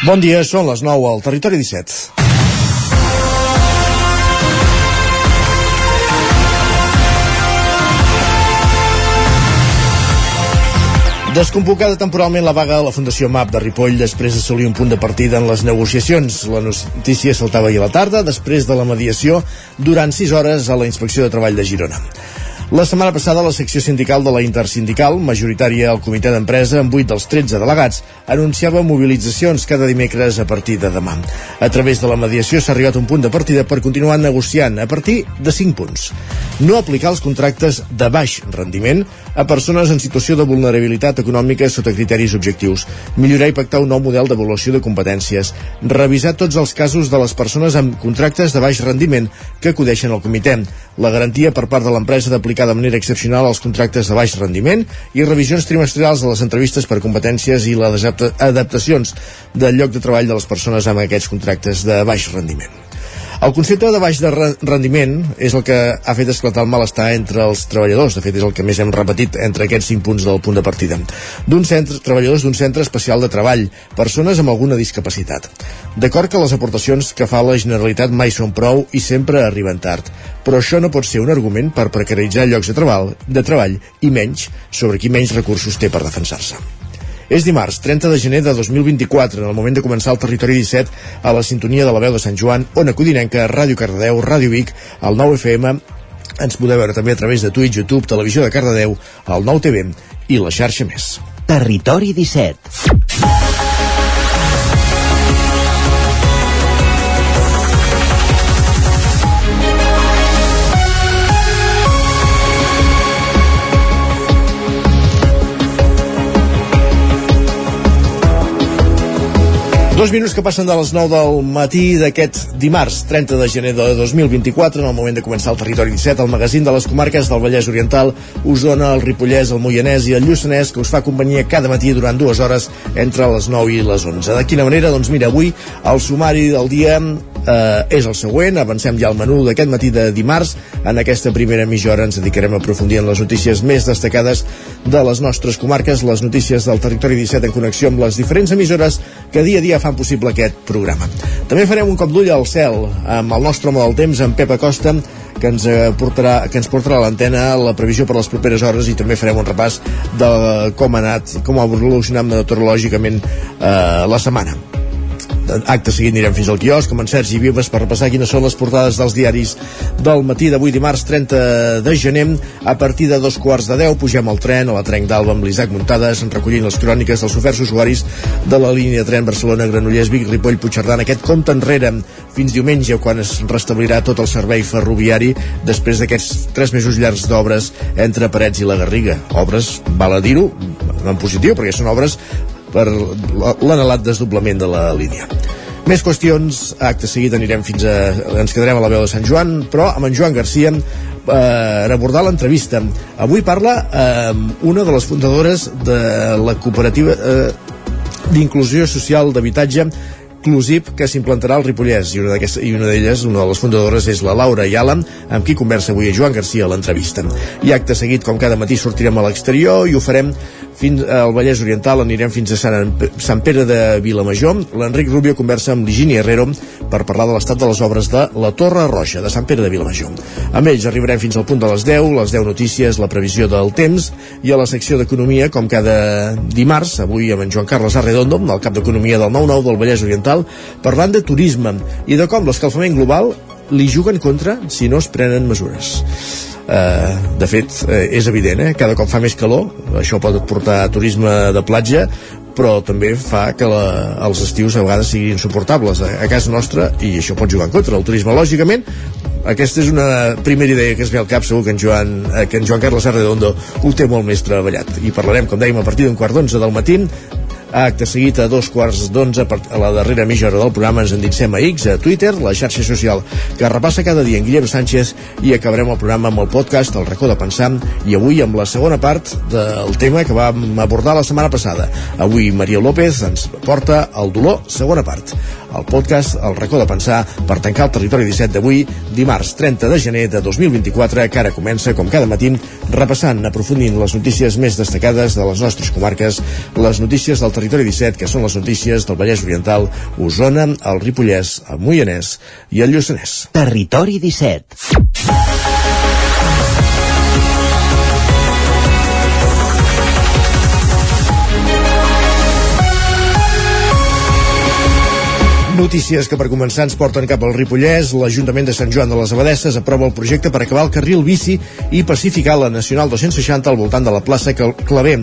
Bon dia, són les 9 al Territori 17. Desconvocada temporalment la vaga a la Fundació MAP de Ripoll després d'assolir un punt de partida en les negociacions. La notícia saltava ahir a la tarda després de la mediació durant 6 hores a la Inspecció de Treball de Girona. La setmana passada, la secció sindical de la Intersindical, majoritària al comitè d'empresa amb 8 dels 13 delegats, anunciava mobilitzacions cada dimecres a partir de demà. A través de la mediació s'ha arribat a un punt de partida per continuar negociant a partir de 5 punts. No aplicar els contractes de baix rendiment a persones en situació de vulnerabilitat econòmica sota criteris objectius, millorar i pactar un nou model d'avaluació de competències, revisar tots els casos de les persones amb contractes de baix rendiment que acudeixen al comitè, la garantia per part de l'empresa d'aplicar aplicar de manera excepcional els contractes de baix rendiment i revisions trimestrals de les entrevistes per competències i les adaptacions del lloc de treball de les persones amb aquests contractes de baix rendiment. El concepte de baix de rendiment és el que ha fet esclatar el malestar entre els treballadors. De fet, és el que més hem repetit entre aquests cinc punts del punt de partida. D'un centre, treballadors d'un centre especial de treball, persones amb alguna discapacitat. D'acord que les aportacions que fa la Generalitat mai són prou i sempre arriben tard. Però això no pot ser un argument per precaritzar llocs de treball, de treball i menys sobre qui menys recursos té per defensar-se. És dimarts, 30 de gener de 2024, en el moment de començar el Territori 17 a la sintonia de la veu de Sant Joan, Ona Codinenca, Ràdio Cardedeu, Ràdio Vic, el 9 FM, ens podeu veure també a través de Twitch, YouTube, Televisió de Cardedeu, el 9 TV i la xarxa més. Territori 17 Dos minuts que passen de les 9 del matí d'aquest dimarts, 30 de gener de 2024, en el moment de començar el Territori 17, el magazín de les comarques del Vallès Oriental, Osona, el Ripollès, el Moianès i el Lluçanès, que us fa companyia cada matí durant dues hores entre les 9 i les 11. De quina manera? Doncs mira, avui el sumari del dia eh, és el següent. Avancem ja al menú d'aquest matí de dimarts. En aquesta primera mitja hora ens dedicarem a aprofundir en les notícies més destacades de les nostres comarques, les notícies del Territori 17 en connexió amb les diferents emissores que dia a dia fan possible aquest programa. També farem un cop d'ull al cel amb el nostre home del temps, en Pep Acosta, que ens portarà, que ens portarà a l'antena la previsió per les properes hores i també farem un repàs de com ha anat, com ha evolucionat meteorològicament eh, la setmana acte seguit anirem fins al quiosc amb en Sergi Vives per repassar quines són les portades dels diaris del matí d'avui dimarts 30 de gener. A partir de dos quarts de deu pugem al tren a la Trenc d'Alba amb l'Isaac Muntades recollint les cròniques dels oferts usuaris de la línia de tren Barcelona-Granollers Vic Ripoll Puigcerdà. En aquest compte enrere fins diumenge quan es restablirà tot el servei ferroviari després d'aquests tres mesos llargs d'obres entre Parets i la Garriga. Obres, val a dir-ho en positiu perquè són obres per l'anhelat desdoblament de la línia. Més qüestions, acte seguit anirem fins a... ens quedarem a la veu de Sant Joan, però amb en Joan Garcia eh, abordar l'entrevista. Avui parla eh, una de les fundadores de la cooperativa eh, d'inclusió social d'habitatge Clusip que s'implantarà al Ripollès i una, i una d'elles, una de les fundadores és la Laura Ayala, amb qui conversa avui a Joan Garcia a l'entrevista. I acte seguit, com cada matí, sortirem a l'exterior i ho farem fins al Vallès Oriental, anirem fins a Sant, Sant Pere de Vilamajor. L'Enric Rubio conversa amb l'Higini Herrero per parlar de l'estat de les obres de la Torre Roja, de Sant Pere de Vilamajor. Amb ells arribarem fins al punt de les 10, les 10 notícies, la previsió del temps i a la secció d'Economia, com cada dimarts, avui amb en Joan Carles Arredondo, el cap d'Economia del 9-9 del Vallès Oriental, parlant de turisme i de com l'escalfament global li juguen contra si no es prenen mesures. Uh, de fet, uh, és evident, eh? cada cop fa més calor, això pot portar turisme de platja, però també fa que la, els estius a vegades siguin insuportables a, a casa nostra i això pot jugar en contra. El turisme, lògicament, aquesta és una primera idea que es ve al cap, segur que en Joan, eh, que en Joan Carles Arredondo ho té molt més treballat. I parlarem, com dèiem, a partir d'un quart d'onze del matí Acte seguit a dos quarts d'onze a la darrera mitja hora del programa ens endinsem a X, a Twitter, la xarxa social que repassa cada dia en Guillem Sánchez i acabarem el programa amb el podcast El racó de pensar i avui amb la segona part del tema que vam abordar la setmana passada. Avui Maria López ens porta el dolor, segona part. El podcast El racó de pensar per tancar el territori 17 d'avui, dimarts 30 de gener de 2024, que ara comença, com cada matí, repassant, aprofundint les notícies més destacades de les nostres comarques, les notícies del territori 17, que són les notícies del Vallès Oriental, Osona, el Ripollès, el Moianès i el Lluçanès. Territori 17. Notícies que per començar ens porten cap al Ripollès. L'Ajuntament de Sant Joan de les Abadesses aprova el projecte per acabar el carril bici i pacificar la Nacional 260 al voltant de la plaça Claver.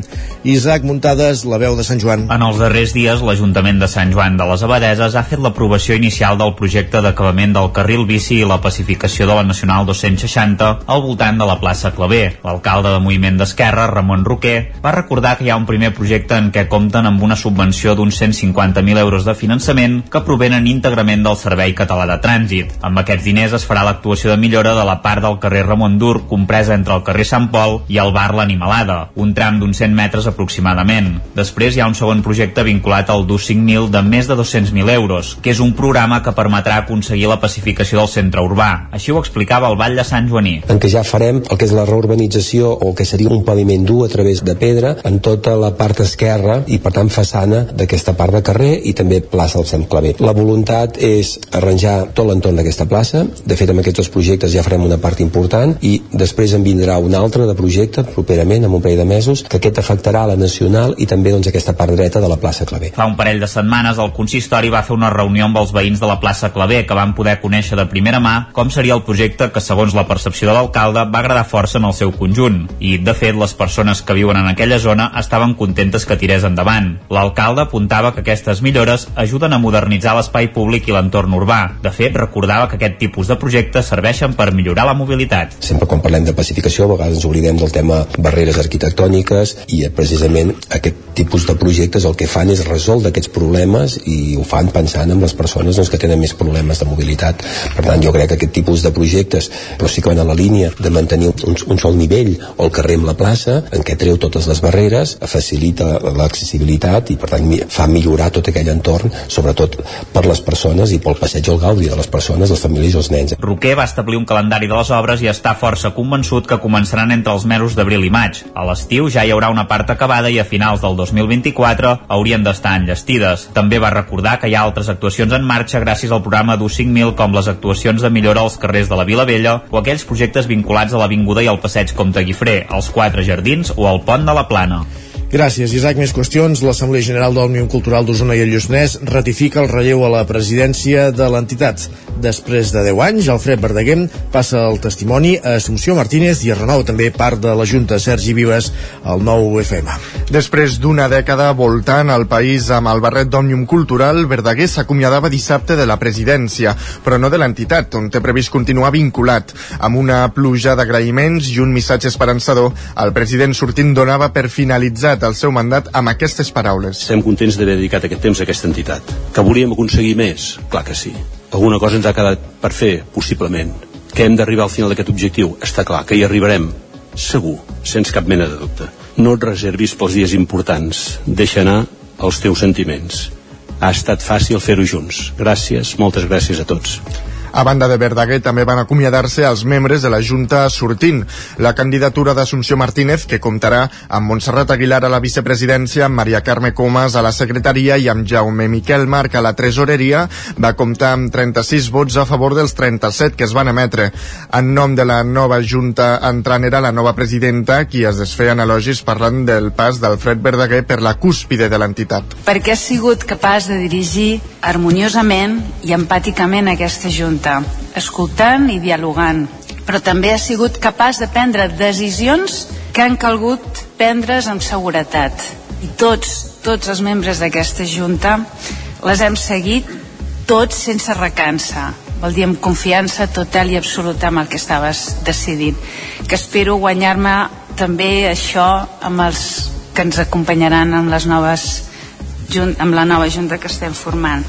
Isaac Muntades, la veu de Sant Joan. En els darrers dies, l'Ajuntament de Sant Joan de les Abadeses ha fet l'aprovació inicial del projecte d'acabament del carril bici i la pacificació de la Nacional 260 al voltant de la plaça Claver. L'alcalde de Moviment d'Esquerra, Ramon Roquer, va recordar que hi ha un primer projecte en què compten amb una subvenció d'uns 150.000 euros de finançament que prové provenen íntegrament del Servei Català de Trànsit. Amb aquests diners es farà l'actuació de millora de la part del carrer Ramon Dur, compresa entre el carrer Sant Pol i el bar L'Animalada, un tram d'uns 100 metres aproximadament. Després hi ha un segon projecte vinculat al DUS 5.000 de més de 200.000 euros, que és un programa que permetrà aconseguir la pacificació del centre urbà. Així ho explicava el Vall de Sant Joaní. En què ja farem el que és la reurbanització o que seria un paviment dur a través de pedra en tota la part esquerra i per tant façana d'aquesta part de carrer i també plaça del Sant Claver. La voluntat és arranjar tot l'entorn d'aquesta plaça. De fet, amb aquests dos projectes ja farem una part important i després en vindrà un altre de projecte properament, en un parell de mesos, que aquest afectarà la Nacional i també doncs, aquesta part dreta de la plaça Clavé. Fa un parell de setmanes el consistori va fer una reunió amb els veïns de la plaça Clavé que van poder conèixer de primera mà com seria el projecte que, segons la percepció de l'alcalde, va agradar força en el seu conjunt. I, de fet, les persones que viuen en aquella zona estaven contentes que tirés endavant. L'alcalde apuntava que aquestes millores ajuden a modernitzar l'espai públic i l'entorn urbà. De fet, recordava que aquest tipus de projectes serveixen per millorar la mobilitat. Sempre quan parlem de pacificació a vegades ens oblidem del tema barreres arquitectòniques i precisament aquest tipus de projectes el que fan és resoldre aquests problemes i ho fan pensant en les persones doncs, que tenen més problemes de mobilitat. Per tant, jo crec que aquest tipus de projectes però sí que van a la línia de mantenir un, un sol nivell o el carrer amb la plaça en què treu totes les barreres, facilita l'accessibilitat i per tant fa millorar tot aquell entorn, sobretot per les persones i pel passeig al gaudi de les persones, les famílies i els nens. Roquer va establir un calendari de les obres i està força convençut que començaran entre els mesos d'abril i maig. A l'estiu ja hi haurà una part acabada i a finals del 2024 haurien d'estar enllestides. També va recordar que hi ha altres actuacions en marxa gràcies al programa d'U 5000 com les actuacions de millora als carrers de la Vila Vella o aquells projectes vinculats a l'Avinguda i al Passeig Comte Guifré, als Quatre Jardins o al Pont de la Plana. Gràcies, Isaac. Més qüestions. L'Assemblea General d'Òmnium Cultural d'Osona i el Lluçanès ratifica el relleu a la presidència de l'entitat. Després de 10 anys, Alfred Verdaguer passa el testimoni a Assumpció Martínez i es renova també part de la Junta Sergi Vives al nou FM. Després d'una dècada voltant al país amb el barret d'Òmnium Cultural, Verdaguer s'acomiadava dissabte de la presidència, però no de l'entitat, on té previst continuar vinculat. Amb una pluja d'agraïments i un missatge esperançador, el president sortint donava per finalitzat el seu mandat amb aquestes paraules. Estem contents d'haver dedicat aquest temps a aquesta entitat. Que volíem aconseguir més? Clar que sí. Alguna cosa ens ha quedat per fer, possiblement. Que hem d'arribar al final d'aquest objectiu? Està clar, que hi arribarem. Segur, sense cap mena de dubte. No et reservis pels dies importants. Deixa anar els teus sentiments. Ha estat fàcil fer-ho junts. Gràcies, moltes gràcies a tots. A banda de Verdaguer, també van acomiadar-se els membres de la Junta sortint. La candidatura d'Assumpció Martínez, que comptarà amb Montserrat Aguilar a la vicepresidència, amb Maria Carme Comas a la secretaria i amb Jaume Miquel Marc a la tresoreria, va comptar amb 36 vots a favor dels 37 que es van emetre. En nom de la nova Junta entrant era la nova presidenta, qui es desfeien elogis parlant del pas d'Alfred Verdaguer per la cúspide de l'entitat. Perquè ha sigut capaç de dirigir harmoniosament i empàticament aquesta Junta, escoltant i dialogant, però també ha sigut capaç de prendre decisions que han calgut prendre's amb seguretat. I tots, tots els membres d'aquesta Junta les hem seguit tots sense recança. Vol dir amb confiança total i absoluta amb el que estaves decidint. Que espero guanyar-me també això amb els que ens acompanyaran amb les noves amb la nova junta que estem formant.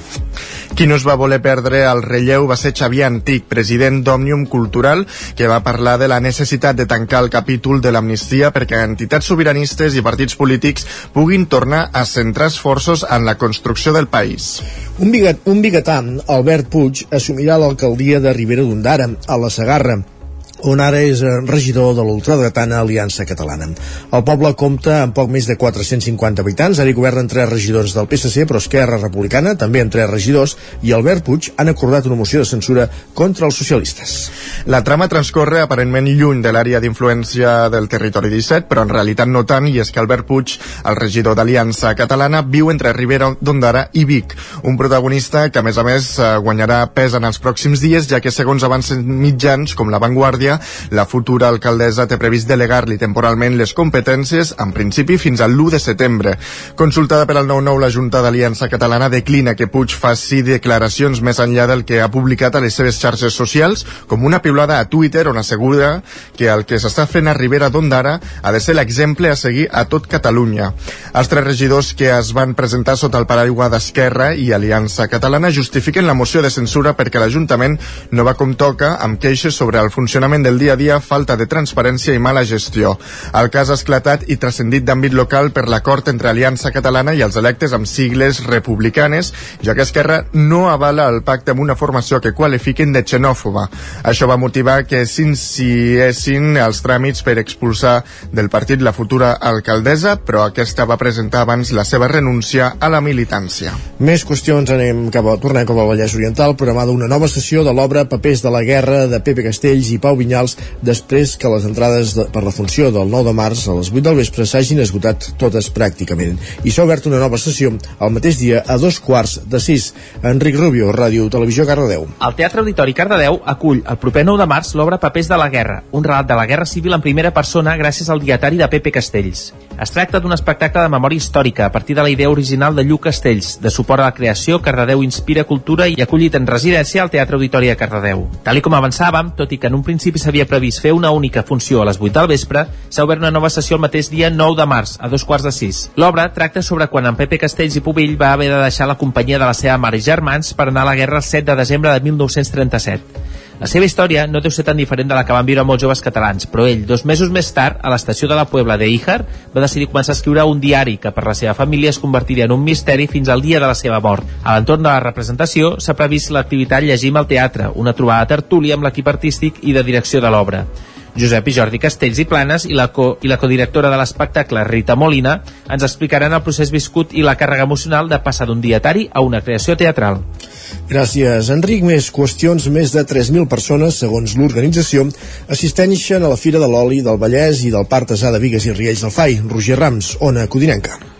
Qui no es va voler perdre el relleu va ser Xavier Antic, president d'Òmnium Cultural, que va parlar de la necessitat de tancar el capítol de l'amnistia perquè entitats sobiranistes i partits polítics puguin tornar a centrar esforços en la construcció del país. Un, bigat, un bigatà, Albert Puig, assumirà l'alcaldia de Ribera d'Ondara, a la Segarra on ara és eh, regidor de l'ultradretana Aliança Catalana. El poble compta amb poc més de 450 habitants, ara hi governen tres regidors del PSC, però Esquerra Republicana, també en tres regidors, i Albert Puig han acordat una moció de censura contra els socialistes. La trama transcorre aparentment lluny de l'àrea d'influència del territori 17, però en realitat no tant, i és que Albert Puig, el regidor d'Aliança Catalana, viu entre Ribera d'Ondara i Vic, un protagonista que, a més a més, eh, guanyarà pes en els pròxims dies, ja que, segons avances mitjans, com La Vanguardia, Victòria, la futura alcaldessa té previst delegar-li temporalment les competències, en principi fins al 1 de setembre. Consultada per al 9-9, la Junta d'Aliança Catalana declina que Puig faci declaracions més enllà del que ha publicat a les seves xarxes socials, com una piulada a Twitter on assegura que el que s'està fent a Ribera d'Ondara ha de ser l'exemple a seguir a tot Catalunya. Els tres regidors que es van presentar sota el paraigua d'Esquerra i Aliança Catalana justifiquen la moció de censura perquè l'Ajuntament no va com toca amb queixes sobre el funcionament funcionament del dia a dia, falta de transparència i mala gestió. El cas ha esclatat i transcendit d'àmbit local per l'acord entre Aliança Catalana i els electes amb sigles republicanes, ja que Esquerra no avala el pacte amb una formació que qualifiquen de xenòfoba. Això va motivar que s'inciessin els tràmits per expulsar del partit la futura alcaldessa, però aquesta va presentar abans la seva renúncia a la militància. Més qüestions, anem cap a, tornem cap al Vallès Oriental, programada una nova sessió de l'obra Papers de la Guerra de Pepe Castells i Pau Vinyà Vinyals després que les entrades de, per la funció del 9 de març a les 8 del vespre s'hagin esgotat totes pràcticament. I s'ha obert una nova sessió el mateix dia a dos quarts de sis. Enric Rubio, Ràdio Televisió Cardedeu. El Teatre Auditori Cardedeu acull el proper 9 de març l'obra Papers de la Guerra, un relat de la Guerra Civil en primera persona gràcies al dietari de Pepe Castells. Es tracta d'un espectacle de memòria històrica a partir de la idea original de Lluc Castells, de suport a la creació Cardedeu Inspira Cultura i acollit en residència al Teatre Auditori de Cardedeu. Tal com avançàvem, tot i que en un principi s'havia previst fer una única funció a les 8 del vespre, s'ha obert una nova sessió el mateix dia 9 de març, a dos quarts de 6. L'obra tracta sobre quan en Pepe Castells i Pubill va haver de deixar la companyia de la seva mare i germans per anar a la guerra el 7 de desembre de 1937. La seva història no deu ser tan diferent de la que van viure molts joves catalans, però ell, dos mesos més tard, a l'estació de la Puebla de Ijar, va decidir començar a escriure un diari que per la seva família es convertiria en un misteri fins al dia de la seva mort. A l'entorn de la representació s'ha previst l'activitat Llegim al teatre, una trobada tertúlia amb l'equip artístic i de direcció de l'obra. Josep i Jordi Castells i Planes i la, co i la codirectora de l'espectacle, Rita Molina, ens explicaran el procés viscut i la càrrega emocional de passar d'un dietari a una creació teatral. Gràcies, Enric. Més qüestions. Més de 3.000 persones, segons l'organització, assisteixen a la Fira de l'Oli del Vallès i del Parc de Vigues i Riells del Fai. Roger Rams, Ona Codinenca.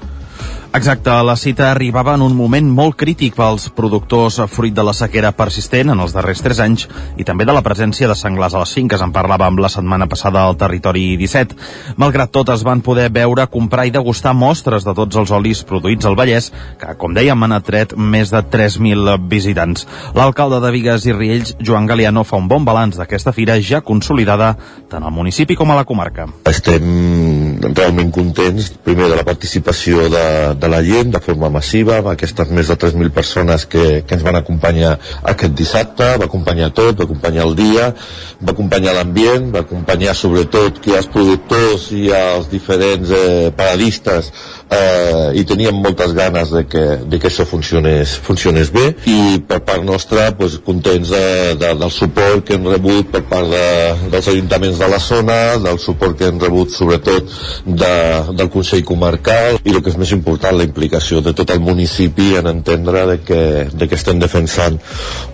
Exacte, la cita arribava en un moment molt crític pels productors fruit de la sequera persistent en els darrers 3 anys i també de la presència de senglars a les finques, en parlàvem la setmana passada al territori 17. Malgrat tot, es van poder veure, comprar i degustar mostres de tots els olis produïts al Vallès, que, com dèiem, han atret més de 3.000 visitants. L'alcalde de Vigues i Riells, Joan Galiano, fa un bon balanç d'aquesta fira ja consolidada tant al municipi com a la comarca. Estem realment contents, primer de la participació de, de la gent de forma massiva, amb aquestes més de 3.000 persones que, que ens van acompanyar aquest dissabte, va acompanyar tot, va acompanyar el dia, va acompanyar l'ambient, va acompanyar sobretot que els productors i els diferents eh, paradistes eh, i teníem moltes ganes de que, de que això funcionés, funcionés bé. I per part nostra pues, contents de, de, del suport que hem rebut per part de, dels ajuntaments de la zona, del suport que hem rebut sobretot de, del Consell Comarcal i el que és més important important la implicació de tot el municipi en entendre de que, de que estem defensant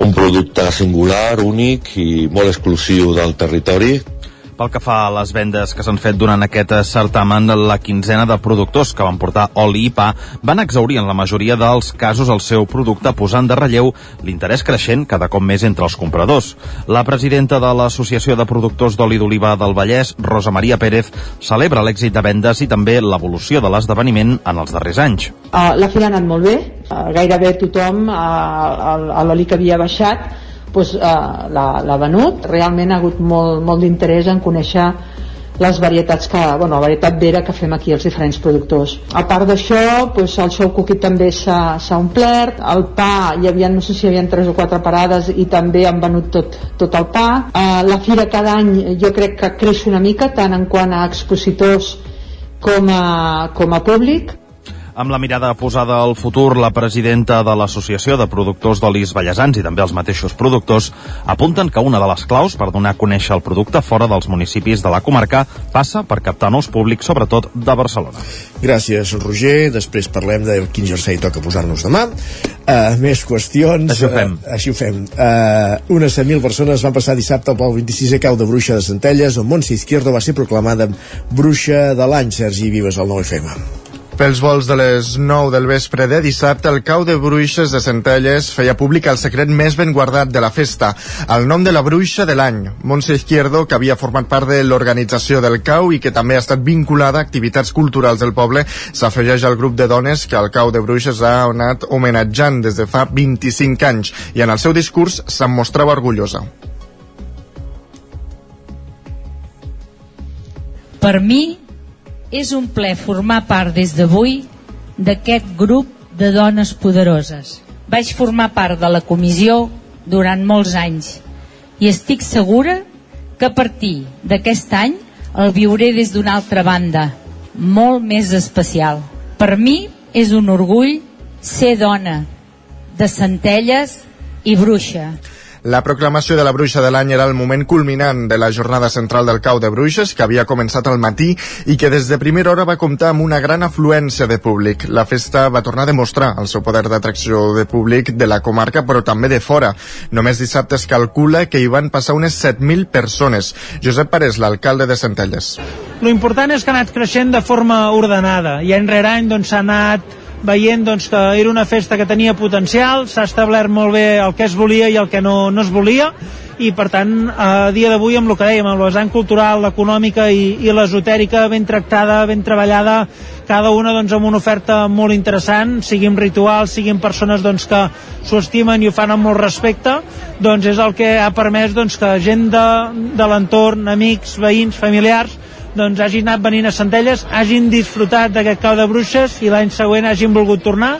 un producte singular, únic i molt exclusiu del territori pel que fa a les vendes que s'han fet durant aquest certamen, la quinzena de productors que van portar oli i pa van exaurir en la majoria dels casos el seu producte posant de relleu l'interès creixent cada cop més entre els compradors. La presidenta de l'Associació de Productors d'Oli d'Oliva del Vallès, Rosa Maria Pérez, celebra l'èxit de vendes i també l'evolució de l'esdeveniment en els darrers anys. Uh, la fila ha anat molt bé, uh, gairebé tothom uh, l'oli que havia baixat doncs, eh, l'ha venut. Realment ha hagut molt, molt d'interès en conèixer les varietats que, bueno, la varietat vera que fem aquí els diferents productors. A part d'això, doncs, el show cookie també s'ha omplert, el pa, hi havia, no sé si hi havia tres o quatre parades i també han venut tot, tot el pa. Uh, la fira cada any jo crec que creix una mica, tant en quant a expositors com a, com a públic amb la mirada posada al futur, la presidenta de l'Associació de Productors d'Olis Vallesans i també els mateixos productors apunten que una de les claus per donar a conèixer el producte fora dels municipis de la comarca passa per captar nous públics, sobretot de Barcelona. Gràcies, Roger. Després parlem de quin jersei toca posar-nos demà. Uh, més qüestions. Això ho fem. Uh, així ho fem. Uh, unes 100.000 persones van passar dissabte pel 26è cau de Bruixa de Centelles, on Montse Izquierdo va ser proclamada Bruixa de l'any. Sergi Vives, al 9FM. Pels vols de les 9 del vespre de dissabte, el cau de bruixes de Centelles feia públic el secret més ben guardat de la festa, el nom de la bruixa de l'any, Montse Izquierdo, que havia format part de l'organització del cau i que també ha estat vinculada a activitats culturals del poble, s'afegeix al grup de dones que el cau de bruixes ha anat homenatjant des de fa 25 anys i en el seu discurs se'n mostrava orgullosa. Per mi, és un ple formar part des d'avui d'aquest grup de dones poderoses. Vaig formar part de la comissió durant molts anys i estic segura que a partir d'aquest any el viuré des d'una altra banda, molt més especial. Per mi és un orgull ser dona de Centelles i bruixa. La proclamació de la bruixa de l'any era el moment culminant de la jornada central del cau de bruixes, que havia començat al matí i que des de primera hora va comptar amb una gran afluència de públic. La festa va tornar a demostrar el seu poder d'atracció de públic de la comarca, però també de fora. Només dissabte es calcula que hi van passar unes 7.000 persones. Josep Parés, l'alcalde de Centelles. Lo important és que ha anat creixent de forma ordenada i any rere any doncs, s'ha anat veient doncs, que era una festa que tenia potencial, s'ha establert molt bé el que es volia i el que no, no es volia, i per tant a dia d'avui amb el que dèiem, amb vessant cultural, l'econòmica i, i l'esotèrica ben tractada, ben treballada cada una doncs, amb una oferta molt interessant, siguin rituals, siguin persones doncs, que s'ho estimen i ho fan amb molt respecte, doncs és el que ha permès doncs, que gent de, de l'entorn, amics, veïns, familiars, doncs hagin anat venint a Centelles, hagin disfrutat d'aquest cau de bruixes i l'any següent hagin volgut tornar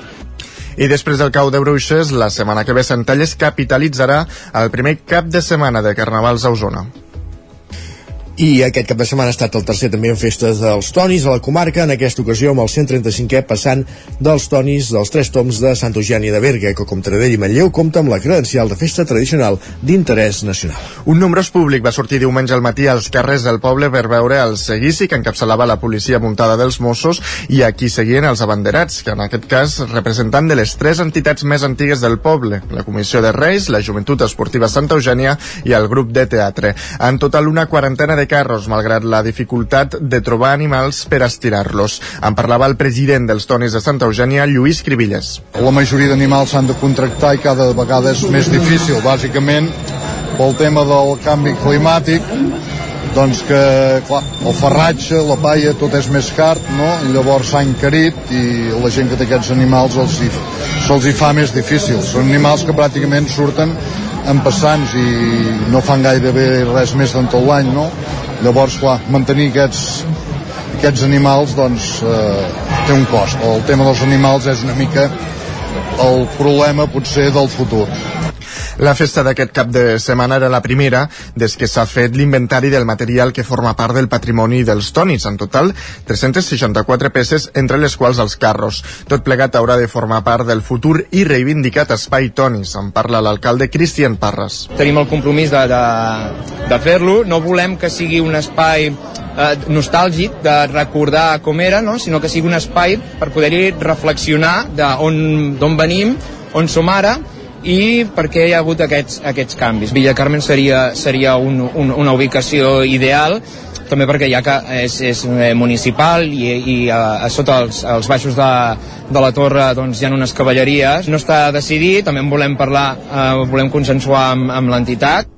i després del cau de bruixes, la setmana que ve Centelles capitalitzarà el primer cap de setmana de Carnavals a Osona. I aquest cap de setmana ha estat el tercer també en festes dels tonis a la comarca, en aquesta ocasió amb el 135è passant dels tonis dels tres toms de Santa Eugènia de Berga, que com Taradell i Manlleu compta amb la credencial de festa tradicional d'interès nacional. Un nombrós públic va sortir diumenge al matí als carrers del poble per veure el seguici que encapçalava la policia muntada dels Mossos i aquí seguien els abanderats, que en aquest cas representant de les tres entitats més antigues del poble, la Comissió de Reis, la Joventut Esportiva Santa Eugènia i el grup de teatre. En total una quarantena de de carros, malgrat la dificultat de trobar animals per estirar-los. En parlava el president dels Tonis de Santa Eugènia, Lluís Cribilles. La majoria d'animals s'han de contractar i cada vegada és més difícil, bàsicament pel tema del canvi climàtic doncs que clar, el ferratge, la paia, tot és més car, no? I llavors s'ha encarit i la gent que té aquests animals se'ls hi, se hi fa més difícil. Són animals que pràcticament surten en passants i no fan gairebé res més en tot l'any, no? Llavors, clar, mantenir aquests, aquests animals doncs, eh, té un cost. El tema dels animals és una mica el problema potser del futur. La festa d'aquest cap de setmana era la primera des que s'ha fet l'inventari del material que forma part del patrimoni dels tonis. En total, 364 peces, entre les quals els carros. Tot plegat haurà de formar part del futur i reivindicat espai tonis. En parla l'alcalde Cristian Parras. Tenim el compromís de, de, de fer-lo. No volem que sigui un espai eh, nostàlgic de recordar com era, no? sinó que sigui un espai per poder-hi reflexionar d'on venim, on som ara i per què hi ha hagut aquests, aquests canvis. Villa Carmen seria, seria un, un, una ubicació ideal també perquè ja que és, és eh, municipal i, i a, a sota els, els baixos de, de la torre doncs, hi ha unes cavalleries. No està decidit, també en volem parlar, eh, volem consensuar amb, amb l'entitat.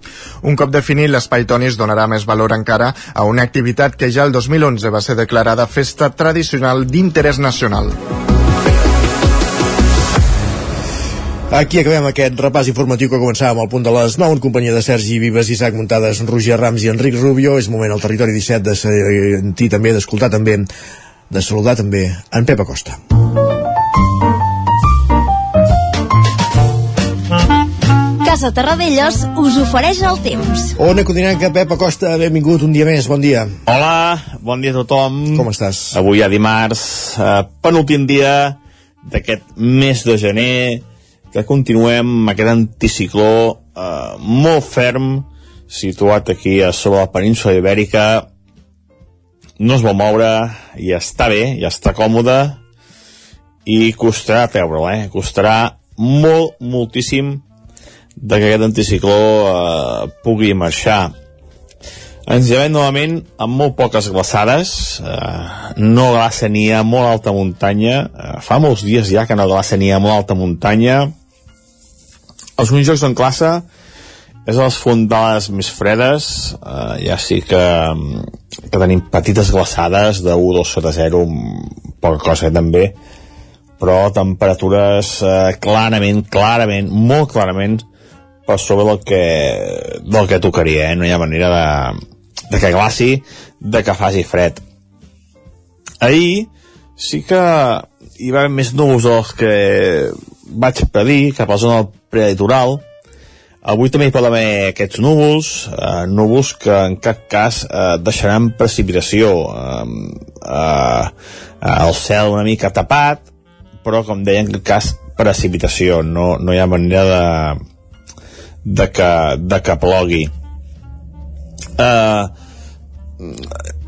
Un cop definit, l'Espai Tonis donarà més valor encara a una activitat que ja el 2011 va ser declarada festa tradicional d'interès nacional. Aquí acabem aquest repàs informatiu que començàvem al punt de les 9 en companyia de Sergi Vives, Isaac Muntades, Roger Rams i Enric Rubio. És moment al territori 17 de sentir també, d'escoltar també, de saludar també en Pep Acosta. Casa Terradellos us ofereix el temps. Ona Codinenca, Pep Acosta, benvingut un dia més, bon dia. Hola, bon dia a tothom. Com estàs? Avui ja dimarts, eh, penúltim dia d'aquest mes de gener, que continuem amb aquest anticicló eh, molt ferm, situat aquí a sobre la península ibèrica, no es vol moure, i està bé, ja està còmode, i costarà treure'l, eh? Costarà molt, moltíssim de que aquest anticicló eh, pugui marxar. Ens llevem novament amb molt poques glaçades, eh, no glaça ni a molt alta muntanya, eh, fa molts dies ja que no glaça ni a molt alta muntanya. Els únics jocs en classe és les fondades més fredes, eh, ja sí que, que tenim petites glaçades de 1 2 sota 0, poca cosa també, però temperatures eh, clarament, clarament, molt clarament per sobre del que, del que tocaria, eh? no hi ha manera de, de que glaci, de que faci fred. Ahir sí que hi va haver més núvols dels que vaig predir cap a la zona del prelitoral. Avui també hi pot haver aquests núvols, eh, núvols que en cap cas eh, deixaran precipitació. Eh, eh, el cel una mica tapat, però com deia en cap cas precipitació, no, no hi ha manera de, de que, de que plogui. Uh,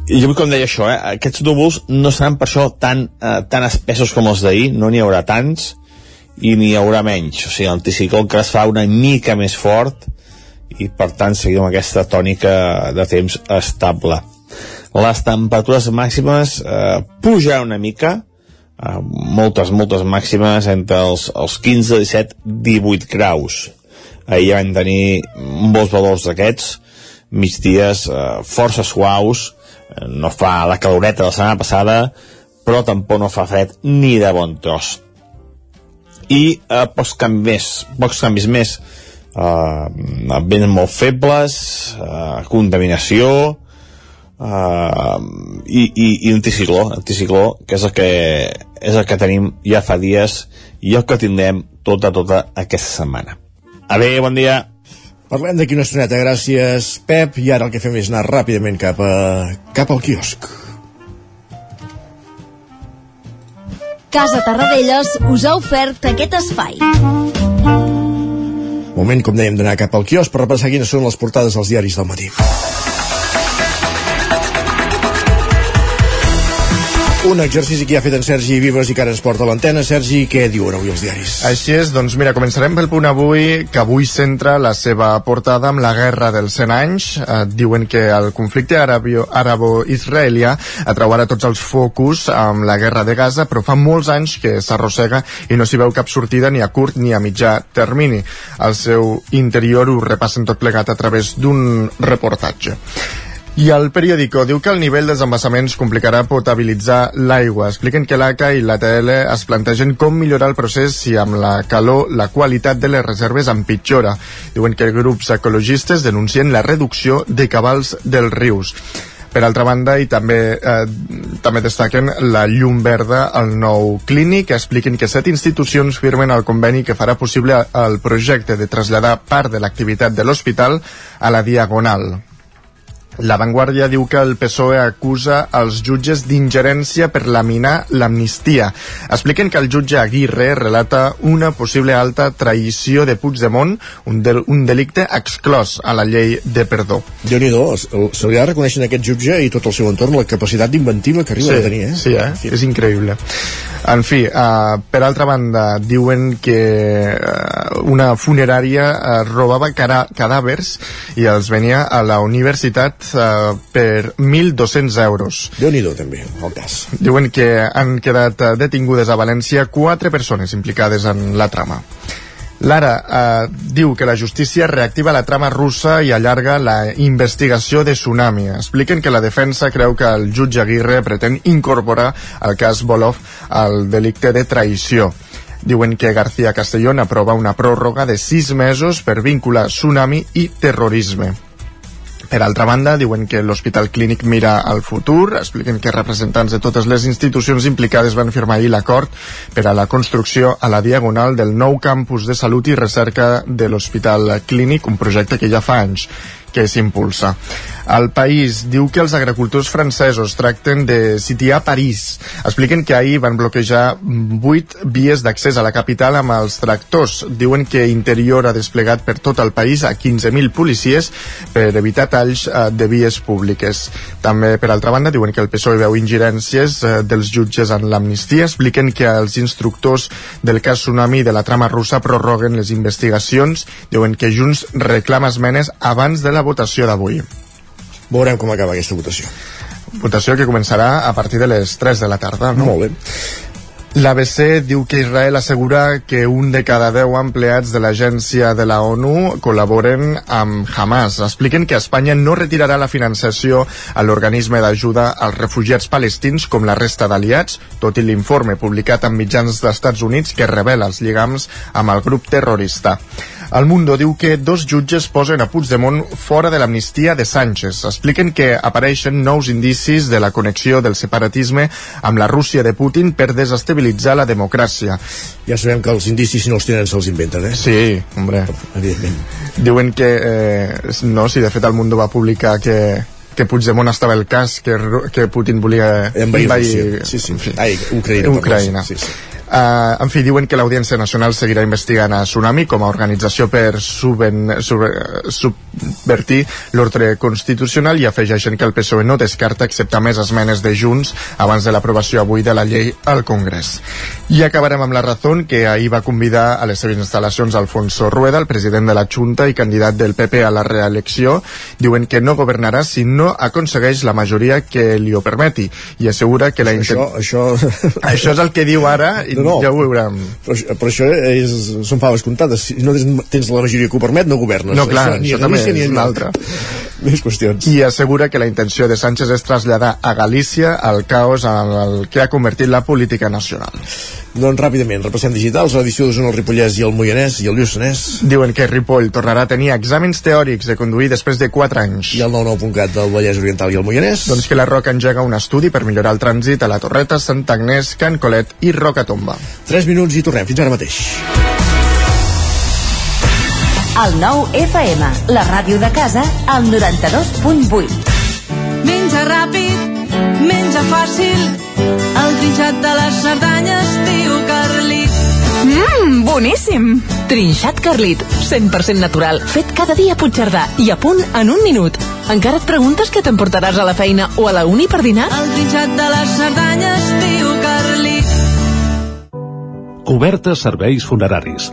jo com deia això, eh, aquests núvols no seran per això tan, uh, tan espessos com els d'ahir, no n'hi haurà tants i n'hi haurà menys. O sigui, l'anticicló encara es fa una mica més fort i per tant seguim aquesta tònica de temps estable. Les temperatures màximes eh, pujaran una mica, eh, moltes, moltes màximes entre els, els 15, 17, 18 graus ahir vam tenir molts valors d'aquests migdies eh, força suaus eh, no fa la caloreta de la setmana passada però tampoc no fa fred ni de bon tros i eh, pocs canvis més pocs canvis més eh, vents molt febles eh, contaminació eh, i, i, i anticicló, anticicló que és el que, és el que tenim ja fa dies i el que tindrem tota, tota aquesta setmana Adéu, bon dia. Parlem d'aquí una estoneta, gràcies Pep, i ara el que fem és anar ràpidament cap, a, cap al quiosc. Casa Tarradellas us ha ofert aquest espai. Moment, com dèiem, d'anar cap al quiosc per repassar quines són les portades dels diaris del matí. Un exercici que ja ha fet en Sergi Vives i que ara ens porta l'antena. Sergi, què diuen avui els diaris? Així és, doncs mira, començarem pel punt avui, que avui centra la seva portada amb la guerra dels 100 anys. Eh, diuen que el conflicte arabo-israelià atrau ara tots els focus amb la guerra de Gaza, però fa molts anys que s'arrossega i no s'hi veu cap sortida ni a curt ni a mitjà termini. Al seu interior ho repassen tot plegat a través d'un reportatge. I el periòdico diu que el nivell dels embassaments complicarà potabilitzar l'aigua. Expliquen que l'ACA i l'ATL es plantegen com millorar el procés si amb la calor la qualitat de les reserves empitjora. Diuen que grups ecologistes denuncien la reducció de cabals dels rius. Per altra banda, i també, eh, també destaquen la llum verda al nou clínic, expliquen que set institucions firmen el conveni que farà possible el projecte de traslladar part de l'activitat de l'hospital a la Diagonal. La Vanguardia diu que el PSOE acusa els jutges d'ingerència per laminar l'amnistia. Expliquen que el jutge Aguirre relata una possible alta traïció de Puigdemont, un, del, un delicte exclòs a la llei de perdó. déu nhi se li ha de reconèixer a aquest jutge i tot el seu entorn la capacitat d'inventiva que arriba sí, a tenir, eh? Sí, eh? és increïble. En fi, uh, per altra banda, diuen que uh, una funerària uh, robava cadàvers i els venia a la universitat uh, per 1.200 euros. déu nhi també, el cas. Diuen que han quedat uh, detingudes a València quatre persones implicades en la trama. Lara eh, diu que la justícia reactiva la trama russa i allarga la investigació de Tsunami. Expliquen que la defensa creu que el jutge Aguirre pretén incorporar el cas Bolov al delicte de traïció. Diuen que García Castellón aprova una pròrroga de sis mesos per vincular tsunami i terrorisme. Per altra banda, diuen que l'Hospital Clínic mira al futur, expliquen que representants de totes les institucions implicades van firmar ahir l'acord per a la construcció a la diagonal del nou campus de salut i recerca de l'Hospital Clínic, un projecte que ja fa anys que s'impulsa. El País diu que els agricultors francesos tracten de sitiar París. Expliquen que ahir van bloquejar vuit vies d'accés a la capital amb els tractors. Diuen que Interior ha desplegat per tot el país a 15.000 policies per evitar talls eh, de vies públiques. També, per altra banda, diuen que el PSOE veu ingerències eh, dels jutges en l'amnistia. Expliquen que els instructors del cas Tsunami de la trama russa prorroguen les investigacions. Diuen que Junts reclama esmenes abans de la votació d'avui. Veurem com acaba aquesta votació. Votació que començarà a partir de les 3 de la tarda, no? Molt bé. L'ABC diu que Israel assegura que un de cada 10 empleats de l'agència de la ONU col·laboren amb Hamas. Expliquen que Espanya no retirarà la finançació a l'organisme d'ajuda als refugiats palestins com la resta d'aliats, tot i l'informe publicat en mitjans d'Estats Units que revela els lligams amb el grup terrorista. El Mundo diu que dos jutges posen a Puigdemont fora de l'amnistia de Sánchez. Expliquen que apareixen nous indicis de la connexió del separatisme amb la Rússia de Putin per desestabilitzar la democràcia. Ja sabem que els indicis, si no els tenen, se'ls inventen, eh? Sí, hombre. Evidentment. Diuen que, eh, no, si de fet el Mundo va publicar que, que Puigdemont estava el cas que, que Putin volia Envair. Sí, sí. Fi. Ai, Ucraïna. Ucraïna. Sí, sí. Uh, en fi, diuen que l'Audiència Nacional seguirà investigant a Tsunami com a organització per suben, sub, subvertir l'ordre constitucional i afegeixen que el PSOE no descarta acceptar més esmenes de Junts abans de l'aprovació avui de la llei al Congrés. I acabarem amb la raó que ahir va convidar a les seves instal·lacions Alfonso Rueda, el president de la Junta i candidat del PP a la reelecció. Diuen que no governarà si no aconsegueix la majoria que li ho permeti i assegura que la Això, això... això és el que diu ara i No, no. ja ho veurem. Però, això- però això és, són faves comptades. Si no tens, tens la majoria que ho permet, no governes. No, clar, ni això a també Galícia ni enlloc. altra. Més qüestions. I assegura que la intenció de Sánchez és traslladar a Galícia el caos en el que ha convertit la política nacional. Doncs ràpidament, repassem digitals, l'edició d'Osona, el Ripollès i el Moianès i el Lluçanès. Diuen que Ripoll tornarà a tenir exàmens teòrics de conduir després de 4 anys. I el 99.cat del Vallès Oriental i el Moianès. Doncs que la Roca engega un estudi per millorar el trànsit a la Torreta, Sant Agnès, Can Colet i Rocatomba. 3 minuts i tornem. Fins ara mateix. El nou FM, la ràdio de casa, al 92.8. Menja ràpid, menja fàcil, el trinxat de les Cerdanyes, diu Carlit. Mmm, boníssim! Trinxat Carlit, 100% natural, fet cada dia a Puigcerdà i a punt en un minut. Encara et preguntes què t'emportaràs a la feina o a la uni per dinar? El trinxat de les Cerdanyes, diu Carlit. Cobertes serveis funeraris.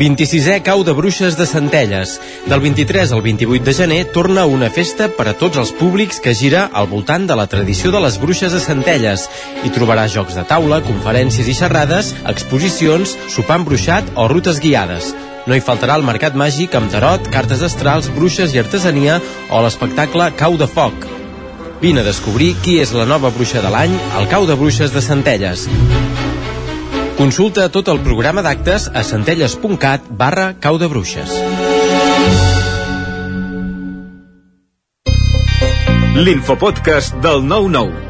26è Cau de Bruixes de Centelles. Del 23 al 28 de gener torna una festa per a tots els públics que gira al voltant de la tradició de les bruixes de Centelles. Hi trobarà jocs de taula, conferències i xerrades, exposicions, sopar embruixat o rutes guiades. No hi faltarà el mercat màgic amb tarot, cartes astrals, bruixes i artesania o l'espectacle Cau de Foc. Vine a descobrir qui és la nova bruixa de l'any al Cau de Bruixes de Centelles. Consulta tot el programa d'actes a centelles.cat barra cau de bruixes. L'infopodcast del 9-9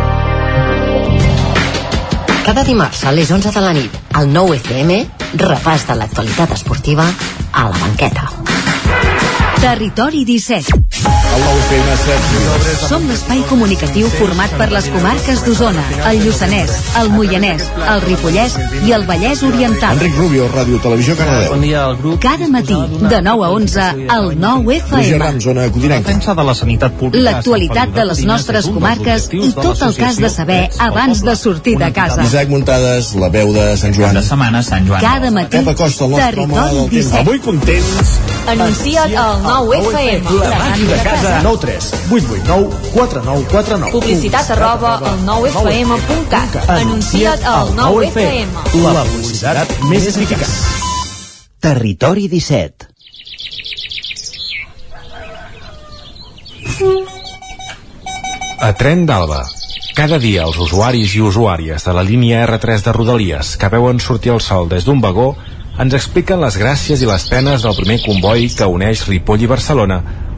Cada dimarts a les 11 de la nit, al 9 FM, repàs de l'actualitat esportiva a la banqueta. Territori 17. El nou FM 7. Som l'espai comunicatiu format per les comarques d'Osona, el Lluçanès, el Moianès, el Ripollès i el Vallès Oriental. Enric Rubio, Ràdio Televisió Cardedeu. Bon dia al grup. Cada matí, de 9 a 11, al 9 Roger FM. Ram, zona codinenca. Defensa de la sanitat pública. L'actualitat de les nostres comarques i tot el que has de saber abans de sortir de casa. Isaac Muntades, la veu de Sant Joan. de setmana, Sant Joan. Cada matí, el Territori del temps. 17. Avui contents. Anuncia't al 9 FM. La màquina de casa. 9 3 8 8 9 4 9 4 9 Publicitat arroba al 9fm.cat. Anuncia't al 9FM. La publicitat més eficaç. Territori 17. A Tren d'Alba. Cada dia els usuaris i usuàries de la línia R3 de Rodalies que veuen sortir el sol des d'un vagó ens expliquen les gràcies i les penes del primer comboi que uneix Ripoll i Barcelona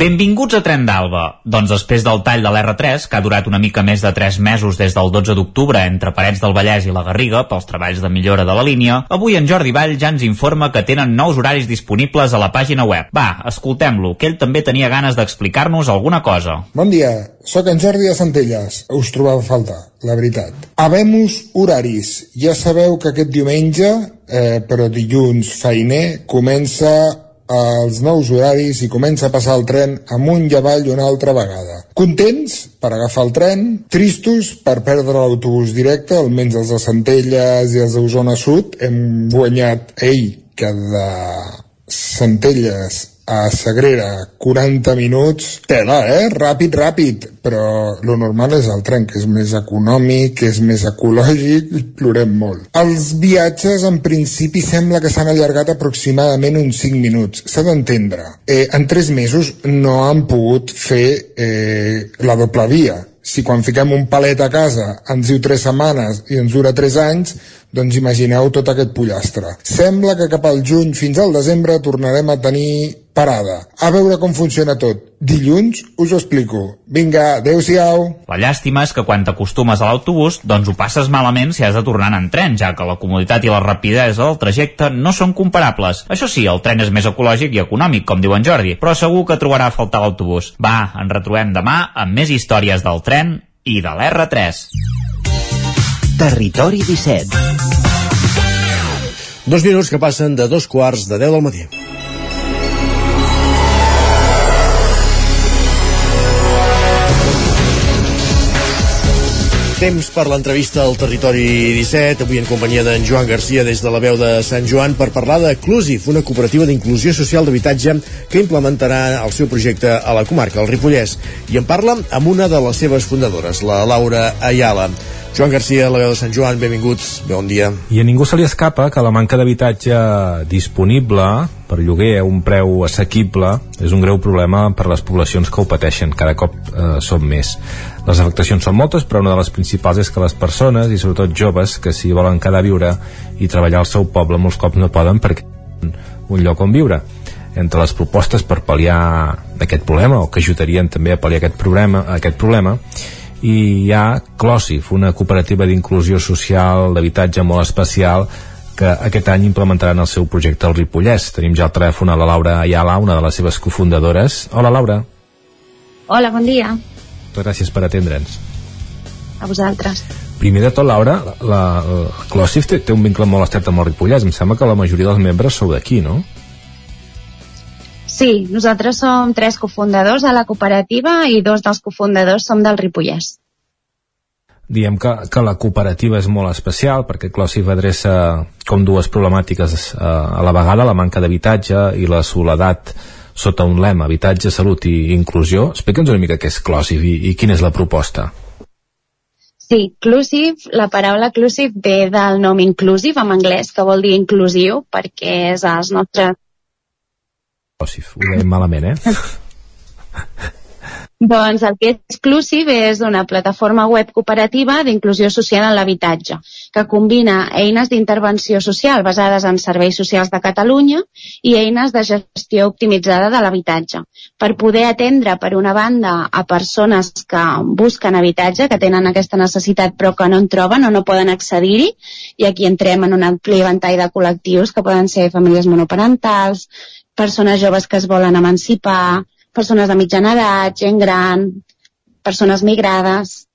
Benvinguts a Tren d'Alba. Doncs després del tall de l'R3, que ha durat una mica més de 3 mesos des del 12 d'octubre entre Parets del Vallès i la Garriga pels treballs de millora de la línia, avui en Jordi Vall ja ens informa que tenen nous horaris disponibles a la pàgina web. Va, escoltem-lo, que ell també tenia ganes d'explicar-nos alguna cosa. Bon dia, sóc en Jordi de Centelles. Us trobava a faltar, la veritat. Habemus horaris. Ja sabeu que aquest diumenge, eh, però dilluns feiner, comença els nous horaris i comença a passar el tren amunt i avall una altra vegada. Contents per agafar el tren, tristos per perdre l'autobús directe, almenys els de Centelles i els d'Osona Sud. Hem guanyat ell, que de Centelles a Sagrera 40 minuts tela, eh? Ràpid, ràpid però lo normal és el tren que és més econòmic, que és més ecològic i plorem molt. Els viatges en principi sembla que s'han allargat aproximadament uns 5 minuts s'ha d'entendre. Eh, en 3 mesos no han pogut fer eh, la doble via si quan fiquem un palet a casa ens diu 3 setmanes i ens dura 3 anys, doncs imagineu tot aquest pollastre. Sembla que cap al juny fins al desembre tornarem a tenir parada. A veure com funciona tot. Dilluns us ho explico. Vinga, adeu-siau. La llàstima és que quan t'acostumes a l'autobús, doncs ho passes malament si has de tornar en tren, ja que la comoditat i la rapidesa del trajecte no són comparables. Això sí, el tren és més ecològic i econòmic, com diu en Jordi, però segur que trobarà a faltar l'autobús. Va, ens retrobem demà amb més històries del tren i de l'R3. Territori 17. Dos minuts que passen de dos quarts de 10 del matí. Temps per l'entrevista al Territori 17, avui en companyia d'en Joan Garcia des de la veu de Sant Joan per parlar de Clusif, una cooperativa d'inclusió social d'habitatge que implementarà el seu projecte a la comarca, el Ripollès. I en parla amb una de les seves fundadores, la Laura Ayala. Joan Garcia, la veu de Sant Joan, benvinguts, bon dia. I a ningú se li escapa que la manca d'habitatge disponible per lloguer a un preu assequible és un greu problema per a les poblacions que ho pateixen. Cada cop eh, són més. Les afectacions són moltes, però una de les principals és que les persones, i sobretot joves, que s'hi volen quedar a viure i treballar al seu poble, molts cops no poden perquè un lloc on viure entre les propostes per pal·liar aquest problema o que ajudarien també a pal·liar aquest problema, aquest problema i hi ha Closif, una cooperativa d'inclusió social d'habitatge molt especial que aquest any implementaran el seu projecte al Ripollès. Tenim ja al telèfon a la Laura Ayala, una de les seves cofundadores. Hola, Laura. Hola, bon dia. Moltes gràcies per atendre'ns. A vosaltres. Primer de tot, Laura, la, la Closif té, té un vincle molt estret amb el Ripollès. Em sembla que la majoria dels membres sou d'aquí, no? Sí, nosaltres som tres cofundadors a la cooperativa i dos dels cofundadors som del Ripollès. Diem que, que la cooperativa és molt especial perquè Closif adreça com dues problemàtiques eh, a la vegada, la manca d'habitatge i la soledat sota un lema, habitatge, salut i inclusió. Explica'ns una mica què és Closif i, i quina és la proposta. Sí, clusive, la paraula clusive ve del nom inclusive en anglès, que vol dir inclusiu, perquè és els nostres Closif, ho dèiem malament, eh? Doncs el que és Exclusive és una plataforma web cooperativa d'inclusió social en l'habitatge, que combina eines d'intervenció social basades en serveis socials de Catalunya i eines de gestió optimitzada de l'habitatge, per poder atendre, per una banda, a persones que busquen habitatge, que tenen aquesta necessitat però que no en troben o no poden accedir-hi, i aquí entrem en un ampli ventall de col·lectius que poden ser famílies monoparentals, persones joves que es volen emancipar, persones de mitjana edat, gent gran, persones migrades.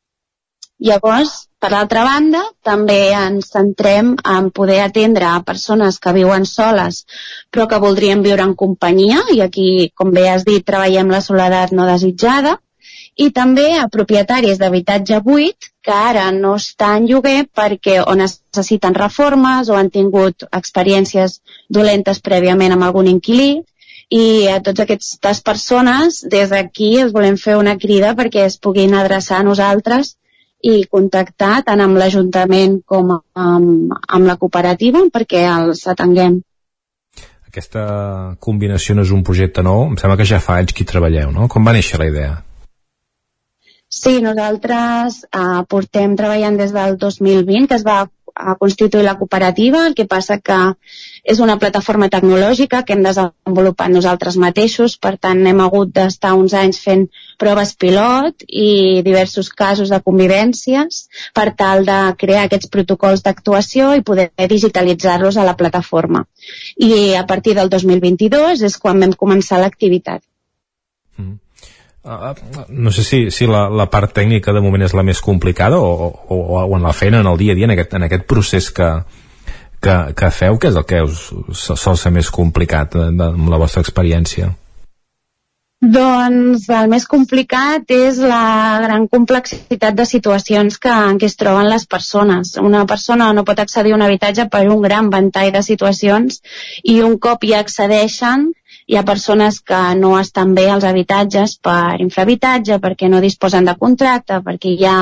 Llavors, per l'altra banda, també ens centrem en poder atendre a persones que viuen soles però que voldrien viure en companyia i aquí, com bé has dit, treballem la soledat no desitjada i també a propietaris d'habitatge buit que ara no està en lloguer perquè o necessiten reformes o han tingut experiències dolentes prèviament amb algun inquilí i a totes aquestes persones des d'aquí els volem fer una crida perquè es puguin adreçar a nosaltres i contactar tant amb l'Ajuntament com amb, amb la cooperativa perquè els atenguem. Aquesta combinació no és un projecte nou, em sembla que ja fa anys que hi treballeu, no? Com va néixer la idea? Sí, nosaltres eh, portem treballant des del 2020, que es va a constituir la cooperativa, el que passa que és una plataforma tecnològica que hem desenvolupat nosaltres mateixos, per tant hem hagut d'estar uns anys fent proves pilot i diversos casos de convivències per tal de crear aquests protocols d'actuació i poder digitalitzar-los a la plataforma. I a partir del 2022 és quan vam començar l'activitat. Uh, no sé si, si la, la part tècnica de moment és la més complicada o, o, o en la feina en el dia a dia, en aquest, en aquest procés que, que, que feu, que és el que us sol ser més complicat de, amb la vostra experiència? Doncs el més complicat és la gran complexitat de situacions que, en què es troben les persones. Una persona no pot accedir a un habitatge per un gran ventall de situacions i un cop hi accedeixen hi ha persones que no estan bé als habitatges per infrahabitatge, perquè no disposen de contracte, perquè hi ha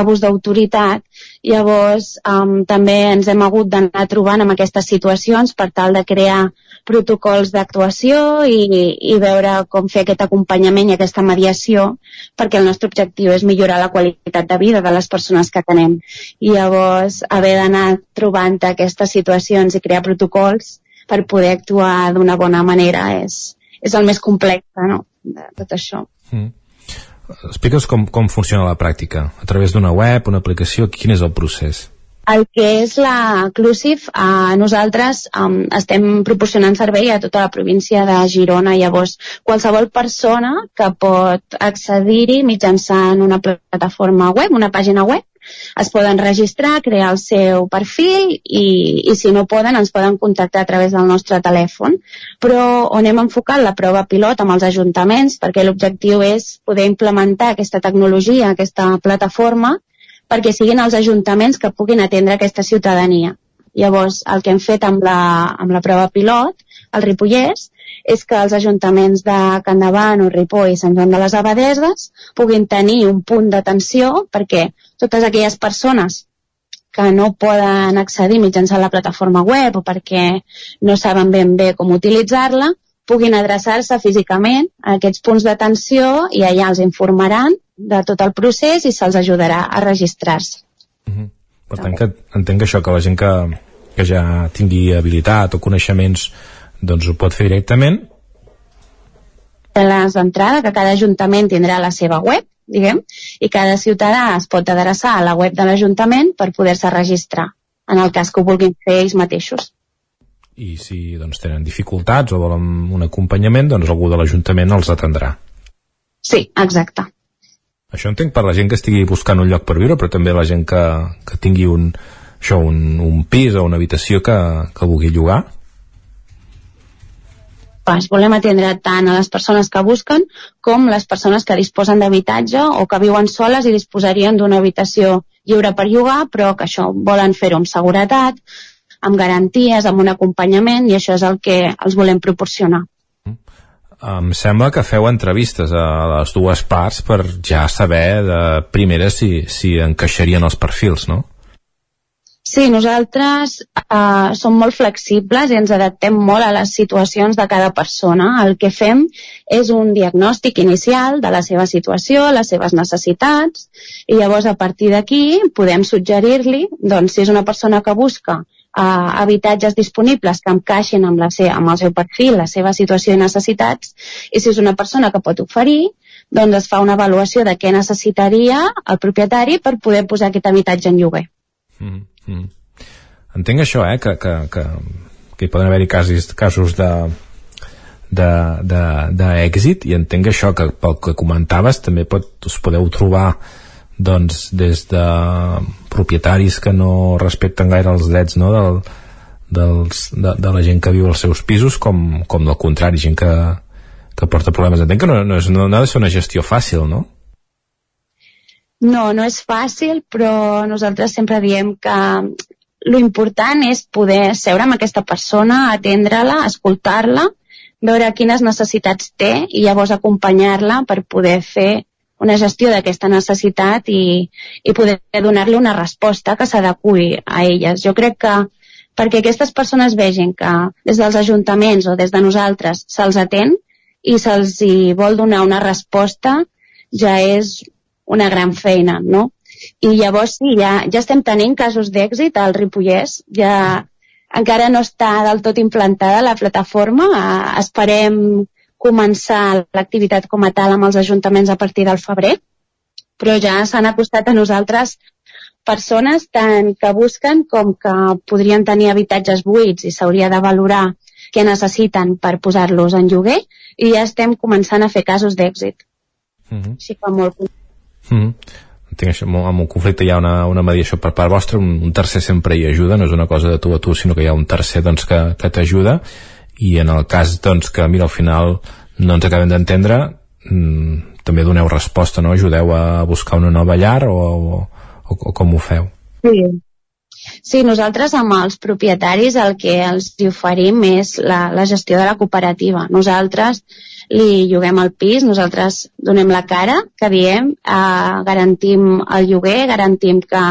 abús d'autoritat. Llavors, um, també ens hem hagut d'anar trobant amb aquestes situacions per tal de crear protocols d'actuació i, i veure com fer aquest acompanyament i aquesta mediació perquè el nostre objectiu és millorar la qualitat de vida de les persones que tenem. I llavors haver d'anar trobant aquestes situacions i crear protocols per poder actuar d'una bona manera és, és el més complex no? de tot això. Mm. Explica'ns com, com funciona la pràctica. A través d'una web, una aplicació, quin és el procés? El que és la Clusive, eh, nosaltres um, estem proporcionant servei a tota la província de Girona. Llavors, qualsevol persona que pot accedir-hi mitjançant una plataforma web, una pàgina web, es poden registrar, crear el seu perfil i, i si no poden ens poden contactar a través del nostre telèfon. Però on hem enfocat la prova pilot amb els ajuntaments perquè l'objectiu és poder implementar aquesta tecnologia, aquesta plataforma perquè siguin els ajuntaments que puguin atendre aquesta ciutadania. Llavors, el que hem fet amb la, amb la prova pilot, el Ripollès, és que els ajuntaments de Can Davant o Ripoll i Sant Joan de les Abadeses puguin tenir un punt d'atenció perquè totes aquelles persones que no poden accedir mitjançant la plataforma web o perquè no saben ben bé com utilitzar-la, puguin adreçar-se físicament a aquests punts d'atenció i allà els informaran de tot el procés i se'ls ajudarà a registrar-se. Mm -hmm. Per tant, que entenc que això, que la gent que, que ja tingui habilitat o coneixements doncs ho pot fer directament les d'entrada, que cada ajuntament tindrà la seva web, diguem, i cada ciutadà es pot adreçar a la web de l'Ajuntament per poder-se registrar, en el cas que ho vulguin fer ells mateixos. I si doncs, tenen dificultats o volen un acompanyament, doncs algú de l'Ajuntament els atendrà. Sí, exacte. Això entenc per la gent que estigui buscant un lloc per viure, però també la gent que, que tingui un, això, un, un pis o una habitació que, que vulgui llogar pas. Volem atendre tant a les persones que busquen com les persones que disposen d'habitatge o que viuen soles i disposarien d'una habitació lliure per llogar, però que això volen fer-ho amb seguretat, amb garanties, amb un acompanyament, i això és el que els volem proporcionar. Em sembla que feu entrevistes a les dues parts per ja saber de primera si, si encaixarien els perfils, no? Sí, nosaltres eh, som molt flexibles i ens adaptem molt a les situacions de cada persona. El que fem és un diagnòstic inicial de la seva situació, les seves necessitats, i llavors a partir d'aquí podem suggerir-li, doncs, si és una persona que busca eh, habitatges disponibles que encaixin amb, la se amb el seu perfil, la seva situació i necessitats, i si és una persona que pot oferir, doncs es fa una avaluació de què necessitaria el propietari per poder posar aquest habitatge en lloguer. Mm, mm. Entenc això, eh, que, que, que, que hi poden haver-hi casos, casos de d'èxit i entenc això que pel que comentaves també pot, us podeu trobar doncs des de propietaris que no respecten gaire els drets no, del, dels, de, de la gent que viu als seus pisos com, com del contrari, gent que, que porta problemes. Entenc que no, no, és, no ha de ser una gestió fàcil, no? No, no és fàcil, però nosaltres sempre diem que lo important és poder seure amb aquesta persona, atendre-la, escoltar-la, veure quines necessitats té i llavors acompanyar-la per poder fer una gestió d'aquesta necessitat i, i poder donar-li una resposta que s'adequi a elles. Jo crec que perquè aquestes persones vegin que des dels ajuntaments o des de nosaltres se'ls atén i se'ls vol donar una resposta ja és una gran feina, no? I llavors sí, ja, ja estem tenint casos d'èxit al Ripollès, ja encara no està del tot implantada la plataforma, esperem començar l'activitat com a tal amb els ajuntaments a partir del febrer, però ja s'han acostat a nosaltres persones tant que busquen com que podrien tenir habitatges buits i s'hauria de valorar què necessiten per posar-los en lloguer i ja estem començant a fer casos d'èxit. Mm -hmm. Així que molt Mm. Entenc això, amb un conflicte hi ha una, una mediació per part vostra, un, un tercer sempre hi ajuda, no és una cosa de tu a tu, sinó que hi ha un tercer doncs, que, que t'ajuda, i en el cas doncs, que, mira, al final no ens acabem d'entendre, mm, també doneu resposta, no? Ajudeu a buscar una nova llar o, o, o, com ho feu? Sí. Sí, nosaltres amb els propietaris el que els oferim és la, la gestió de la cooperativa. Nosaltres li lloguem el pis, nosaltres donem la cara, que diem, eh, garantim el lloguer, garantim que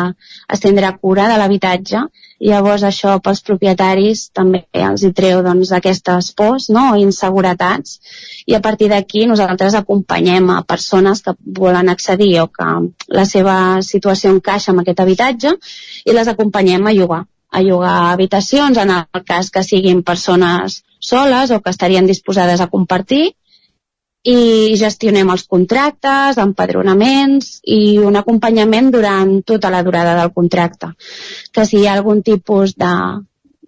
es tindrà cura de l'habitatge, llavors això pels propietaris també els hi treu doncs, aquestes pors no? o inseguretats, i a partir d'aquí nosaltres acompanyem a persones que volen accedir o que la seva situació encaixa amb aquest habitatge i les acompanyem a llogar a llogar habitacions en el cas que siguin persones soles o que estarien disposades a compartir i gestionem els contractes, empadronaments i un acompanyament durant tota la durada del contracte. Que si hi ha algun tipus de,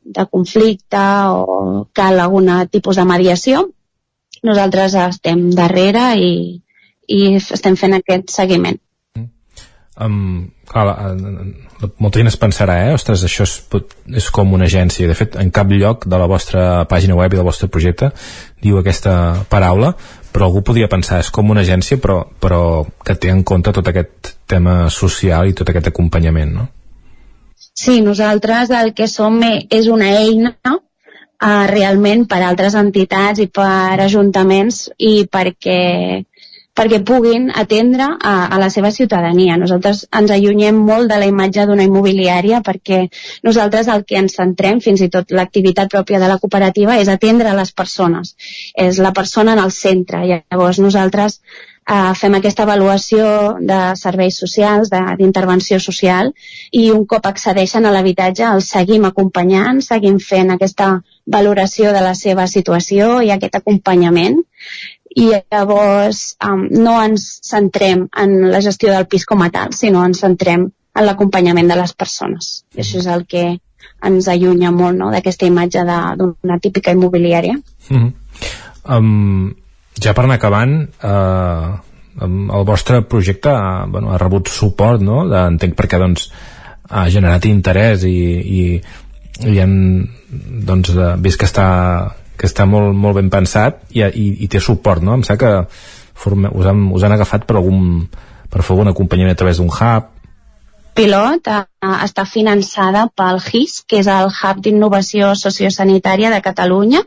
de conflicte o cal algun tipus de mediació, nosaltres estem darrere i, i estem fent aquest seguiment. Um, clar, molta gent es pensarà, eh? Ostres, això és, és com una agència. De fet, en cap lloc de la vostra pàgina web i del vostre projecte diu aquesta paraula, però algú podria pensar és com una agència però, però que té en compte tot aquest tema social i tot aquest acompanyament no? Sí, nosaltres el que som és una eina uh, realment per altres entitats i per ajuntaments i perquè perquè puguin atendre a, a la seva ciutadania. Nosaltres ens allunyem molt de la imatge d'una immobiliària perquè nosaltres el que ens centrem, fins i tot l'activitat pròpia de la cooperativa, és atendre les persones. És la persona en el centre. Llavors nosaltres eh, fem aquesta avaluació de serveis socials, d'intervenció social, i un cop accedeixen a l'habitatge el seguim acompanyant, seguim fent aquesta valoració de la seva situació i aquest acompanyament i llavors um, no ens centrem en la gestió del pis com a tal, sinó ens centrem en l'acompanyament de les persones. I això és el que ens allunya molt no, d'aquesta imatge d'una típica immobiliària. Mm -hmm. um, ja per anar acabant, uh, el vostre projecte ha, bueno, ha rebut suport, no? De, entenc perquè doncs, ha generat interès i, i, i han doncs, vist que està que està molt, molt ben pensat i, i, i té suport, no? Em sembla que forme, us, han, us han agafat per algun per fer algun acompanyament a través d'un hub pilot eh, està finançada pel HIS, que és el Hub d'Innovació Sociosanitària de Catalunya.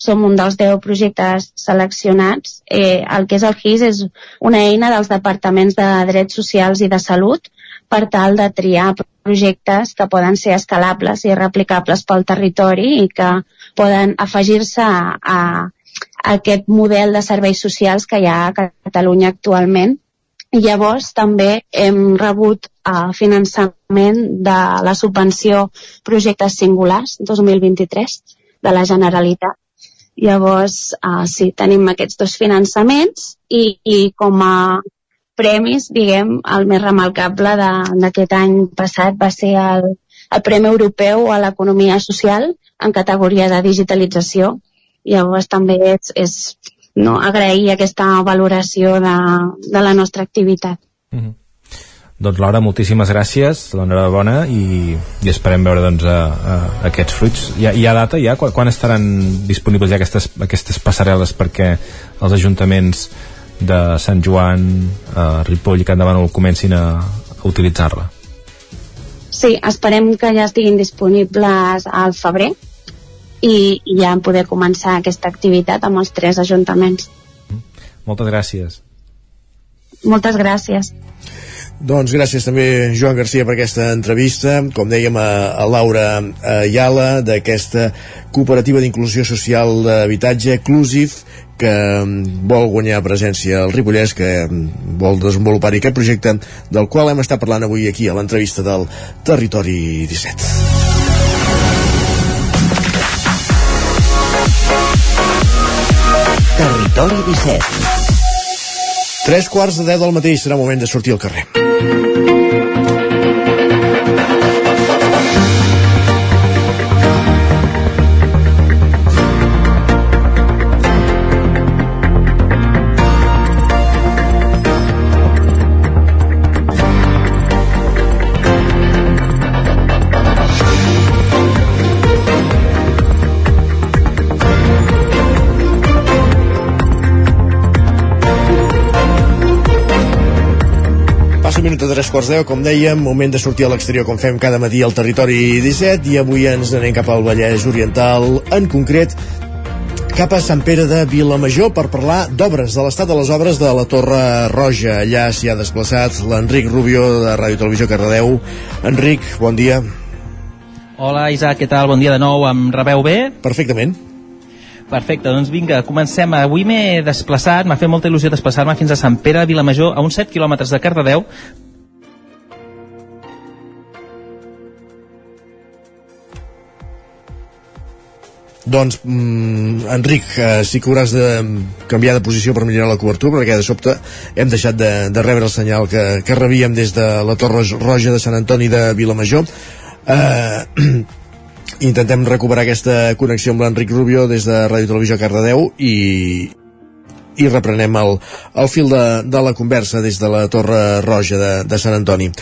Som un dels 10 projectes seleccionats. Eh, el que és el HIS és una eina dels departaments de drets socials i de salut per tal de triar projectes que poden ser escalables i replicables pel territori i que poden afegir-se a, a, aquest model de serveis socials que hi ha a Catalunya actualment. I llavors també hem rebut uh, finançament de la subvenció Projectes Singulars 2023 de la Generalitat. Llavors, uh, sí, tenim aquests dos finançaments i, i com a premis, diguem, el més remarcable d'aquest any passat va ser el, el Premi Europeu a l'Economia Social en categoria de digitalització. Llavors també és, és no, agrair aquesta valoració de, de la nostra activitat. Mm -hmm. Doncs Laura, moltíssimes gràcies, l'enhorabona i, i esperem veure doncs, a, a, aquests fruits. Hi ha, hi ha data ja? Quan, quan estaran disponibles ja aquestes, aquestes passarel·les perquè els ajuntaments de Sant Joan, eh, Ripoll i Can Davant comencin a, a utilitzar-la. Sí, esperem que ja estiguin disponibles al febrer i, i ja poder començar aquesta activitat amb els tres ajuntaments. Moltes gràcies. Moltes gràcies. Doncs gràcies també, Joan Garcia, per aquesta entrevista. Com dèiem, a, a Laura Ayala, d'aquesta cooperativa d'inclusió social d'habitatge, Clusiv, que mm, vol guanyar presència al Ripollès, que mm, vol desenvolupar-hi aquest projecte, del qual hem estat parlant avui aquí a l'entrevista del Territori 17. Territori 17 Tres quarts de deu del matí serà moment de sortir al carrer. Tres quarts deu, com dèiem, moment de sortir a l'exterior com fem cada matí al territori 17 i avui ens anem cap al Vallès Oriental, en concret cap a Sant Pere de Vilamajor per parlar d'obres, de l'estat de les obres de la Torre Roja. Allà s'hi ha desplaçat l'Enric Rubio de Ràdio Televisió Cardedeu. Enric, bon dia. Hola Isaac, què tal? Bon dia de nou. Em rebeu bé? Perfectament. Perfecte, doncs vinga, comencem. Avui m'he desplaçat, m'ha fet molta il·lusió desplaçar-me fins a Sant Pere de Vilamajor, a uns 7 quilòmetres de Cardedeu, Doncs, mm, Enric, eh, sí que hauràs de canviar de posició per millorar la cobertura, perquè de sobte hem deixat de, de rebre el senyal que, que rebíem des de la Torre Roja de Sant Antoni de Vilamajor. Eh, intentem recuperar aquesta connexió amb l'Enric Rubio des de Ràdio Televisió Cardedeu i, i reprenem el, el fil de, de la conversa des de la Torre Roja de, de Sant Antoni.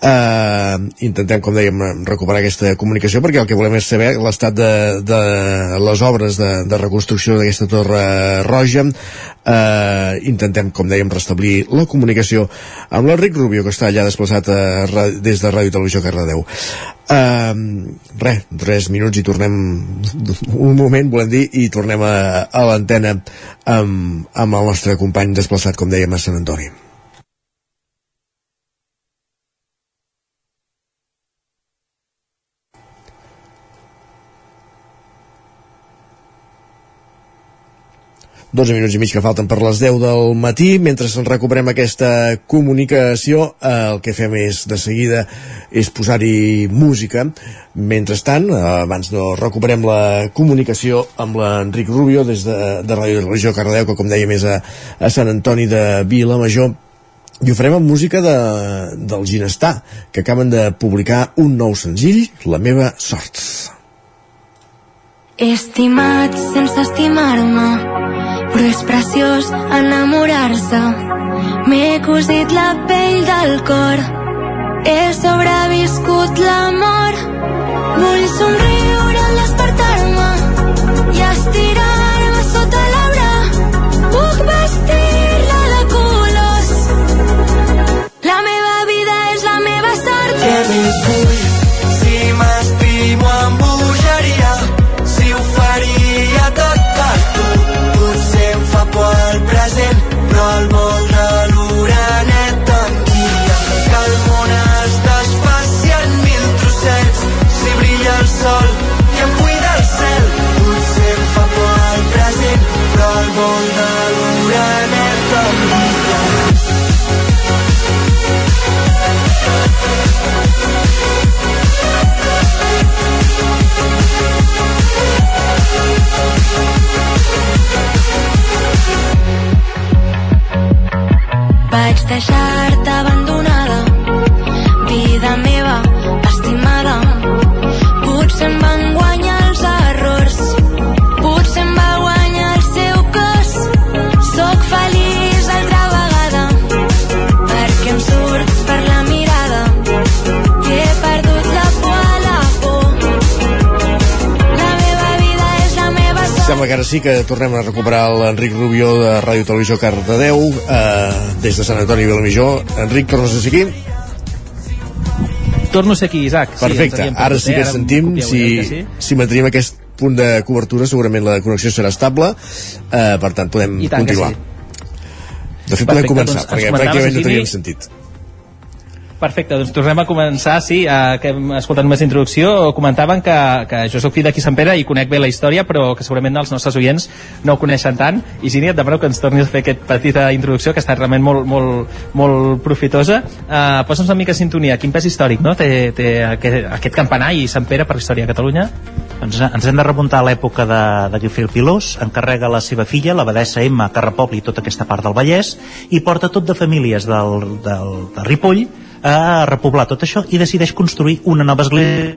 Uh, intentem, com dèiem, recuperar aquesta comunicació perquè el que volem és saber l'estat de, de les obres de, de reconstrucció d'aquesta torre roja. Uh, intentem, com dèiem, restablir la comunicació amb l'Enric Rubio que està allà desplaçat a, des de Ràdio Televisió Cardedeu. Uh, res, tres minuts i tornem un moment, volem dir i tornem a, a l'antena amb, amb el nostre company desplaçat, com dèiem, a Sant Antoni Dos minuts i mig que falten per les 10 del matí. Mentre ens recuperem aquesta comunicació, eh, el que fem és, de seguida, és posar-hi música. Mentrestant, eh, abans no recuperem la comunicació amb l'Enric Rubio des de, de Ràdio Regió Cardedeu, que com dèiem és a, a Sant Antoni de Vilamajor, i ho farem amb música de, del Ginestar, que acaben de publicar un nou senzill, La meva sort. Estimat sense estimar-me però és preciós enamorar-se. M'he cosit la pell del cor, he sobreviscut l'amor. Deixar-te Sembla que ara sí que tornem a recuperar l'Enric Rubió de Ràdio Televisió Cardedeu eh, des de Sant Antoni de Vilamajor. Enric, tornes a ser aquí? Torno a ser aquí, Isaac. Perfecte, havíem ara sí que et sentim. Si, que sí? si mantenim aquest punt de cobertura, segurament la connexió serà estable. Eh, per tant, podem I tant continuar. sí. De fet, podem Perfecte, començar, doncs perquè pràcticament no teníem sentit. Perfecte, doncs tornem a començar, sí, eh, que hem escoltat només introducció, comentaven que, que jo sóc fill d'aquí Sant Pere i conec bé la història, però que segurament els nostres oients no ho coneixen tant, i Gini, et demano que ens tornis a fer aquesta petita introducció, que estat realment molt, molt, molt profitosa. Uh, Posa'ns una mica sintonia, quin pes històric no? té, té aquest, aquest campanar i Sant Pere per la història de Catalunya? Doncs ens hem de remuntar a l'època de, de Guifil Pilós, encarrega la seva filla, l'abadessa Emma, que repobli tota aquesta part del Vallès, i porta tot de famílies del, del, de Ripoll a repoblar tot això i decideix construir una nova església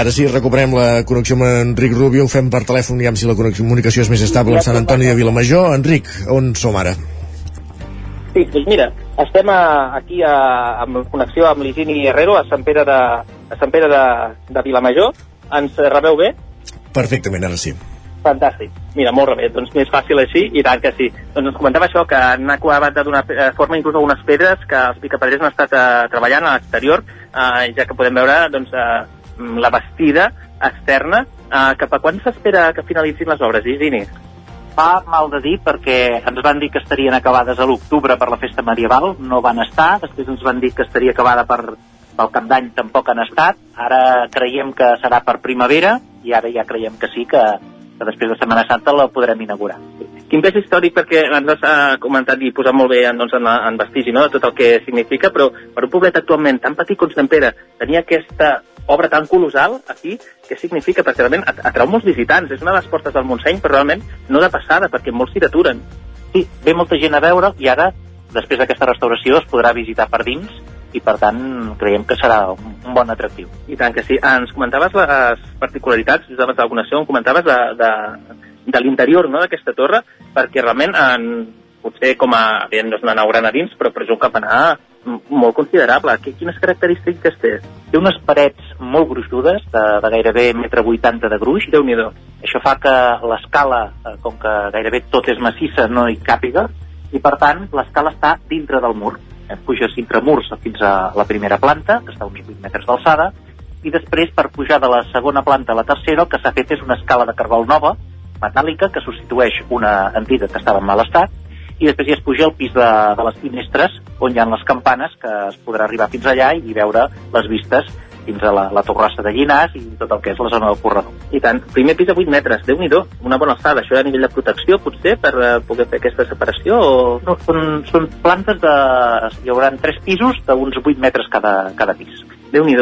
ara sí, recuperem la connexió amb Enric Rubio, ho fem per telèfon, ja si la comunicació és més estable amb Sant Antoni de Vilamajor. Enric, on som ara? Sí, doncs mira, estem a, aquí a, amb connexió amb l'Higini Herrero a Sant Pere de, a Sant Pere de, de Vilamajor. Ens rebeu bé? Perfectament, ara sí. Fantàstic. Mira, molt bé, doncs més fàcil així, i tant que sí. Doncs ens comentava això, que han acabat de donar eh, forma inclús a unes pedres que els picapedrers han estat eh, treballant a l'exterior, eh, ja que podem veure doncs, eh, la bastida externa. Eh, cap a quan s'espera que finalitzin les obres, Isini? Fa mal de dir perquè ens van dir que estarien acabades a l'octubre per la festa medieval, no van estar, després ens van dir que estaria acabada per, pel cap d'any, tampoc han estat, ara creiem que serà per primavera i ara ja creiem que sí, que, que després de Setmana Santa la podrem inaugurar. Quin pes històric, perquè ens has eh, comentat i posat molt bé doncs, en, en vestigi no? de tot el que significa, però per un poblet actualment tan petit com Sant Pere tenir aquesta obra tan colossal aquí, què significa? Perquè realment at- atrau molts visitants, és una de les portes del Montseny, però realment no de passada, perquè molts s'hi aturen. Sí, ve molta gent a veure i ara després d'aquesta restauració es podrà visitar per dins i per tant creiem que serà un, bon atractiu. I tant que sí. Ens comentaves les particularitats, just abans la connexió, em comentaves de, de, de l'interior no, d'aquesta torre, perquè realment en, potser com a, evident, no és una nau dins, però, però és un campanar molt considerable. Qui- Quines característiques té? Té unes parets molt gruixudes, de, de gairebé 1,80 m de gruix. déu nhi Això fa que l'escala, eh, com que gairebé tot és massissa, no hi càpiga, i per tant l'escala està dintre del mur. Eh, Puges entre murs fins a la primera planta, que està a uns 8 metres d'alçada, i després per pujar de la segona planta a la tercera el que s'ha fet és una escala de cargol nova, metàl·lica, que substitueix una antiga que estava en mal estat, i després ja es puja al pis de, de les finestres on hi ha les campanes que es podrà arribar fins allà i veure les vistes fins a la, la torrassa de Llinars i tot el que és la zona del corredor. I tant, primer pis de 8 metres, déu nhi una bona alçada. Això a nivell de protecció, potser, per eh, poder fer aquesta separació? O... No, són, són plantes de... Hi haurà tres pisos d'uns 8 metres cada, cada pis. déu nhi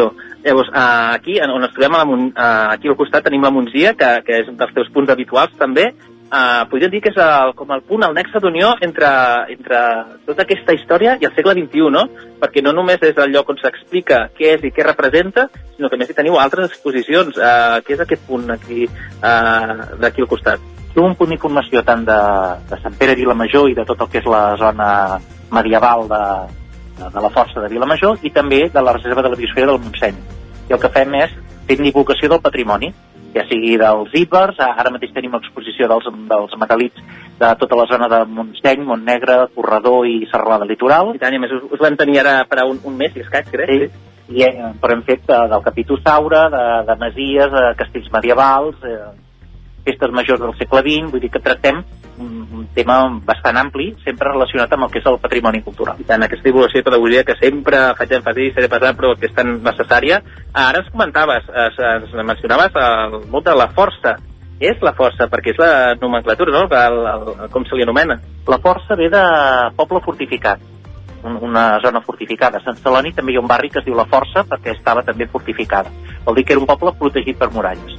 Llavors, eh, aquí, on ens trobem, a la, eh, aquí al costat tenim la Montgia, que, que és un dels teus punts habituals també. Eh, podríem dir que és el, com el punt, el nexe d'unió entre, entre tota aquesta història i el segle XXI, no? Perquè no només és el lloc on s'explica què és i què representa, sinó que més hi teniu altres exposicions. Eh, què és aquest punt aquí, eh, d'aquí al costat? Té un punt d'informació tant de, de Sant Pere Vilamajor i de tot el que és la zona medieval de, de la força de Vilamajor i també de la reserva de la biosfera del Montseny. I el que fem és fer divulgació del patrimoni, ja sigui dels íbers, ara mateix tenim exposició dels, dels metal·lits de tota la zona de Montseny, Montnegre, Corredor i Serralada Litoral. I tant, i més us, us vam tenir ara per a un, un mes i escaig, crec. Sí. I, eh, però hem fet eh, del Capitosaure, de, de Masies, de castells medievals, eh, festes majors del segle XX, vull dir que tractem un, tema bastant ampli, sempre relacionat amb el que és el patrimoni cultural. I tant, aquesta divulgació i pedagogia que sempre faig èmfasi, seré passant, però que és tan necessària. Ara ens comentaves, es, es mencionaves el mot de la força. És la força, perquè és la nomenclatura, no? El, el, el, com se li anomena. La força ve de poble fortificat, un- una zona fortificada. A Sant Celoni també hi ha un barri que es diu La Força perquè estava també fortificada. Vol dir que era un poble protegit per muralles.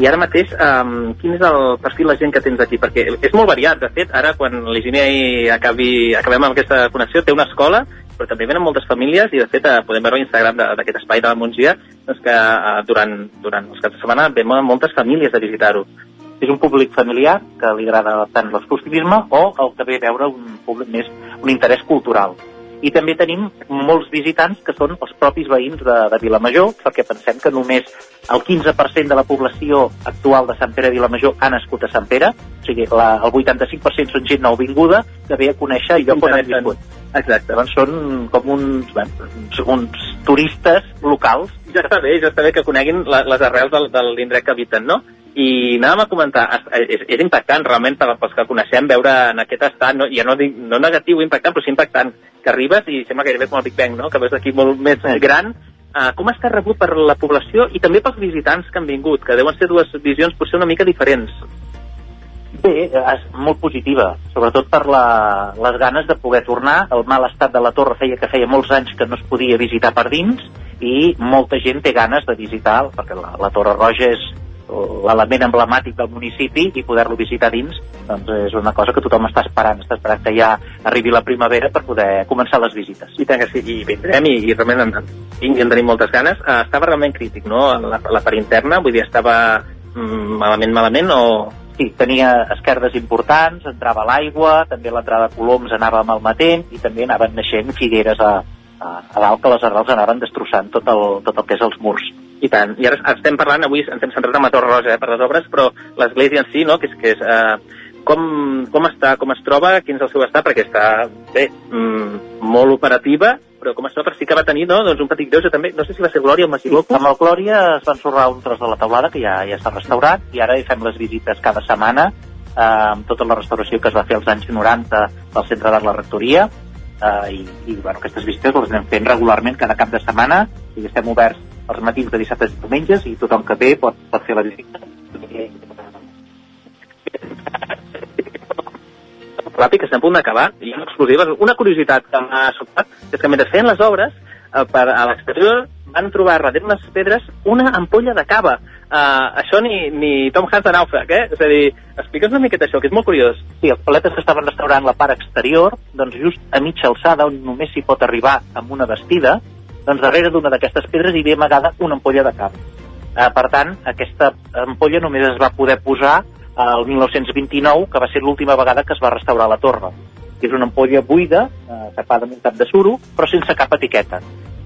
I ara mateix, um, quin és el perfil de gent que tens aquí? Perquè és molt variat, de fet, ara quan l'Higiene i acabi, acabem amb aquesta connexió, té una escola, però també venen moltes famílies i de fet eh, podem veure a Instagram d'aquest espai de la Montgia doncs que eh, durant, durant els caps de setmana ve moltes famílies a visitar-ho. És un públic familiar que li agrada tant l'exclusivisme o el que ve a veure un públic més, un interès cultural. I també tenim molts visitants que són els propis veïns de, de Vilamajor, perquè pensem que només el 15% de la població actual de Sant Pere de Vilamajor ha nascut a Sant Pere, o sigui, la, el 85% són gent nouvinguda que ve a conèixer el lloc on han viscut. Exacte. Llavors són com uns, bueno, uns, turistes locals. Ja està bé, ja està bé que coneguin la, les arrels del, de l'indret que habiten, no? I anàvem a comentar, és, és impactant realment per, pels que coneixem veure en aquest estat, no, ja no dic no negatiu impactant, però sí impactant, que arribes i sembla gairebé com el Big Bang, no? que veus d'aquí molt més gran. Uh, com està rebut per la població i també pels visitants que han vingut, que deuen ser dues visions potser una mica diferents. Bé, és molt positiva, sobretot per la, les ganes de poder tornar. El mal estat de la torre feia que feia molts anys que no es podia visitar per dins i molta gent té ganes de visitar, perquè la, la Torre Roja és l'element emblemàtic del municipi i poder-lo visitar dins doncs és una cosa que tothom està esperant està esperant que ja arribi la primavera per poder començar les visites I tant que sí, i vindrem i, i realment en, en, en tenim moltes ganes. Uh, estava realment crític, no?, la, la part interna, vull dir, estava mm, malament, malament, o... Sí, tenia esquerdes importants, entrava l'aigua, també l'entrada de coloms anava malmetent i també anaven naixent figueres a, a, a dalt que les arrels anaven destrossant tot el, tot el que és els murs. I tant. I ara estem parlant, avui ens hem centrat en la Torre Roja eh, per les obres, però l'església en si, no?, que és, que és eh, com, com està, com es troba, quin és el seu estat, perquè està, bé, mm, molt operativa, però com es troba, sí que va tenir, no?, doncs un petit greuge també, no sé si va ser Glòria o m'equivoco. Amb el Glòria es va ensorrar un tros de la teulada, que ja, ja està restaurat, i ara hi fem les visites cada setmana, eh, amb tota la restauració que es va fer als anys 90 del Centre d'Art La Rectoria, eh, i, i bueno, aquestes visites les anem fent regularment cada cap de setmana, i estem oberts els matins de dissabtes i diumenges, i tothom que ve pot, pot fer la visita. ràpid, que estem a punt d'acabar, i una exclusiva, una curiositat que m'ha sobtat, és que mentre feien les obres, eh, per a l'exterior van trobar darrere unes pedres una ampolla de cava. uh, això ni, ni Tom Hanks de nàufrag, eh? És a dir, explica'ns una miqueta això, que és molt curiós. Sí, els paletes que estaven restaurant la part exterior, doncs just a mitja alçada, on només s'hi pot arribar amb una vestida, doncs darrere d'una d'aquestes pedres hi havia amagada una ampolla de cava. Eh, per tant, aquesta ampolla només es va poder posar el 1929, que va ser l'última vegada que es va restaurar la torre. És una ampolla buida, eh, tapada amb un tap de suro, però sense cap etiqueta.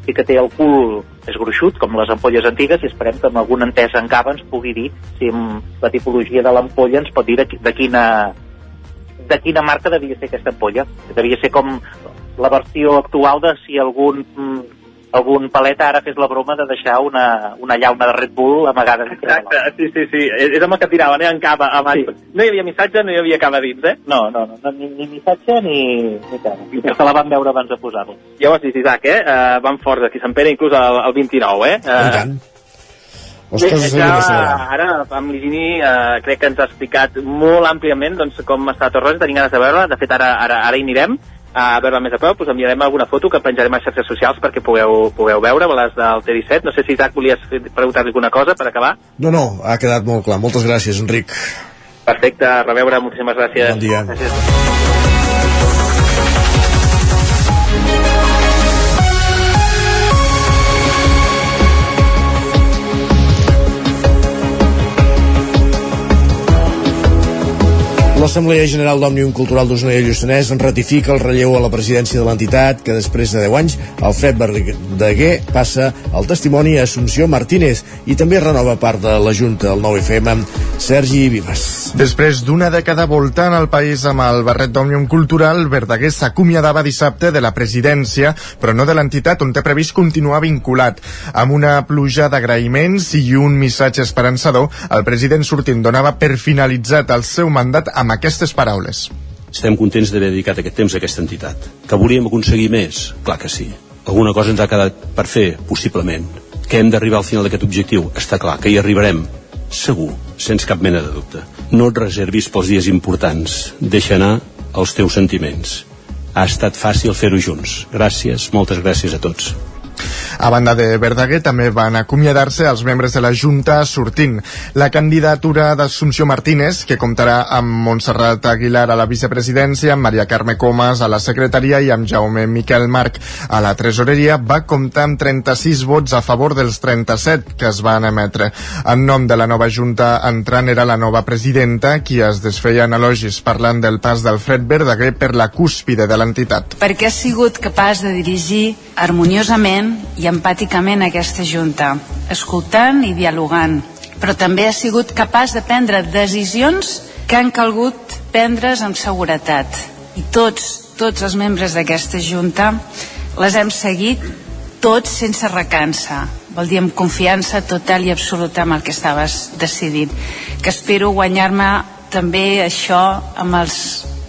Sí que té el cul és gruixut, com les ampolles antigues, i esperem que amb alguna entesa en cava ens pugui dir si amb la tipologia de l'ampolla ens pot dir de, de quina de quina marca devia ser aquesta ampolla. Devia ser com la versió actual de si algun mm, algun paleta ara fes la broma de deixar una, una llauna de Red Bull amagada Exacte, sí, sí, sí, és amb el que tiraven, eh, en cava, abans. Sí. No hi havia missatge, no hi havia cava dins, eh? No, no, no, no ni, ni missatge ni, ni cava. I que se la van veure abans de posar-la. Ja ho has vist, Isaac, eh? Uh, van forts aquí a Sant Pere, inclús el, el 29, eh? Uh, I tant. Les Bé, coses ja, ara, amb l'Higini, eh, crec que ens ha explicat molt àmpliament doncs, com està Torroja, tenim ganes de veure De fet, ara, ara, ara hi anirem a veure més a prop, us enviarem alguna foto que penjarem a xarxes socials perquè pugueu, pugueu veure, les del T17. No sé si, Isaac, volies preguntar-li alguna cosa per acabar. No, no, ha quedat molt clar. Moltes gràcies, Enric. Perfecte, a reveure, moltíssimes gràcies. Bon dia. Gràcies. L'Assemblea General d'Òmnium Cultural d'Osona i Lluçanès ratifica el relleu a la presidència de l'entitat que després de 10 anys Alfred Verdaguer passa el testimoni a Assumpció Martínez i també renova part de la Junta, el 9FM, Sergi Vives. Després d'una dècada voltant al país amb el barret d'Òmnium Cultural, Verdaguer s'acomiadava dissabte de la presidència, però no de l'entitat on té previst continuar vinculat. Amb una pluja d'agraïments i un missatge esperançador, el president sortint donava per finalitzat el seu mandat amb aquestes paraules. Estem contents d'haver dedicat aquest temps a aquesta entitat. Que volíem aconseguir més? Clar que sí. Alguna cosa ens ha quedat per fer, possiblement. Que hem d'arribar al final d'aquest objectiu? Està clar, que hi arribarem. Segur, sense cap mena de dubte. No et reservis pels dies importants. Deixa anar els teus sentiments. Ha estat fàcil fer-ho junts. Gràcies, moltes gràcies a tots. A banda de Verdaguer, també van acomiadar-se els membres de la Junta sortint. La candidatura d'Assumpció Martínez, que comptarà amb Montserrat Aguilar a la vicepresidència, amb Maria Carme Comas a la secretaria i amb Jaume Miquel Marc a la tresoreria, va comptar amb 36 vots a favor dels 37 que es van emetre. En nom de la nova Junta entrant era la nova presidenta, qui es desfeia en elogis parlant del pas d'Alfred Verdaguer per la cúspide de l'entitat. perquè ha sigut capaç de dirigir harmoniosament i empàticament aquesta Junta, escoltant i dialogant, però també ha sigut capaç de prendre decisions que han calgut prendre's amb seguretat. I tots, tots els membres d'aquesta Junta les hem seguit tots sense recança, vol dir amb confiança total i absoluta amb el que estaves decidint, que espero guanyar-me també això amb els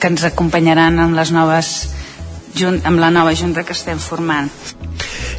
que ens acompanyaran amb les noves junt, amb la nova junta que estem formant.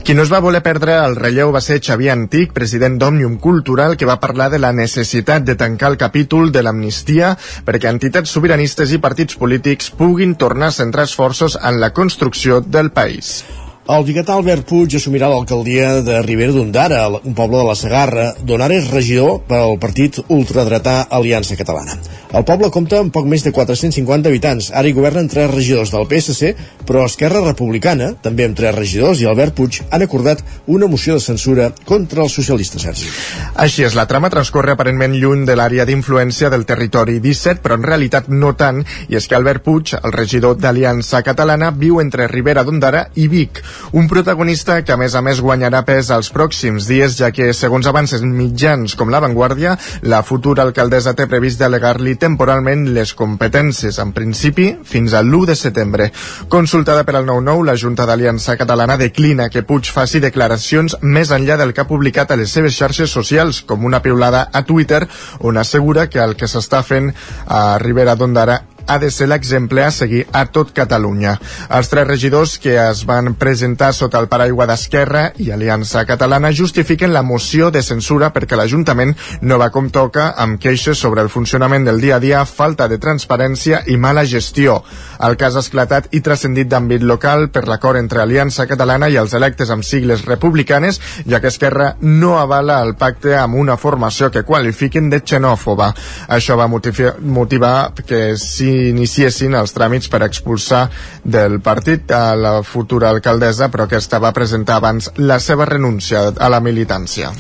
Qui no es va voler perdre el relleu va ser Xavier Antic, president d'Òmnium Cultural, que va parlar de la necessitat de tancar el capítol de l'amnistia perquè entitats sobiranistes i partits polítics puguin tornar a centrar esforços en la construcció del país. El biguetà Albert Puig assumirà l'alcaldia de Ribera d'Ondara, un poble de la Segarra, d'on ara és regidor pel partit ultradretà Aliança Catalana. El poble compta amb poc més de 450 habitants. Ara hi governen tres regidors del PSC, però Esquerra Republicana, també amb tres regidors, i Albert Puig han acordat una moció de censura contra els socialistes, Sergi. Així és, la trama transcorre aparentment lluny de l'àrea d'influència del territori 17, però en realitat no tant, i és que Albert Puig, el regidor d'Aliança Catalana, viu entre Ribera d'Ondara i Vic, un protagonista que a més a més guanyarà pes als pròxims dies, ja que, segons avances mitjans com La Vanguardia, la futura alcaldessa té previst delegar-li temporalment les competències, en principi, fins a l'1 de setembre. Consultada per al 9-9, la Junta d'Aliança Catalana declina que Puig faci declaracions més enllà del que ha publicat a les seves xarxes socials, com una piulada a Twitter, on assegura que el que s'està fent a Ribera d'Ondara ha de ser l'exemple a seguir a tot Catalunya. Els tres regidors que es van presentar sota el paraigua d'Esquerra i Aliança Catalana justifiquen la moció de censura perquè l'Ajuntament no va com toca amb queixes sobre el funcionament del dia a dia, falta de transparència i mala gestió. El cas ha esclatat i transcendit d'àmbit local per l'acord entre Aliança Catalana i els electes amb sigles republicanes, ja que Esquerra no avala el pacte amb una formació que qualifiquen de xenòfoba. Això va motivar que s'iniciessin els tràmits per expulsar del partit a la futura alcaldessa, però aquesta va presentar abans la seva renúncia a la militància.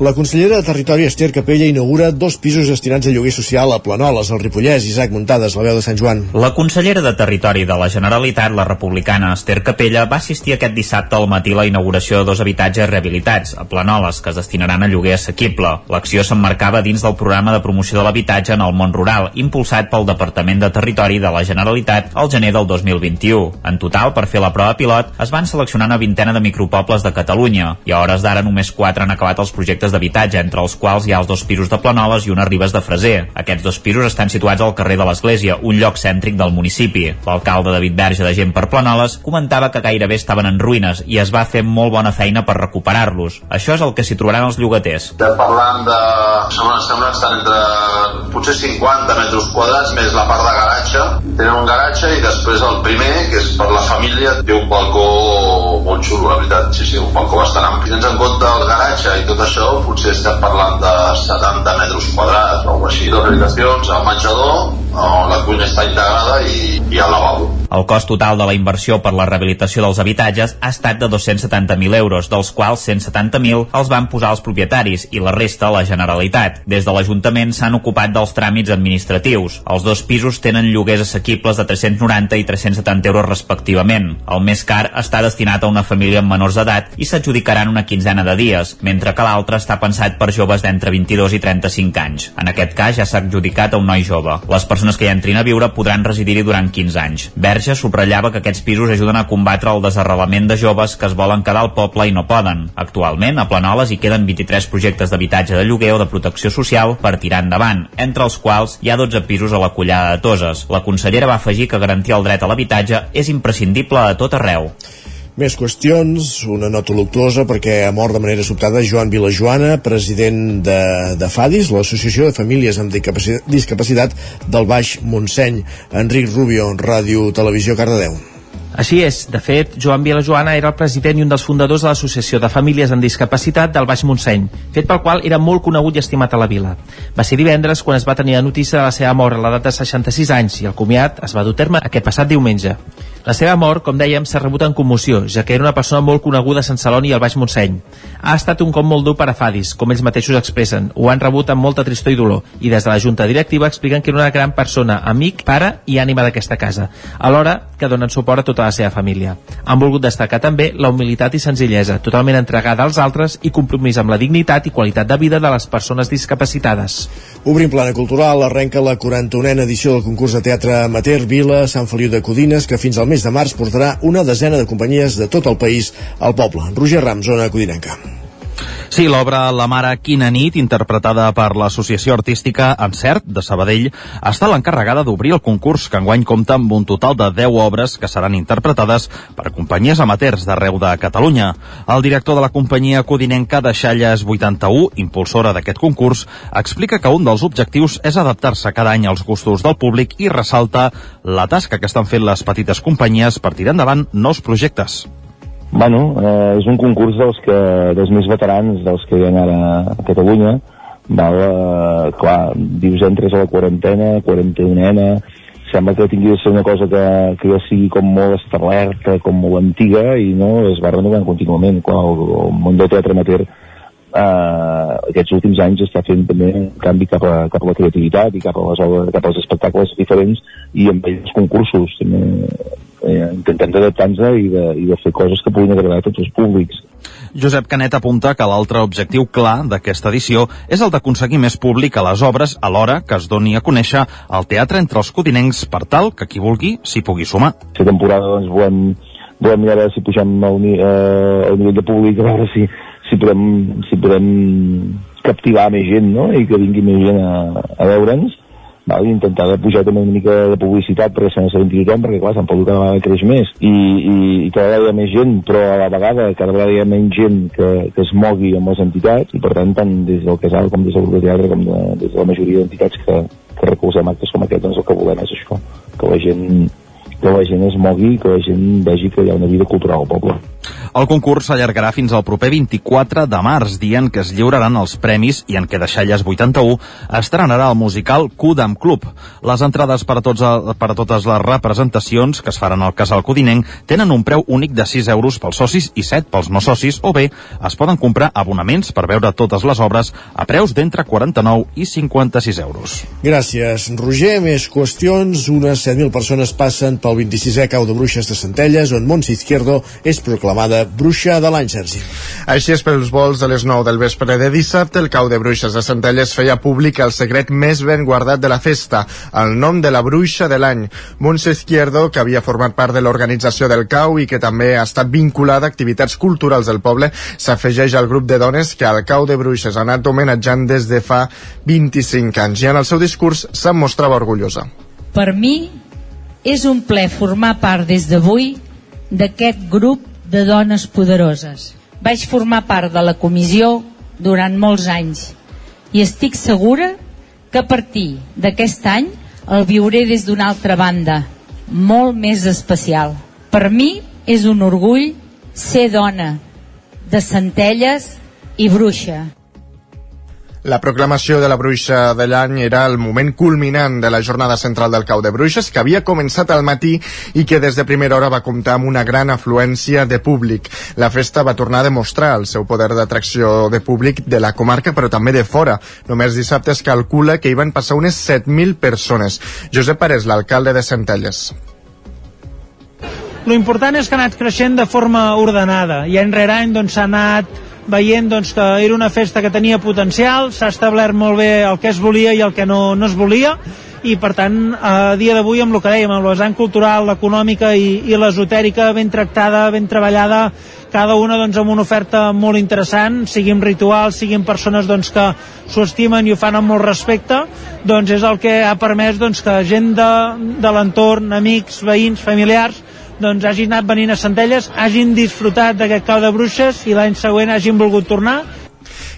La consellera de Territori, Esther Capella, inaugura dos pisos destinats a lloguer social a Planoles, al Ripollès. Isaac Muntades, la veu de Sant Joan. La consellera de Territori de la Generalitat, la republicana Esther Capella, va assistir aquest dissabte al matí a la inauguració de dos habitatges rehabilitats a Planoles, que es destinaran a lloguer assequible. L'acció s'emmarcava dins del programa de promoció de l'habitatge en el món rural, impulsat pel Departament de Territori de la Generalitat al gener del 2021. En total, per fer la prova pilot, es van seleccionar una vintena de micropobles de Catalunya i a hores d'ara només quatre han acabat els projectes projectes d'habitatge, entre els quals hi ha els dos pisos de Planoles i una Ribes de Freser. Aquests dos pisos estan situats al carrer de l'Església, un lloc cèntric del municipi. L'alcalde David Verge de Gent per Planoles comentava que gairebé estaven en ruïnes i es va fer molt bona feina per recuperar-los. Això és el que s'hi trobaran els llogaters. Estem parlant de... Sembla, sembla estar entre potser 50 metres quadrats més la part de garatge. Tenen un garatge i després el primer, que és per la família, té un balcó molt xulo, la veritat. Sí, sí, un balcó bastant ampli. Tens en compte el garatge i tot això, potser estem parlant de 70 metres quadrats o així, dos habitacions, el menjador, la cuina està integrada i, i el lavabo. El cost total de la inversió per la rehabilitació dels habitatges ha estat de 270.000 euros, dels quals 170.000 els van posar els propietaris i la resta la Generalitat. Des de l'Ajuntament s'han ocupat dels tràmits administratius. Els dos pisos tenen lloguers assequibles de 390 i 370 euros respectivament. El més car està destinat a una família amb menors d'edat i s'adjudicaran una quinzena de dies, mentre que l'altre està pensat per joves d'entre 22 i 35 anys. En aquest cas ja s'ha adjudicat a un noi jove. Les persones que hi entrin a viure podran residir-hi durant 15 anys. Verge subratllava que aquests pisos ajuden a combatre el desarrelament de joves que es volen quedar al poble i no poden. Actualment, a Planoles hi queden 23 projectes d'habitatge de lloguer o de protecció social per tirar endavant, entre els quals hi ha 12 pisos a la collada de Toses. La consellera va afegir que garantir el dret a l'habitatge és imprescindible a tot arreu. Més qüestions, una nota luctuosa perquè ha mort de manera sobtada Joan Vilajoana, president de, de FADIS, l'Associació de Famílies amb Discapacitat, Discapacitat del Baix Montseny. Enric Rubio, Ràdio Televisió Cardedeu. Així és. De fet, Joan Vilajoana era el president i un dels fundadors de l'Associació de Famílies amb Discapacitat del Baix Montseny, fet pel qual era molt conegut i estimat a la vila. Va ser divendres quan es va tenir la notícia de la seva mort a l'edat de 66 anys i el comiat es va dur terme aquest passat diumenge. La seva mort, com dèiem, s'ha rebut en commoció, ja que era una persona molt coneguda a Sant Celoni i al Baix Montseny. Ha estat un cop molt dur per a Fadis, com ells mateixos expressen. Ho han rebut amb molta tristor i dolor, i des de la Junta Directiva expliquen que era una gran persona, amic, pare i ànima d'aquesta casa, alhora que donen suport a tota la seva família. Han volgut destacar també la humilitat i senzillesa, totalment entregada als altres i compromís amb la dignitat i qualitat de vida de les persones discapacitades. Obrim plana cultural, arrenca la 41a edició del concurs de teatre amateur Vila Sant Feliu de Codines, que fins al mes de març portarà una desena de companyies de tot el país al poble. Roger Ram, zona codinenca. Sí, l'obra La mare quina nit, interpretada per l'Associació Artística Encert de Sabadell, està l'encarregada d'obrir el concurs que enguany compta amb un total de 10 obres que seran interpretades per companyies amateurs d'arreu de Catalunya. El director de la companyia codinenca de Xalles 81, impulsora d'aquest concurs, explica que un dels objectius és adaptar-se cada any als gustos del públic i ressalta la tasca que estan fent les petites companyies per tirar endavant nous projectes. Bueno, eh, és un concurs dels, que, dels més veterans dels que hi ha ara a Catalunya. Val, eh, clar, dius entres a la quarantena, 41ena, sembla que tingui de ser una cosa que, que ja sigui com molt establerta, com molt antiga, i no es va renovant contínuament. Quan el, el món del teatre amateur eh, aquests últims anys està fent també un canvi cap a, cap a la creativitat i cap, a les, obres, cap als espectacles diferents i amb els concursos també eh, intentem d'adaptar-nos i, de, i de fer coses que puguin agradar a tots els públics. Josep Canet apunta que l'altre objectiu clar d'aquesta edició és el d'aconseguir més públic a les obres alhora que es doni a conèixer el teatre entre els codinencs per tal que qui vulgui s'hi pugui sumar. Aquesta temporada doncs, volem, volem mirar a veure si pugem el, eh, el nivell de públic, a veure si, si, podem, si podem captivar més gent no? i que vingui més gent a, a veure'ns i intentar pujar també una mica de publicitat perquè se n'assabentifiquem, perquè clar, Sant Pau cada vegada creix més i, i, i cada vegada hi ha més gent, però a la vegada cada vegada hi ha menys gent que, que es mogui amb les entitats i per tant tant des del casal com des del grup de teatre com de, des de la majoria d'entitats que, que recolzem actes com aquest, doncs el que volem és això, que la gent que la gent es mogui, que la gent vegi que hi ha una vida cultural al poble. El concurs s'allargarà fins al proper 24 de març, dient que es lliuraran els premis i en què Deixalles 81 estrenarà el musical Cudam Club. Les entrades per a, tots, per a totes les representacions que es faran al Casal Codinenc tenen un preu únic de 6 euros pels socis i 7 pels no socis, o bé es poden comprar abonaments per veure totes les obres a preus d'entre 49 i 56 euros. Gràcies, Roger. Més qüestions. Unes 7.000 persones passen pel 26è cau de bruixes de Centelles, on Montse Izquierdo és proclamada bruixa de l'any, Sergi. Així és pels vols de les 9 del vespre de dissabte, el cau de bruixes de Centelles feia públic el secret més ben guardat de la festa, el nom de la bruixa de l'any. Montse Izquierdo, que havia format part de l'organització del cau i que també ha estat vinculada a activitats culturals del poble, s'afegeix al grup de dones que al cau de bruixes ha anat homenatjant des de fa 25 anys i en el seu discurs se'n mostrava orgullosa. Per mi és un ple formar part des d'avui d'aquest grup de dones poderoses. Vaig formar part de la comissió durant molts anys i estic segura que a partir d'aquest any el viuré des d'una altra banda, molt més especial. Per mi és un orgull ser dona de Centelles i bruixa. La proclamació de la bruixa de l'any era el moment culminant de la jornada central del Cau de Bruixes, que havia començat al matí i que des de primera hora va comptar amb una gran afluència de públic. La festa va tornar a demostrar el seu poder d'atracció de públic de la comarca, però també de fora. Només dissabte es calcula que hi van passar unes 7.000 persones. Josep Parés, l'alcalde de Centelles. Lo important és que ha anat creixent de forma ordenada i any rere any doncs, s'ha anat veient doncs, que era una festa que tenia potencial, s'ha establert molt bé el que es volia i el que no, no es volia, i per tant a dia d'avui amb el que dèiem, amb la vessant cultural, l'econòmica i, i l'esotèrica ben tractada, ben treballada cada una doncs, amb una oferta molt interessant, siguin rituals, siguin persones doncs, que s'ho estimen i ho fan amb molt respecte, doncs és el que ha permès doncs, que gent de, de l'entorn, amics, veïns, familiars, doncs hagin anat venint a Centelles, hagin disfrutat d'aquest cau de bruixes i l'any següent hagin volgut tornar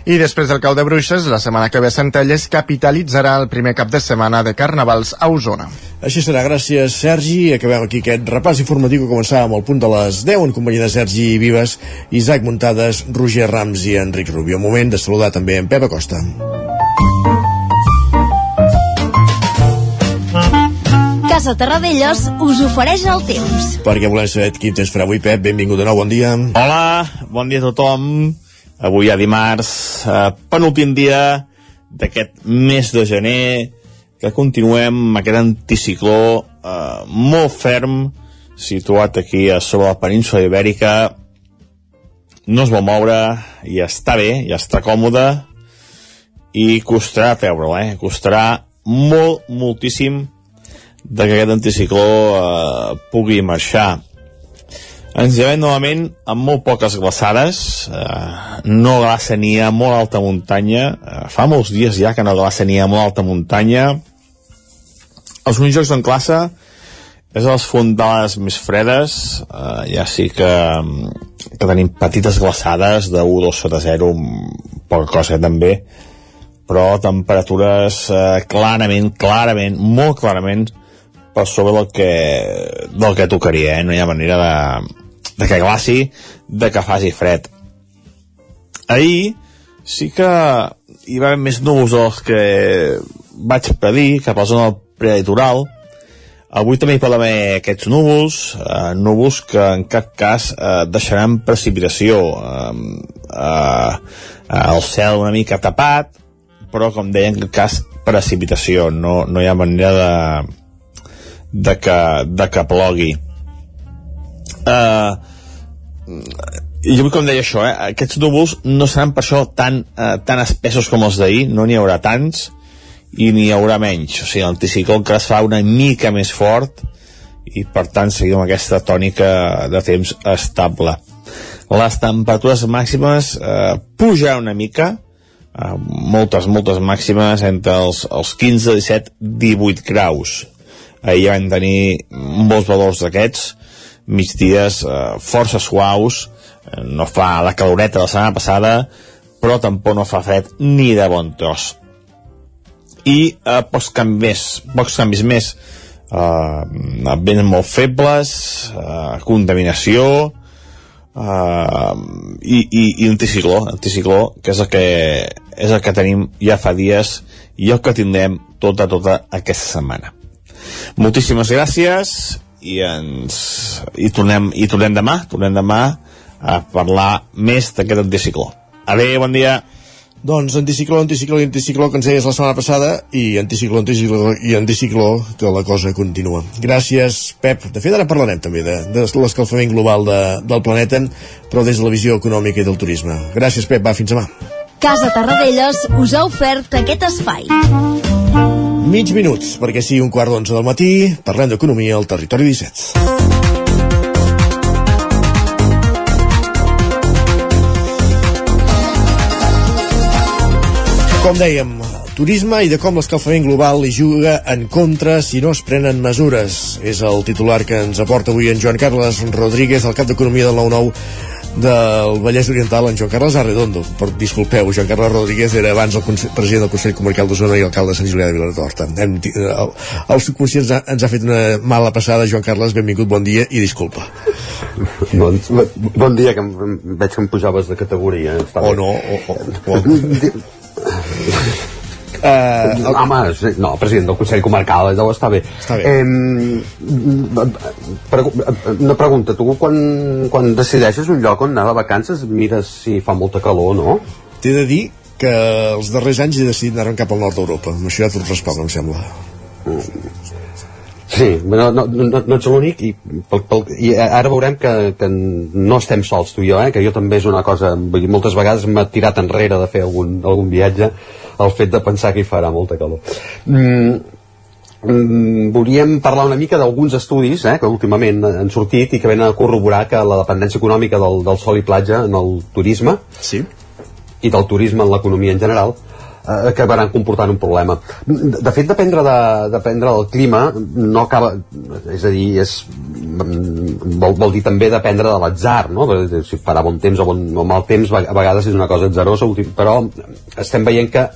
i després del cau de bruixes, la setmana que ve Centelles capitalitzarà el primer cap de setmana de carnavals a Osona. Així serà, gràcies Sergi. Acabem aquí aquest repàs informatiu que començava amb el punt de les 10 en companyia de Sergi Vives, Isaac Muntades, Roger Rams i Enric Rubio. Moment de saludar també en Pep Acosta. Casa Terradellos us ofereix el temps. Perquè volem saber quin temps farà avui, Pep. Benvingut de nou, bon dia. Hola, bon dia a tothom. Avui a dimarts, eh, penúltim dia d'aquest mes de gener, que continuem amb aquest anticicló eh, molt ferm, situat aquí a sobre la península ibèrica, no es vol moure, i està bé, ja està còmode, i costarà treure'l, eh? Costarà molt, moltíssim de que aquest anticicló eh, pugui marxar. Ens llevem novament amb molt poques glaçades, eh, no glaça ni a molt alta muntanya, eh, fa molts dies ja que no glaça ni a molt alta muntanya. Els únics jocs en classe és a les fondades més fredes, eh, ja sí que, que tenim petites glaçades de 1 2 sota 0, poca cosa també, però temperatures eh, clarament, clarament, molt clarament per sobre del que, del que tocaria, eh? no hi ha manera de, de que glaci, de que faci fred. Ahir sí que hi va haver més núvols dels que vaig pedir cap a la zona prelitoral. Avui també hi pot haver aquests núvols, eh, núvols que en cap cas eh, deixaran precipitació. Eh, eh, el cel una mica tapat, però com deia en cap cas precipitació, no, no hi ha manera de, de que, de que plogui. Uh, jo com deia això, eh, aquests núvols no seran per això tan, uh, tan espessos com els d'ahir, no n'hi haurà tants i n'hi haurà menys. O sigui, l'anticicló encara es fa una mica més fort i per tant seguim aquesta tònica de temps estable. Les temperatures màximes eh, pujaran una mica, uh, moltes, moltes màximes entre els, els 15, 17, 18 graus. Ahir vam tenir molts valors d'aquests, migdies uh, força suaus, uh, no fa la caloreta de la setmana passada, però tampoc no fa fred ni de bon tros. I uh, pocs canvis, pocs canvis més, uh, vents molt febles, uh, contaminació, uh, i, i, i anticicló, anticicló, que és el que, és el que tenim ja fa dies i el que tindrem tota, tota aquesta setmana. Moltíssimes gràcies i ens i tornem, i tornem demà, tornem demà a parlar més d'aquest anticicló. Adéu, bon dia. Doncs anticicló, anticicló i anticicló que ens deies la setmana passada i anticicló, anticicló i anticicló que la cosa continua. Gràcies, Pep. De fet, ara parlarem també de, de l'escalfament global de, del planeta, però des de la visió econòmica i del turisme. Gràcies, Pep. Va, fins demà. Casa Tarradellas us ha ofert aquest espai. Mig minuts, perquè sigui un quart d'onze del matí, parlem d'economia al Territori 17. Com dèiem, turisme i de com l'escalfament global li juga en contra si no es prenen mesures. És el titular que ens aporta avui en Joan Carles Rodríguez, el cap d'Economia del 9-9 del Vallès Oriental, en Joan Carles Arredondo. Per, disculpeu, Joan Carles Rodríguez era abans el president del Consell Comarcal d'Osona i alcalde de Sant Julià de Vilatorta. Hem, el, el subconscient ens ha, ens ha fet una mala passada, Joan Carles, benvingut, bon dia i disculpa. Bon, bon dia, que em, veig que em pujaves de categoria. Està o bé. no, o, o, o. Uh, el... Home, sí, no, president del Consell Comarcal, deu estar bé. Està bé. Eh, pregu una pregunta, tu quan, quan decideixes un lloc on anar de vacances mires si fa molta calor o no? T'he de dir que els darrers anys he decidit anar cap al nord d'Europa. Amb això ja t'ho responc, em sembla. Sí, no, no, no, no ets l'únic i, pel, pel, i ara veurem que, que no estem sols tu i jo, eh? que jo també és una cosa, vull dir, moltes vegades m'ha tirat enrere de fer algun, algun viatge el fet de pensar que hi farà molta calor. Mm, mm, volíem parlar una mica d'alguns estudis eh, que últimament han sortit i que venen a corroborar que la dependència econòmica del, del sol i platja en el turisme sí. i del turisme en l'economia en general eh, acabaran comportant un problema. De fet, dependre, de, dependre del clima no acaba... És a dir, és, vol, vol dir també dependre de l'atzar, no? Si farà bon temps o, bon, o mal temps, a vegades és una cosa atzarosa, però estem veient que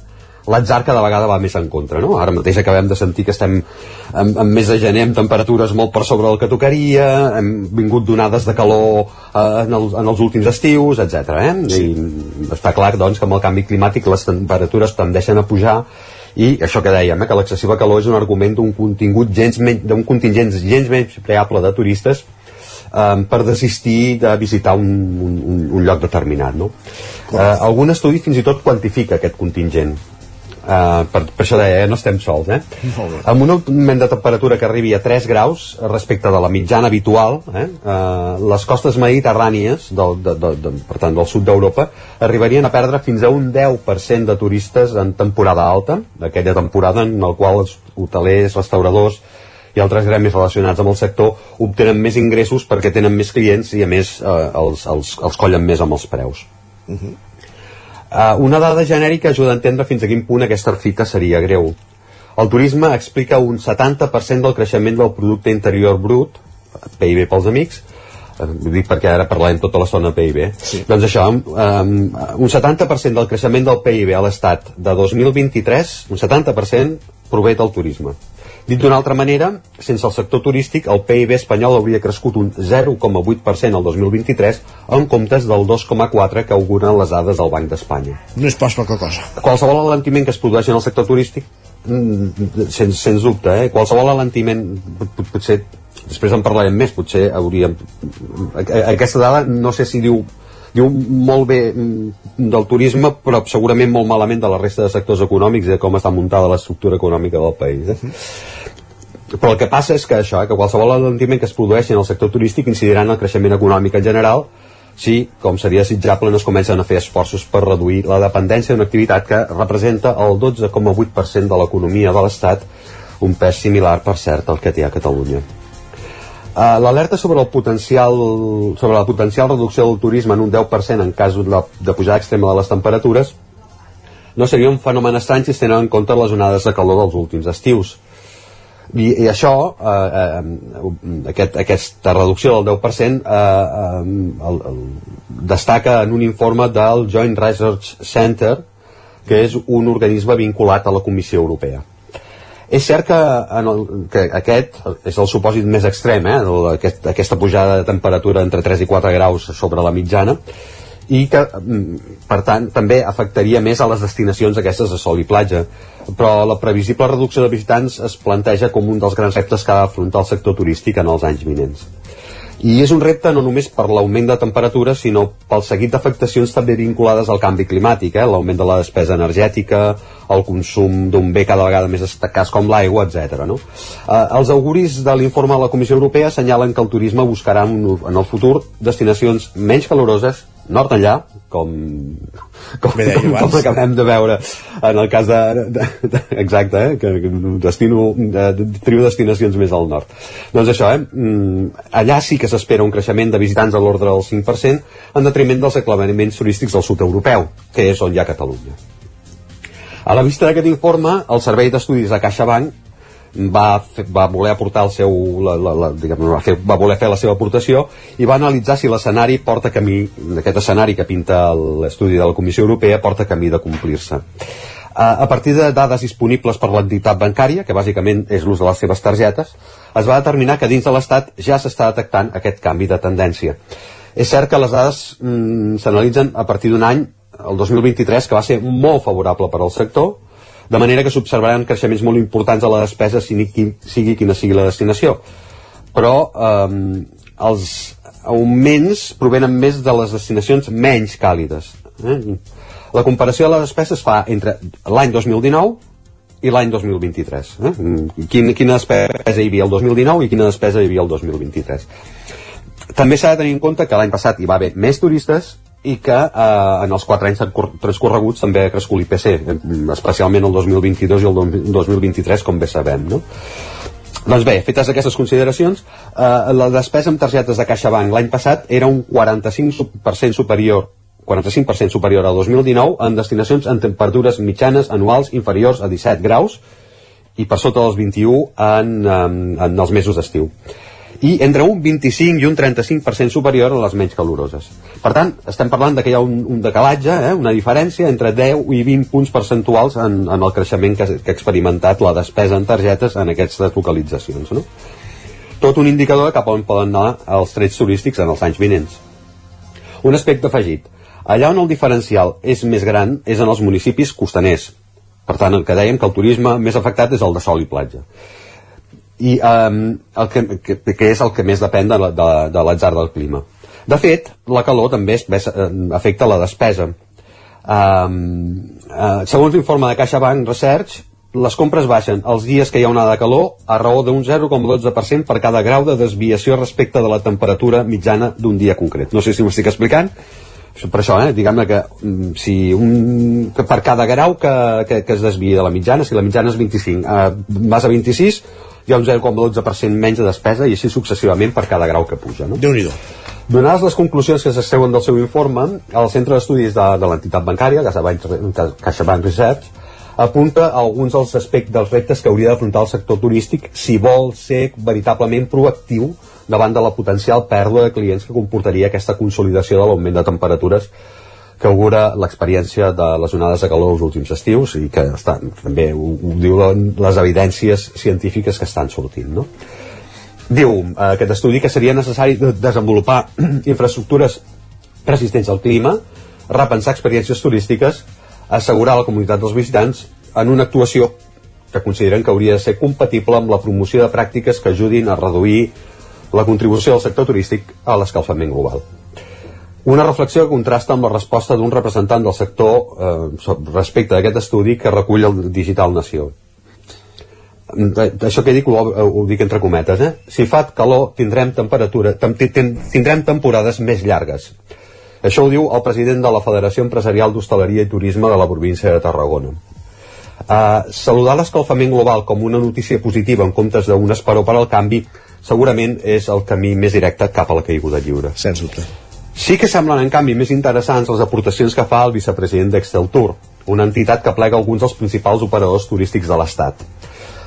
l'atzar cada vegada va més en contra, no? Ara mateix acabem de sentir que estem en, en mes de gener amb temperatures molt per sobre del que tocaria, hem vingut donades de calor eh, en, el, en els últims estius, etc. Eh? Sí. I està clar doncs, que amb el canvi climàtic les temperatures tendeixen a pujar i això que dèiem, eh, que l'excessiva calor és un argument d'un contingut gens d'un contingent gens menys preable de turistes eh, per desistir de visitar un, un, un lloc determinat. No? Eh, algun estudi fins i tot quantifica aquest contingent Uh, per, per això deia, eh, no estem sols eh? amb un augment de temperatura que arribi a 3 graus respecte de la mitjana habitual eh? Uh, les costes mediterrànies del, de, de, de, per tant del sud d'Europa arribarien a perdre fins a un 10% de turistes en temporada alta aquella temporada en el qual els hotelers, restauradors i altres gremis relacionats amb el sector obtenen més ingressos perquè tenen més clients i a més eh, els, els, els collen més amb els preus. Uh -huh. Uh, una dada genèrica ajuda a entendre fins a quin punt aquesta fita seria greu. El turisme explica un 70% del creixement del producte interior brut, PIB pels amics, eh, ho dic perquè ara parlem tota l'estona PIB, sí. doncs això, um, un 70% del creixement del PIB a l'estat de 2023, un 70% prové del turisme. Dit d'una altra manera, sense el sector turístic, el PIB espanyol hauria crescut un 0,8% el 2023 en comptes del 2,4% que auguren les dades del Banc d'Espanya. No és pas poca cosa. Qualsevol alentiment que es produeix en el sector turístic, mm, sens, sens dubte, eh? qualsevol alentiment, potser després en parlarem més, potser hauríem... Aquesta dada no sé si diu diu molt bé mm, del turisme, però segurament molt malament de la resta de sectors econòmics i de com està muntada l'estructura econòmica del país. Eh? Però el que passa és que això, eh, que qualsevol alentiment que es produeixi en el sector turístic incidirà en el creixement econòmic en general si, com seria desitjable, no es comencen a fer esforços per reduir la dependència d'una activitat que representa el 12,8% de l'economia de l'Estat, un pes similar, per cert, al que té a Catalunya. Uh, L'alerta sobre el potencial sobre la potencial reducció del turisme en un 10% en cas de, de pujada extrema de les temperatures no seria un fenomen estrany si es tenen en compte les onades de calor dels últims estius. I, i això, eh, eh, aquest, aquesta reducció del 10%, eh, eh, el, el, destaca en un informe del Joint Research Center, que és un organisme vinculat a la Comissió Europea. És cert que, en el, que aquest és el supòsit més extrem, eh, el, aquest, aquesta pujada de temperatura entre 3 i 4 graus sobre la mitjana, i que, mm, per tant, també afectaria més a les destinacions aquestes de sol i platja. Però la previsible reducció de visitants es planteja com un dels grans reptes que ha d'afrontar el sector turístic en els anys vinents. I és un repte no només per l'augment de temperatura, sinó pel seguit d'afectacions també vinculades al canvi climàtic, eh? l'augment de la despesa energètica, el consum d'un bé cada vegada més escàs com l'aigua, etc. No? Eh, els auguris de l'informe de la Comissió Europea senyalen que el turisme buscarà en el futur destinacions menys caloroses nord enllà, com, com, com, com acabem de veure en el cas de, de, de exacte, eh, que, que destino, de, de, trio destinacions més al nord. Doncs això, eh, mm, allà sí que s'espera un creixement de visitants a l'ordre del 5% en detriment dels aclaveniments turístics del sud europeu, que és on hi ha Catalunya. A la vista d'aquest informe, el Servei d'Estudis de CaixaBank va, fer, va voler aportar el seu la, la, la, diguem, va, fer, va voler fer la seva aportació i va analitzar si l'escenari porta camí d'aquest escenari que pinta l'estudi de la Comissió Europea porta camí de complir-se a partir de dades disponibles per l'entitat bancària, que bàsicament és l'ús de les seves targetes, es va determinar que dins de l'Estat ja s'està detectant aquest canvi de tendència. És cert que les dades mm, s'analitzen a partir d'un any, el 2023, que va ser molt favorable per al sector, de manera que s'observaran creixements molt importants a la despesa sigui, sigui quina sigui la destinació però eh, els augments provenen més de les destinacions menys càlides eh? la comparació de la despesa es fa entre l'any 2019 i l'any 2023 eh? Quina, quina despesa hi havia el 2019 i quina despesa hi havia el 2023 també s'ha de tenir en compte que l'any passat hi va haver més turistes i que eh, en els 4 anys transcorreguts també ha crescut l'IPC, especialment el 2022 i el 2023, com bé sabem. No? Doncs bé, fetes aquestes consideracions, eh, la despesa amb targetes de CaixaBank l'any passat era un 45% superior 45% superior al 2019 en destinacions en temperatures mitjanes anuals inferiors a 17 graus i per sota dels 21 en, en, en els mesos d'estiu i entre un 25 i un 35% superior a les menys caloroses. Per tant, estem parlant de que hi ha un, un decalatge, eh, una diferència entre 10 i 20 punts percentuals en, en el creixement que, que ha experimentat la despesa en targetes en aquestes localitzacions. No? Tot un indicador de cap on poden anar els trets turístics en els anys vinents. Un aspecte afegit. Allà on el diferencial és més gran és en els municipis costaners. Per tant, el que dèiem que el turisme més afectat és el de sol i platja i um, el que, que, que és el que més depèn de, de, de l'atzar del clima. De fet, la calor també es, es, eh, afecta la despesa. Um, uh, segons l'informe de CaixaBank Research, les compres baixen els dies que hi ha una de calor a raó d'un 0,12% per cada grau de desviació respecte de la temperatura mitjana d'un dia concret. No sé si m'estic explicant, per això, eh, diguem-ne que mm, si un, que per cada grau que, que, que es desvia de la mitjana, si la mitjana és 25, eh, vas a 26, hi ha un 0,12% menys de despesa i així successivament per cada grau que puja. No? déu nhi Donades les conclusions que s'extreuen del seu informe, el Centre d'Estudis de, de l'entitat bancària, CaixaBank Research, apunta a alguns dels aspectes dels reptes que hauria d'afrontar el sector turístic si vol ser veritablement proactiu davant de la potencial pèrdua de clients que comportaria aquesta consolidació de l'augment de temperatures que augura l'experiència de les onades de calor dels últims estius i que estan, també ho, ho diuen les evidències científiques que estan sortint. No? Diu eh, aquest estudi que seria necessari de desenvolupar infraestructures resistents al clima, repensar experiències turístiques, assegurar la comunitat dels visitants en una actuació que consideren que hauria de ser compatible amb la promoció de pràctiques que ajudin a reduir la contribució del sector turístic a l'escalfament global. Una reflexió que contrasta amb la resposta d'un representant del sector eh, respecte a aquest estudi que recull el Digital Nació. Això que dic ho, ho dic entre cometes, eh? Si fa calor tindrem temperatura, tindrem temporades més llargues. Això ho diu el president de la Federació Empresarial d'Hostaleria i Turisme de la província de Tarragona. Uh, saludar l'escalfament global com una notícia positiva en comptes d'un esperó per al canvi segurament és el camí més directe cap a la caiguda lliure. Sens dubte. Sí que semblen, en canvi, més interessants les aportacions que fa el vicepresident d'Exceltur, una entitat que plega alguns dels principals operadors turístics de l'Estat.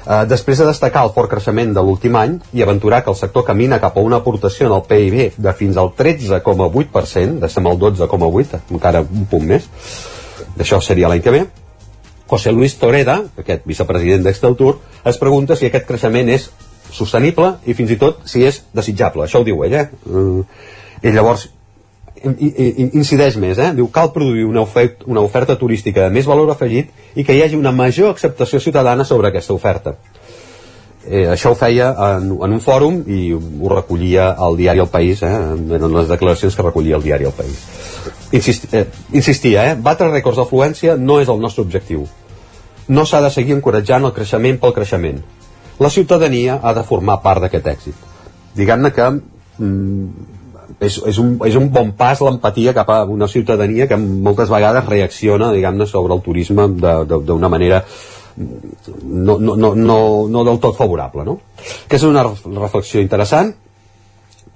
Eh, després de destacar el fort creixement de l'últim any i aventurar que el sector camina cap a una aportació en el PIB de fins al 13,8%, deixem el 12,8%, encara un punt més, d'això seria l'any que ve, José Luis Toreda, aquest vicepresident d'Exteltur, es pregunta si aquest creixement és sostenible i fins i tot si és desitjable. Això ho diu ell, eh? Uh, I llavors incideix més, eh? Diu, cal produir una oferta, una oferta turística de més valor afegit i que hi hagi una major acceptació ciutadana sobre aquesta oferta. Eh, això ho feia en, en un fòrum i ho recollia al diari El País, eh? eren les declaracions que recollia el diari El País. Insist, eh, insistia, eh? batre rècords d'afluència no és el nostre objectiu. No s'ha de seguir encoratjant el creixement pel creixement. La ciutadania ha de formar part d'aquest èxit. Diguem-ne que mm, és, és, un, és un bon pas l'empatia cap a una ciutadania que moltes vegades reacciona, diguem-ne, sobre el turisme d'una manera no, no, no, no, no del tot favorable, no? Que és una reflexió interessant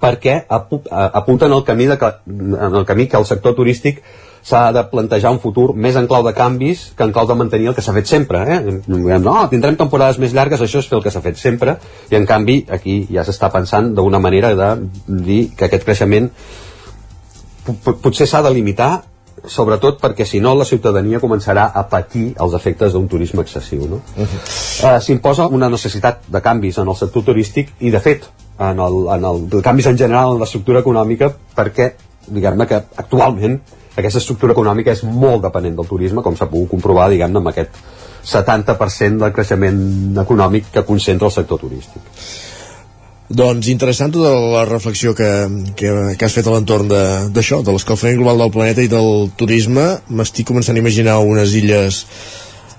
perquè apunten el camí, de, en el camí que el sector turístic s'ha de plantejar un futur més en clau de canvis que en clau de mantenir el que s'ha fet sempre. Eh? No, tindrem temporades més llargues, això és fer el que s'ha fet sempre, i en canvi aquí ja s'està pensant d'una manera de dir que aquest creixement potser s'ha de limitar sobretot perquè si no la ciutadania començarà a patir els efectes d'un turisme excessiu no? Uh -huh. uh, s'imposa una necessitat de canvis en el sector turístic i de fet en el, en el, de canvis en general en l'estructura econòmica perquè diguem-ne que actualment aquesta estructura econòmica és molt dependent del turisme, com s'ha pogut comprovar, diguem-ne, amb aquest 70% del creixement econòmic que concentra el sector turístic. Doncs interessant tota la reflexió que, que, que has fet a l'entorn d'això, de, de l'escalfament global del planeta i del turisme. M'estic començant a imaginar unes illes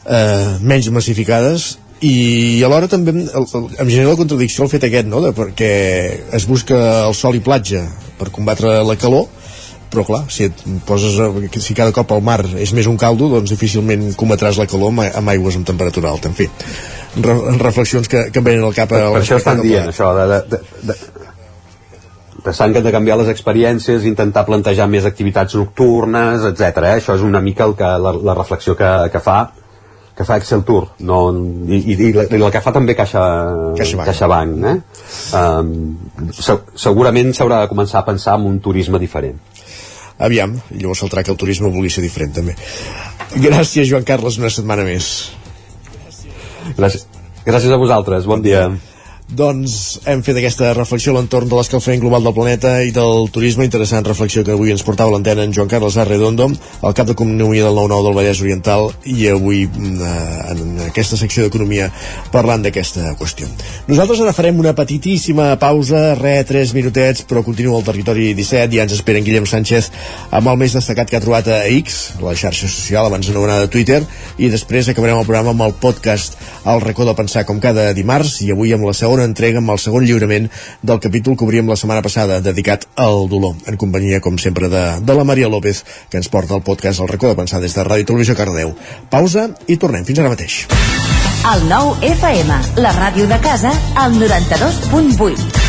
eh, menys massificades i alhora també em, em genera la contradicció el fet aquest, no? de, perquè es busca el sol i platja per combatre la calor, però clar, si et poses si cada cop el mar és més un caldo doncs difícilment cometràs la calor amb, aigües amb temperatura alta, en fi re, reflexions que, que em venen al cap per, per això estan dient això de, de, de, de pensant que hem de canviar les experiències, intentar plantejar més activitats nocturnes, etc. Eh? Això és una mica el que, la, la reflexió que, que fa que fa Excel Tour no, i, i, i, la, i la que fa també Caixa, CaixaBank, CaixaBank eh? um, se, segurament s'haurà de començar a pensar en un turisme diferent aviam, i llavors saltarà que el turisme vulgui ser diferent també. Gràcies Joan Carles, una setmana més. Gràcies, gràcies a vosaltres, bon dia. Doncs hem fet aquesta reflexió a l'entorn de l'escalfament global del planeta i del turisme, interessant reflexió que avui ens portava l'antena en Joan Carles Arredondo, el cap d'Economia del 9-9 del Vallès Oriental, i avui mm, eh, en aquesta secció d'Economia parlant d'aquesta qüestió. Nosaltres ara farem una petitíssima pausa, re, 3 minutets, però continua el territori 17, i ja ens espera en Guillem Sánchez amb el més destacat que ha trobat a X, la xarxa social, abans anomenada Twitter, i després acabarem el programa amb el podcast El racó de pensar, com cada dimarts, i avui amb la segona segona entrega amb el segon lliurament del capítol que obríem la setmana passada, dedicat al dolor, en companyia, com sempre, de, de la Maria López, que ens porta el podcast El racó de pensar des de Ràdio i Televisió Cardeu. Pausa i tornem. Fins ara mateix. El nou FM, la ràdio de casa, al 92.8.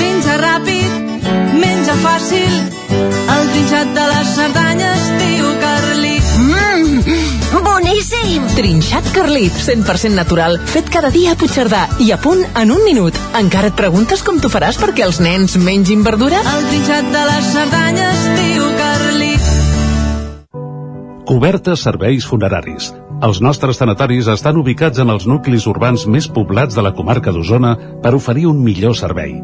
Menja ràpid, menja fàcil, el trinxat de les Cerdanyes, tio Carlit. Boníssim! Trinxat Carlit, 100% natural, fet cada dia a Puigcerdà i a punt en un minut. Encara et preguntes com t'ho faràs perquè els nens mengin verdura? El trinxat de les Cerdanyes, tio Carlit. Cobertes serveis funeraris. Els nostres tanatoris estan ubicats en els nuclis urbans més poblats de la comarca d'Osona per oferir un millor servei.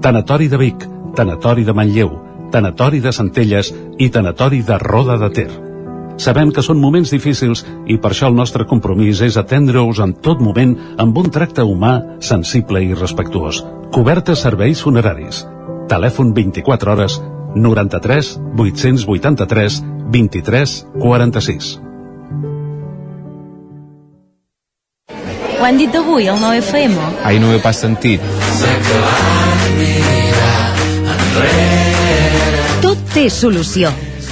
Tanatori de Vic, Tanatori de Manlleu, Tanatori de Centelles i Tanatori de Roda de Ter. Sabem que són moments difícils i per això el nostre compromís és atendre-us en tot moment amb un tracte humà, sensible i respectuós. Cobertes serveis funeraris. Telèfon 24 hores 93 883 23 46. Ho han dit avui, el 9FM? Ai, no ho he pas sentit. Tot té solució.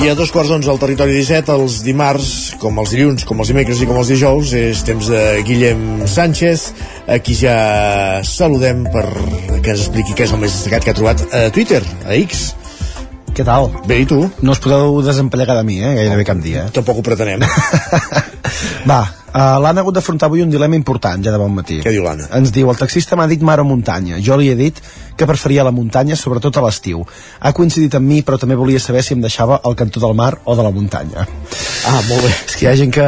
I a dos quarts d'onze al territori 17, els dimarts, com els dilluns, com els dimecres i com els dijous, és temps de Guillem Sánchez, a qui ja saludem per que ens expliqui què és el més destacat que ha trobat a Twitter, a X. Què tal? Bé, i tu? No us podeu desempallegar de mi, eh? Gairebé cap dia. Tampoc ho pretenem. Va, uh, l'Anna ha hagut d'afrontar avui un dilema important, ja de bon matí. Què diu l'Anna? Ens diu, el taxista m'ha dit mar o muntanya. Jo li he dit que preferia la muntanya, sobretot a l'estiu. Ha coincidit amb mi, però també volia saber si em deixava al cantó del mar o de la muntanya. Ah, molt bé. És que hi ha gent que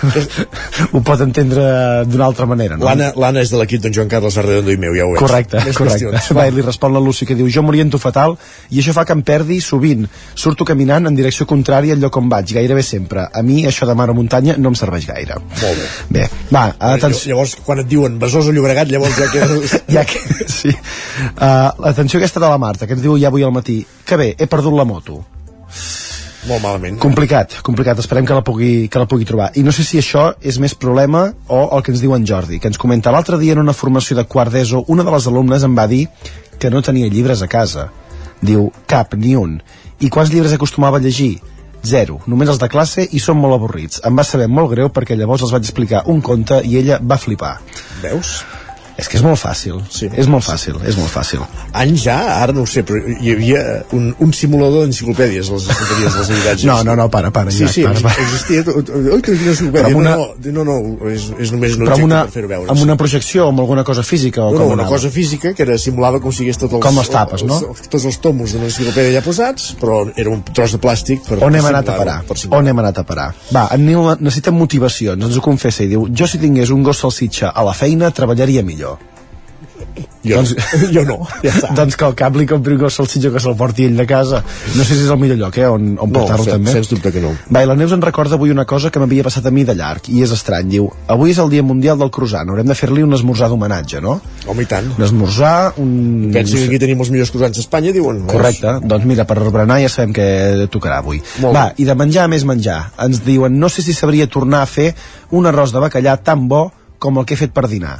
ho pot entendre d'una altra manera, no? L'Anna és de l'equip d'en Joan Carles Arredondo i meu, ja ho veig. Correcte, Més correcte. qüestions. Va, li respon la Lucy que diu jo m'oriento fatal i això fa que em perdi sovint. Surto caminant en direcció contrària al lloc on vaig, gairebé sempre. A mi això de mar o muntanya no em serveix gaire. Molt bé. Bé, va, atenció. Llavors, quan et diuen Besòs o Llobregat, llavors ja quedes... ja que, sí. Uh, atenció aquesta de la Marta, que ens diu ja avui al matí que bé, he perdut la moto. Molt malament. Complicat, complicat. Esperem que la pugui, que la pugui trobar. I no sé si això és més problema o el que ens diu en Jordi, que ens comenta l'altre dia en una formació de quart d'ESO, una de les alumnes em va dir que no tenia llibres a casa. Diu, cap, ni un. I quants llibres acostumava a llegir? Zero, només els de classe i són molt avorrits. Em va saber molt greu perquè llavors els vaig explicar un conte i ella va flipar. Veus? És que és molt fàcil. Sí. És molt fàcil, és molt fàcil. Anys ja, ara no ho sé, però hi havia un, un simulador d'enciclopèdies a les estanteries dels habitatges. No, no, no, para, para. Sí, ja, sí, para, para. existia... Oi, que una enciclopèdia. Una- No, no, no, és, és només un objecte una, per fer-ho veure. amb una projecció o amb alguna cosa física o no, com no, una anava? cosa física que era simulava com si hagués tots els, Com les tapes, no? els, tots els tomos d'una enciclopèdia ja posats, però era un tros de plàstic per, On hem anat a parar? On hem anat a parar? Va, en Nil necessita motivacions, ens ho confessa i diu jo si tingués un gos salsitxa a la feina treballaria millor. Jo, doncs, jo no, ja està. doncs que el cap li compri un gos salsitxa que se'l porti ell de casa. No sé si és el millor lloc, eh, on, on No, portar-lo també. sens dubte que no. Va, la Neus en recorda avui una cosa que m'havia passat a mi de llarg, i és estrany. Diu, avui és el Dia Mundial del Croissant, haurem de fer-li un esmorzar d'homenatge, no? Home, i tant. Un esmorzar, un... Pensi que aquí tenim els millors croissants d'Espanya, diuen. Correcte, doncs mira, per berenar ja sabem que tocarà avui. Molt Va, i de menjar a més menjar. Ens diuen, no sé si sabria tornar a fer un arròs de bacallà tan bo com el que he fet per dinar.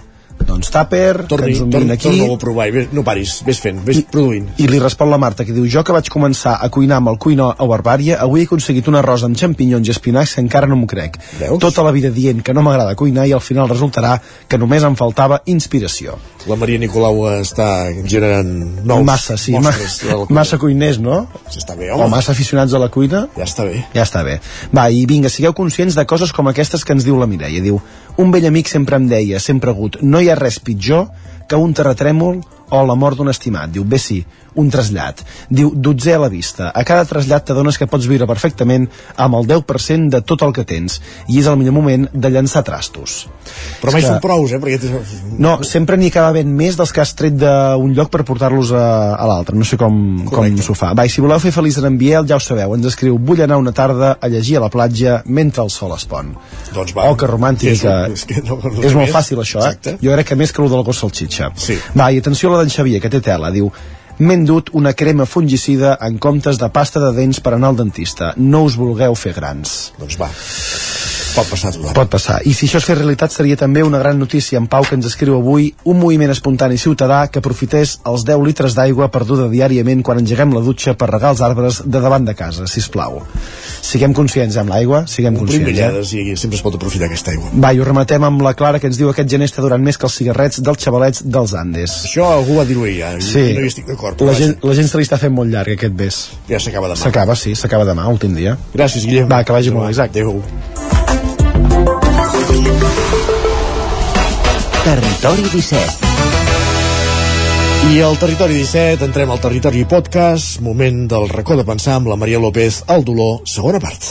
Doncs tàper, que Torni, ens ho torni, aquí... torna-ho a provar i ves, no paris, ves fent, ves produint. I li respon la Marta, que diu, jo que vaig començar a cuinar amb el cuino a Barbària, avui he aconseguit un arròs amb xampinyons i espinacs que encara no m'ho crec. Veus? Tota la vida dient que no m'agrada cuinar i al final resultarà que només em faltava inspiració. La Maria Nicolau està generant nous massa, sí, ma massa cuiners, no? Sí, està bé, O home. massa aficionats a la cuina. Ja està bé. Ja està bé. Va, i vinga, sigueu conscients de coses com aquestes que ens diu la Mireia. Diu, un vell amic sempre em deia, sempre ha hagut, no hi ha res pitjor que un terratrèmol o la mort d'un estimat. Diu, bé sí, un trasllat. Diu, dotzer a la vista. A cada trasllat t'adones que pots viure perfectament amb el 10% de tot el que tens i és el millor moment de llançar trastos. Però mai són prous, eh? Perquè... No, sempre n'hi acaba ben més dels que has tret d'un lloc per portar-los a, a l'altre. No sé com, com s'ho fa. Va, si voleu fer feliç en Biel, ja ho sabeu, ens escriu vull anar una tarda a llegir a la platja mentre el sol es pon. Doncs va. Oh, que romàntic. És, que... és, que no, no és molt més. fàcil això, eh? Exacte. Jo crec que més que el del gos salxitxa. Sí. Va, i atenció a la d'en Xavier, que té tela. Diu, m'he endut una crema fungicida en comptes de pasta de dents per anar al dentista. No us vulgueu fer grans. Doncs va. Pot passar tothom. Pot passar. I si això es fes realitat seria també una gran notícia en Pau que ens escriu avui un moviment espontani ciutadà que aprofités els 10 litres d'aigua perduda diàriament quan engeguem la dutxa per regar els arbres de davant de casa, si plau. Siguem conscients amb l'aigua, siguem Omplim conscients. Eh? bellades i sempre es pot aprofitar aquesta aigua. Va, i ho rematem amb la Clara que ens diu aquest gener està durant més que els cigarrets dels xavalets dels Andes. Això algú va dir-ho ja. Sí. No hi estic d'acord. La gent, la gent se li està fent molt llarg aquest bes. Ja s'acaba demà. S'acaba, sí, s'acaba demà, últim dia. Gràcies, Guillem. Va, que vagi molt Isaac. Adéu. Territori 17 I al Territori 17 entrem al Territori Podcast, moment del racó de pensar amb la Maria López, el dolor, segona part.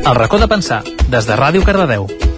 El racó de pensar, des de Ràdio Cardedeu.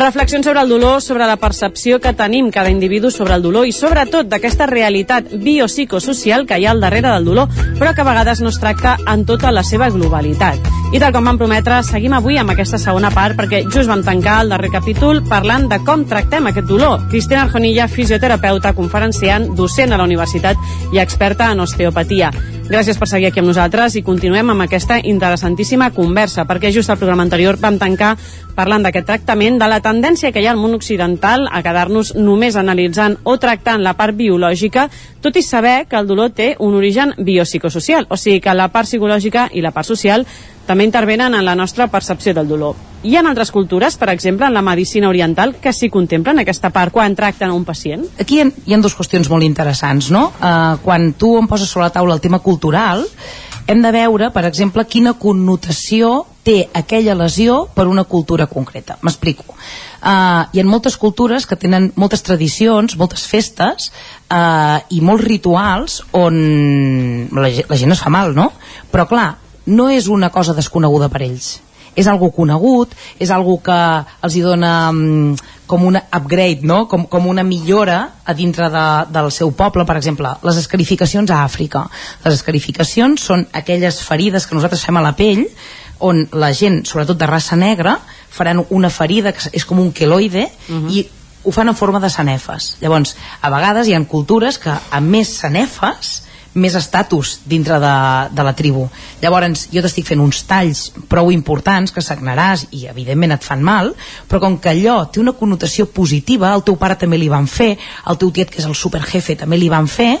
Reflexions sobre el dolor, sobre la percepció que tenim cada individu sobre el dolor i sobretot d'aquesta realitat biopsicosocial que hi ha al darrere del dolor, però que a vegades no es tracta en tota la seva globalitat. I tal com vam prometre, seguim avui amb aquesta segona part perquè just vam tancar el darrer capítol parlant de com tractem aquest dolor. Cristina Arjonilla, fisioterapeuta, conferenciant, docent a la universitat i experta en osteopatia. Gràcies per seguir aquí amb nosaltres i continuem amb aquesta interessantíssima conversa, perquè just al programa anterior vam tancar parlant d'aquest tractament, de la tendència que hi ha al món occidental a quedar-nos només analitzant o tractant la part biològica, tot i saber que el dolor té un origen biopsicosocial, o sigui que la part psicològica i la part social també intervenen en la nostra percepció del dolor. Hi ha altres cultures, per exemple, en la medicina oriental, que s'hi contemplen aquesta part quan tracten un pacient? Aquí hi hi ha dues qüestions molt interessants, no? Uh, quan tu em poses sobre la taula el tema cultural, hem de veure, per exemple, quina connotació té aquella lesió per una cultura concreta. M'explico. Uh, hi ha moltes cultures que tenen moltes tradicions, moltes festes uh, i molts rituals on la, la gent es fa mal, no? Però clar, no és una cosa desconeguda per ells és algo conegut, és algo que els hi dona mm, com una upgrade, no? com, com una millora a dintre de, del seu poble, per exemple, les escarificacions a Àfrica. Les escarificacions són aquelles ferides que nosaltres fem a la pell on la gent, sobretot de raça negra, faran una ferida que és com un queloide uh -huh. i ho fan en forma de sanefes. Llavors, a vegades hi ha cultures que amb més sanefes més estatus dintre de, de la tribu. Llavors, jo t'estic fent uns talls prou importants que sagnaràs i evidentment et fan mal, però com que allò té una connotació positiva, el teu pare també li van fer, el teu tiet, que és el superjefe, també li van fer,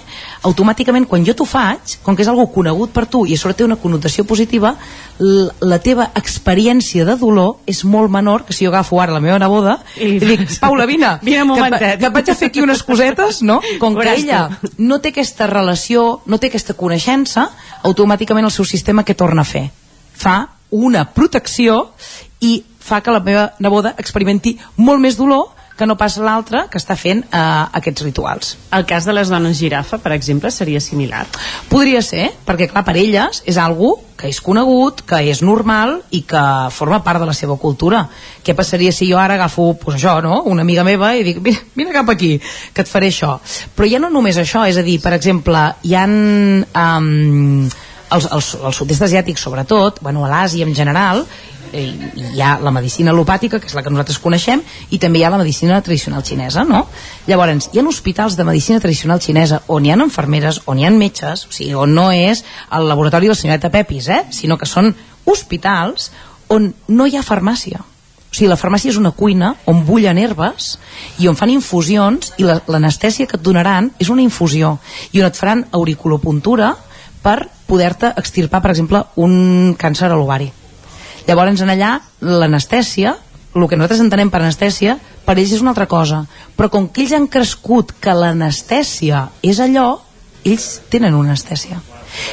automàticament quan jo t'ho faig, com que és algo conegut per tu i a sobre té una connotació positiva, la teva experiència de dolor és molt menor que si jo agafo ara la meva neboda i, i dic, Paula, vine, Vine que, que et vaig a fer aquí unes cosetes, no? Com que ella no té aquesta relació, no té aquesta coneixença, automàticament el seu sistema què torna a fer? Fa una protecció i fa que la meva neboda experimenti molt més dolor que no pas l'altra que està fent eh, aquests rituals. El cas de les dones girafa, per exemple, seria similar? Podria ser, perquè clar, per elles és algo que és conegut, que és normal i que forma part de la seva cultura. Què passaria si jo ara agafo, pues això, no?, una amiga meva i dic, vine, vine cap aquí, que et faré això. Però ja no només això, és a dir, per exemple, hi han... Um, els, els, els sud-est asiàtics sobretot, bueno, a l'Àsia en general, hi ha la medicina alopàtica, que és la que nosaltres coneixem, i també hi ha la medicina tradicional xinesa, no? Llavors, hi ha hospitals de medicina tradicional xinesa on hi ha infermeres, on hi ha metges, o sigui, on no és el laboratori de la senyoreta Pepis, eh? sinó que són hospitals on no hi ha farmàcia. O sigui, la farmàcia és una cuina on bullen herbes i on fan infusions i la- l'anestèsia que et donaran és una infusió i on et faran auriculopuntura per poder-te extirpar, per exemple, un càncer a l'ovari. Llavors, en allà, l'anestèsia, el que nosaltres entenem per anestèsia, per ells és una altra cosa. Però com que ells han crescut que l'anestèsia és allò, ells tenen una anestèsia.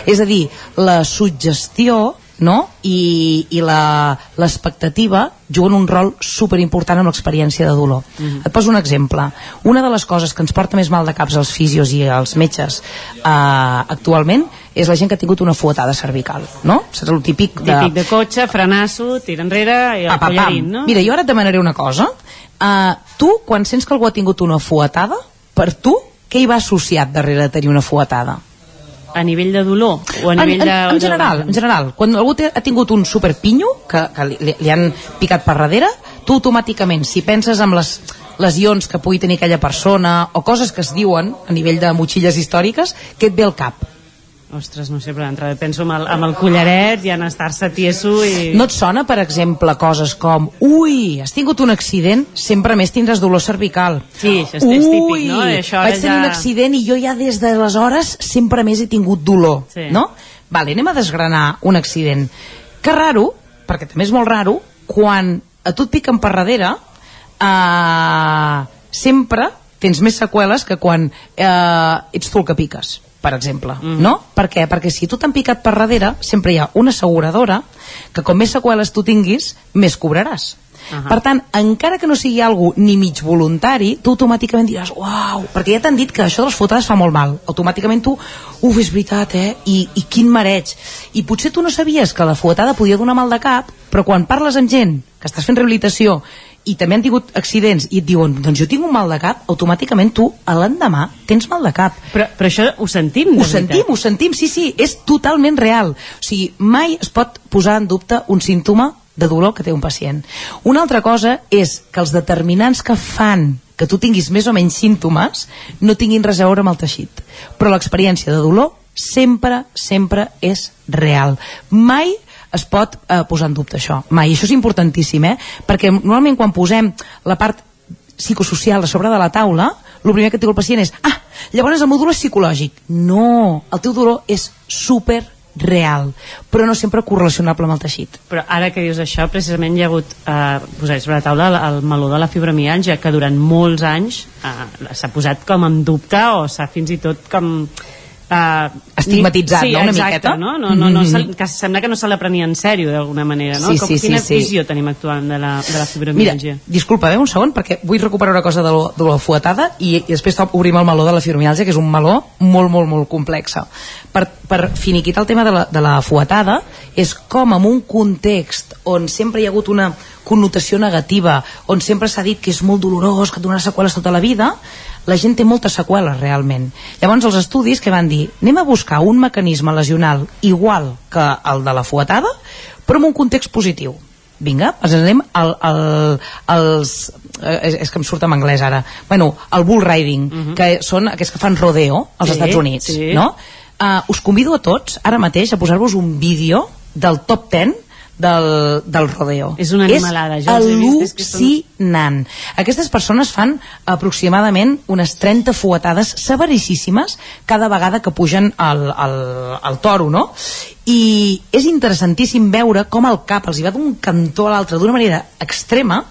És a dir, la suggestió no? i, i la- l'expectativa juguen un rol superimportant amb l'experiència de dolor. Mhm. Et poso un exemple. Una de les coses que ens porta més mal de caps als fisios i als metges eh, actualment és la gent que ha tingut una fuetada cervical, no? Saps el típic de... Típic de cotxe, frenasso, tira enrere i el pam. collarín, no? Mira, jo ara et demanaré una cosa. Uh, tu, quan sents que algú ha tingut una fuetada, per tu, què hi va associat darrere de tenir una fuetada? A nivell de dolor? O a en, nivell en, de... en general, en general, quan algú té, ha tingut un superpinyo que, que li, li- li han picat per darrere, tu automàticament, si penses en les lesions que pugui tenir aquella persona o coses que es diuen a nivell de motxilles històriques, què et ve al cap? Ostres, no sé, però d'entrada penso amb el, amb el collaret i en estar-se tieso i... No et sona, per exemple, coses com ui, has tingut un accident, sempre més tindràs dolor cervical. Sí, això és, és típic, no? I Això vaig tenir ja... un accident i jo ja des d'aleshores sempre més he tingut dolor, Sí. no? Vale, anem a desgranar un accident. Que raro, perquè també és molt raro, quan a tu et piquen per darrere, eh, sempre tens més seqüeles que quan eh, ets tu el que piques per exemple, mm. no? Per què? Perquè si tu t'han picat per darrere, sempre hi ha una asseguradora que com més seqüeles tu tinguis, més cobraràs. Ahà. Per tant, encara que no sigui algo ni mig voluntari, tu automàticament diràs, uau, perquè ja t'han dit que això de les fotades fa molt mal. Automàticament tu, uf, és veritat, eh? I, I quin mareig. I potser tu no sabies que la fotada podia donar mal de cap, però quan parles amb gent que estàs fent rehabilitació i també han tingut accidents i et diuen, doncs jo tinc un mal de cap, automàticament tu, a l'endemà, tens mal de cap. Però, però això ho sentim, de Ho sentim, ho sentim, sí, sí, és totalment real. O sigui, mai es pot posar en dubte un símptoma de dolor que té un pacient. Una altra cosa és que els determinants que fan que tu tinguis més o menys símptomes no tinguin res a veure amb el teixit. Però l'experiència de dolor sempre, sempre és real. Mai es pot eh, posar en dubte això, mai. Això és importantíssim, eh? Perquè normalment quan posem la part psicosocial a sobre de la taula, el primer que diu el pacient és ah, llavors el meu dolor és psicològic. No, el teu dolor és super real, però no sempre correlacionable amb el teixit. Però ara que dius això, precisament hi ha hagut, eh, posar sobre la taula el, el meló de la fibromialgia, que durant molts anys eh, s'ha posat com en dubte o s'ha fins i tot com... Eh, Estigmatitzat, sí, no, una exacte, miqueta? No? No, no, no, Mhm. se, que sembla que no se la prenia en sèrio d'alguna manera, no? Sí, com, sí, sí, quina sí. visió tenim actuant de la, de la Mira, fibromialgia? disculpa, eh, un segon, perquè vull recuperar una cosa de, lo, de la fuetada i, i després obrim el meló de la fibromialgia, que és un meló molt, molt, molt complex. Per, per finiquitar el tema de la, de la fuetada, és com en un context on sempre hi ha hagut una connotació negativa, on sempre s'ha dit que és molt dolorós, que et donarà seqüeles tota la vida, la gent té moltes seqüeles realment. Llavors els estudis que van dir anem a buscar un mecanisme lesional igual que el de la fuetada, però en un context positiu vinga, ens anem al, al, als eh, és, és que em surt en anglès ara bueno, el bull riding, Mhm. que són aquests que fan rodeo als Sí, Estats Units sí. no? Uh, us convido a tots ara mateix a posar-vos un vídeo del top 10 del, del rodeo És una animalada, jo és que són- al·lucinant aquestes persones fan aproximadament unes 30 fuetades severissíssimes cada vegada que pugen al, al, al toro no? i és interessantíssim veure com el cap els hi va d'un cantó a l'altre d'una manera extrema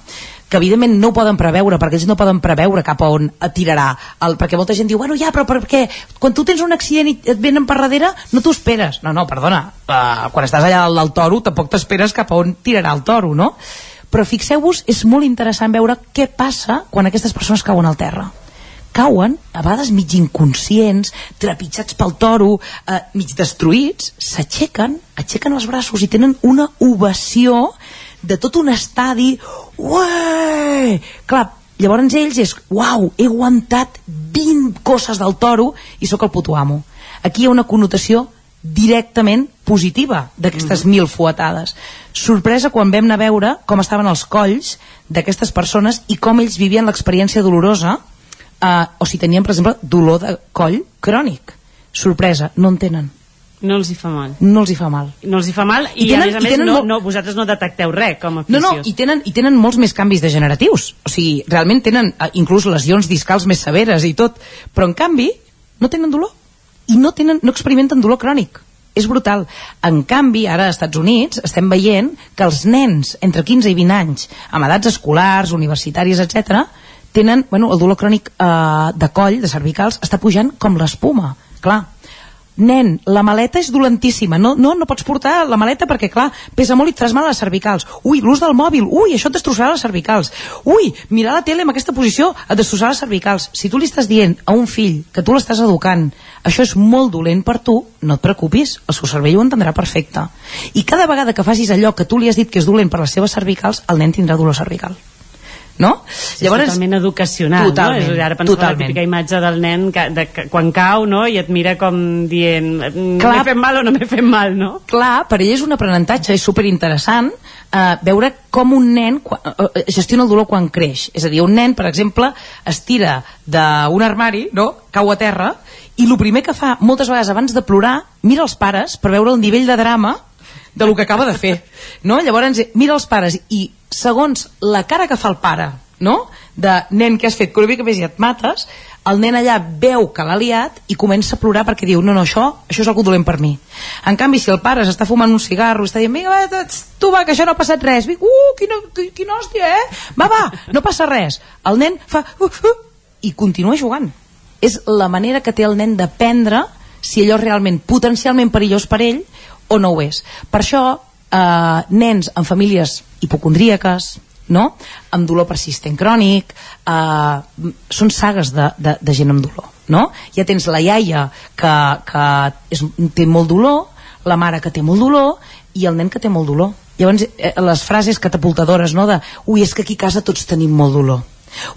que evidentment no ho poden preveure perquè ells no poden preveure cap a on tirarà el, perquè molta gent diu, bueno ja, però per què? Quan tu tens un accident i et venen per darrere no t'ho esperes, no, no, perdona uh, quan estàs allà dalt del toro tampoc t'esperes cap a on tirarà el toro, no? però fixeu-vos, és molt interessant veure què passa quan aquestes persones cauen al terra. Cauen, a vegades mig inconscients, trepitjats pel toro, eh, mig destruïts, s'aixequen, aixequen els braços i tenen una ovació de tot un estadi, ué! Clar, llavors ells és, uau, he aguantat 20 coses del toro i sóc el puto amo. Aquí hi ha una connotació directament positiva d'aquestes Mhm. mil fuetades. Sorpresa quan vam anar a veure com estaven els colls d'aquestes persones i com ells vivien l'experiència dolorosa eh, o si tenien, per exemple, dolor de coll crònic. Sorpresa, no en tenen. No els hi fa mal. No els hi fa mal. No els hi fa mal i, I tenen- a més a més no, molt- no, vosaltres no detecteu res com a No, fisios. no, i tenen, i tenen molts més canvis degeneratius. O sigui, realment tenen eh, inclús lesions discals més severes i tot. Però, en canvi, no tenen dolor. I no, tenen, no experimenten dolor crònic. És brutal. En canvi, ara als Estats Units estem veient que els nens entre 15 i 20 anys, amb edats escolars, universitàries, etc, tenen, bueno, el dolor crònic eh, de coll, de cervicals, està pujant com l'espuma. Clar, nen, la maleta és dolentíssima, no, no, no pots portar la maleta perquè, clar, pesa molt i et mal a les cervicals. Ui, l'ús del mòbil, ui, això et destrossarà les cervicals. Ui, mirar la tele en aquesta posició et destrossarà les cervicals. Si tu li estàs dient a un fill que tu l'estàs educant, això és molt dolent per tu, no et preocupis, el seu cervell ho entendrà perfecte. I cada vegada que facis allò que tu li has dit que és dolent per les seves cervicals, el nen tindrà dolor cervical no? Sí, Llavors, totalment educacional totalment, no? És, ara penso totalment. la típica imatge del nen que, de, que, quan cau no? i et mira com dient m'he fet mal o no m'he fet mal no? clar, per ell és un aprenentatge és superinteressant eh, veure com un nen quan, eh, gestiona el dolor quan creix és a dir, un nen, per exemple es tira d'un armari, no? cau a terra i el primer que fa moltes vegades abans de plorar mira els pares per veure el nivell de drama de lo que acaba de fer no? llavors mira els pares i segons la cara que fa el pare no? de nen que has fet que una mica més i et mates el nen allà veu que l'ha liat i comença a plorar perquè diu, no, no, això, això és algú dolent per mi. En canvi, si el pare s'està fumant un cigarro està dient, vinga, va, tu va, que això no ha passat res, vinga, uh, quina, quina hòstia, eh? Va, va, no passa res. El nen fa, uh, uh, i continua jugant. És la manera que té el nen d'aprendre si allò és realment potencialment perillós per ell o no ho és. Per això, eh, nens en famílies hipocondríaques, no? amb dolor persistent crònic eh, són sagues de, de, de gent amb dolor no? ja tens la iaia que, que és, té molt dolor la mare que té molt dolor i el nen que té molt dolor llavors eh, les frases catapultadores no? de ui és que aquí a casa tots tenim molt dolor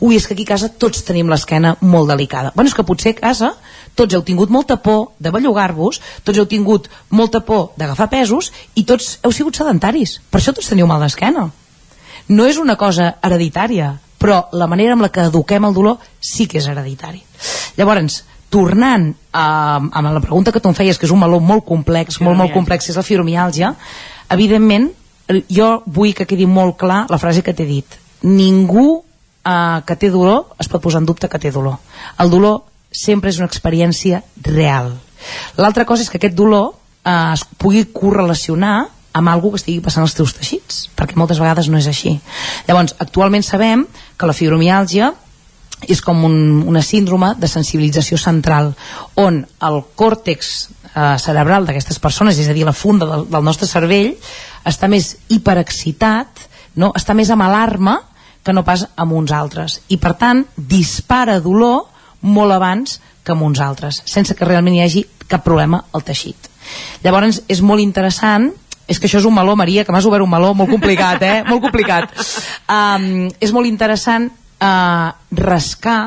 ui és que aquí a casa tots tenim l'esquena molt delicada bueno és que potser a casa tots heu tingut molta por de bellugar-vos tots heu tingut molta por d'agafar pesos i tots heu sigut sedentaris per això tots teniu mal d'esquena no és una cosa hereditària, però la manera amb la que eduquem el dolor sí que és hereditari. Llavors, tornant a, a la pregunta que tu em feies, que és un meló molt complex, molt, molt complex, és la fibromiàlgia, evidentment, jo vull que quedi molt clar la frase que t'he dit. Ningú eh, que té dolor es pot posar en dubte que té dolor. El dolor sempre és una experiència real. L'altra cosa és que aquest dolor eh, es pugui correlacionar amb algú que estigui passant als teus teixits, perquè moltes vegades no és així. Llavors, actualment sabem que la fibromiàlgia és com un, una síndrome de sensibilització central, on el còrtex eh, cerebral d'aquestes persones, és a dir, la funda del, del nostre cervell, està més hiperexcitat, no? està més amb alarma que no pas amb uns altres. I, per tant, dispara dolor molt abans que amb uns altres, sense que realment hi hagi cap problema al teixit. Llavors, és molt interessant és que això és un meló, Maria, que m'has obert un meló molt complicat, eh? molt complicat. Um, és molt interessant uh, rascar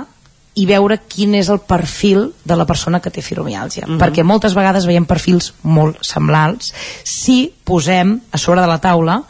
i veure quin és el perfil de la persona que té fibromiàlgia. Uh -huh. Perquè moltes vegades veiem perfils molt semblants si posem a sobre de la taula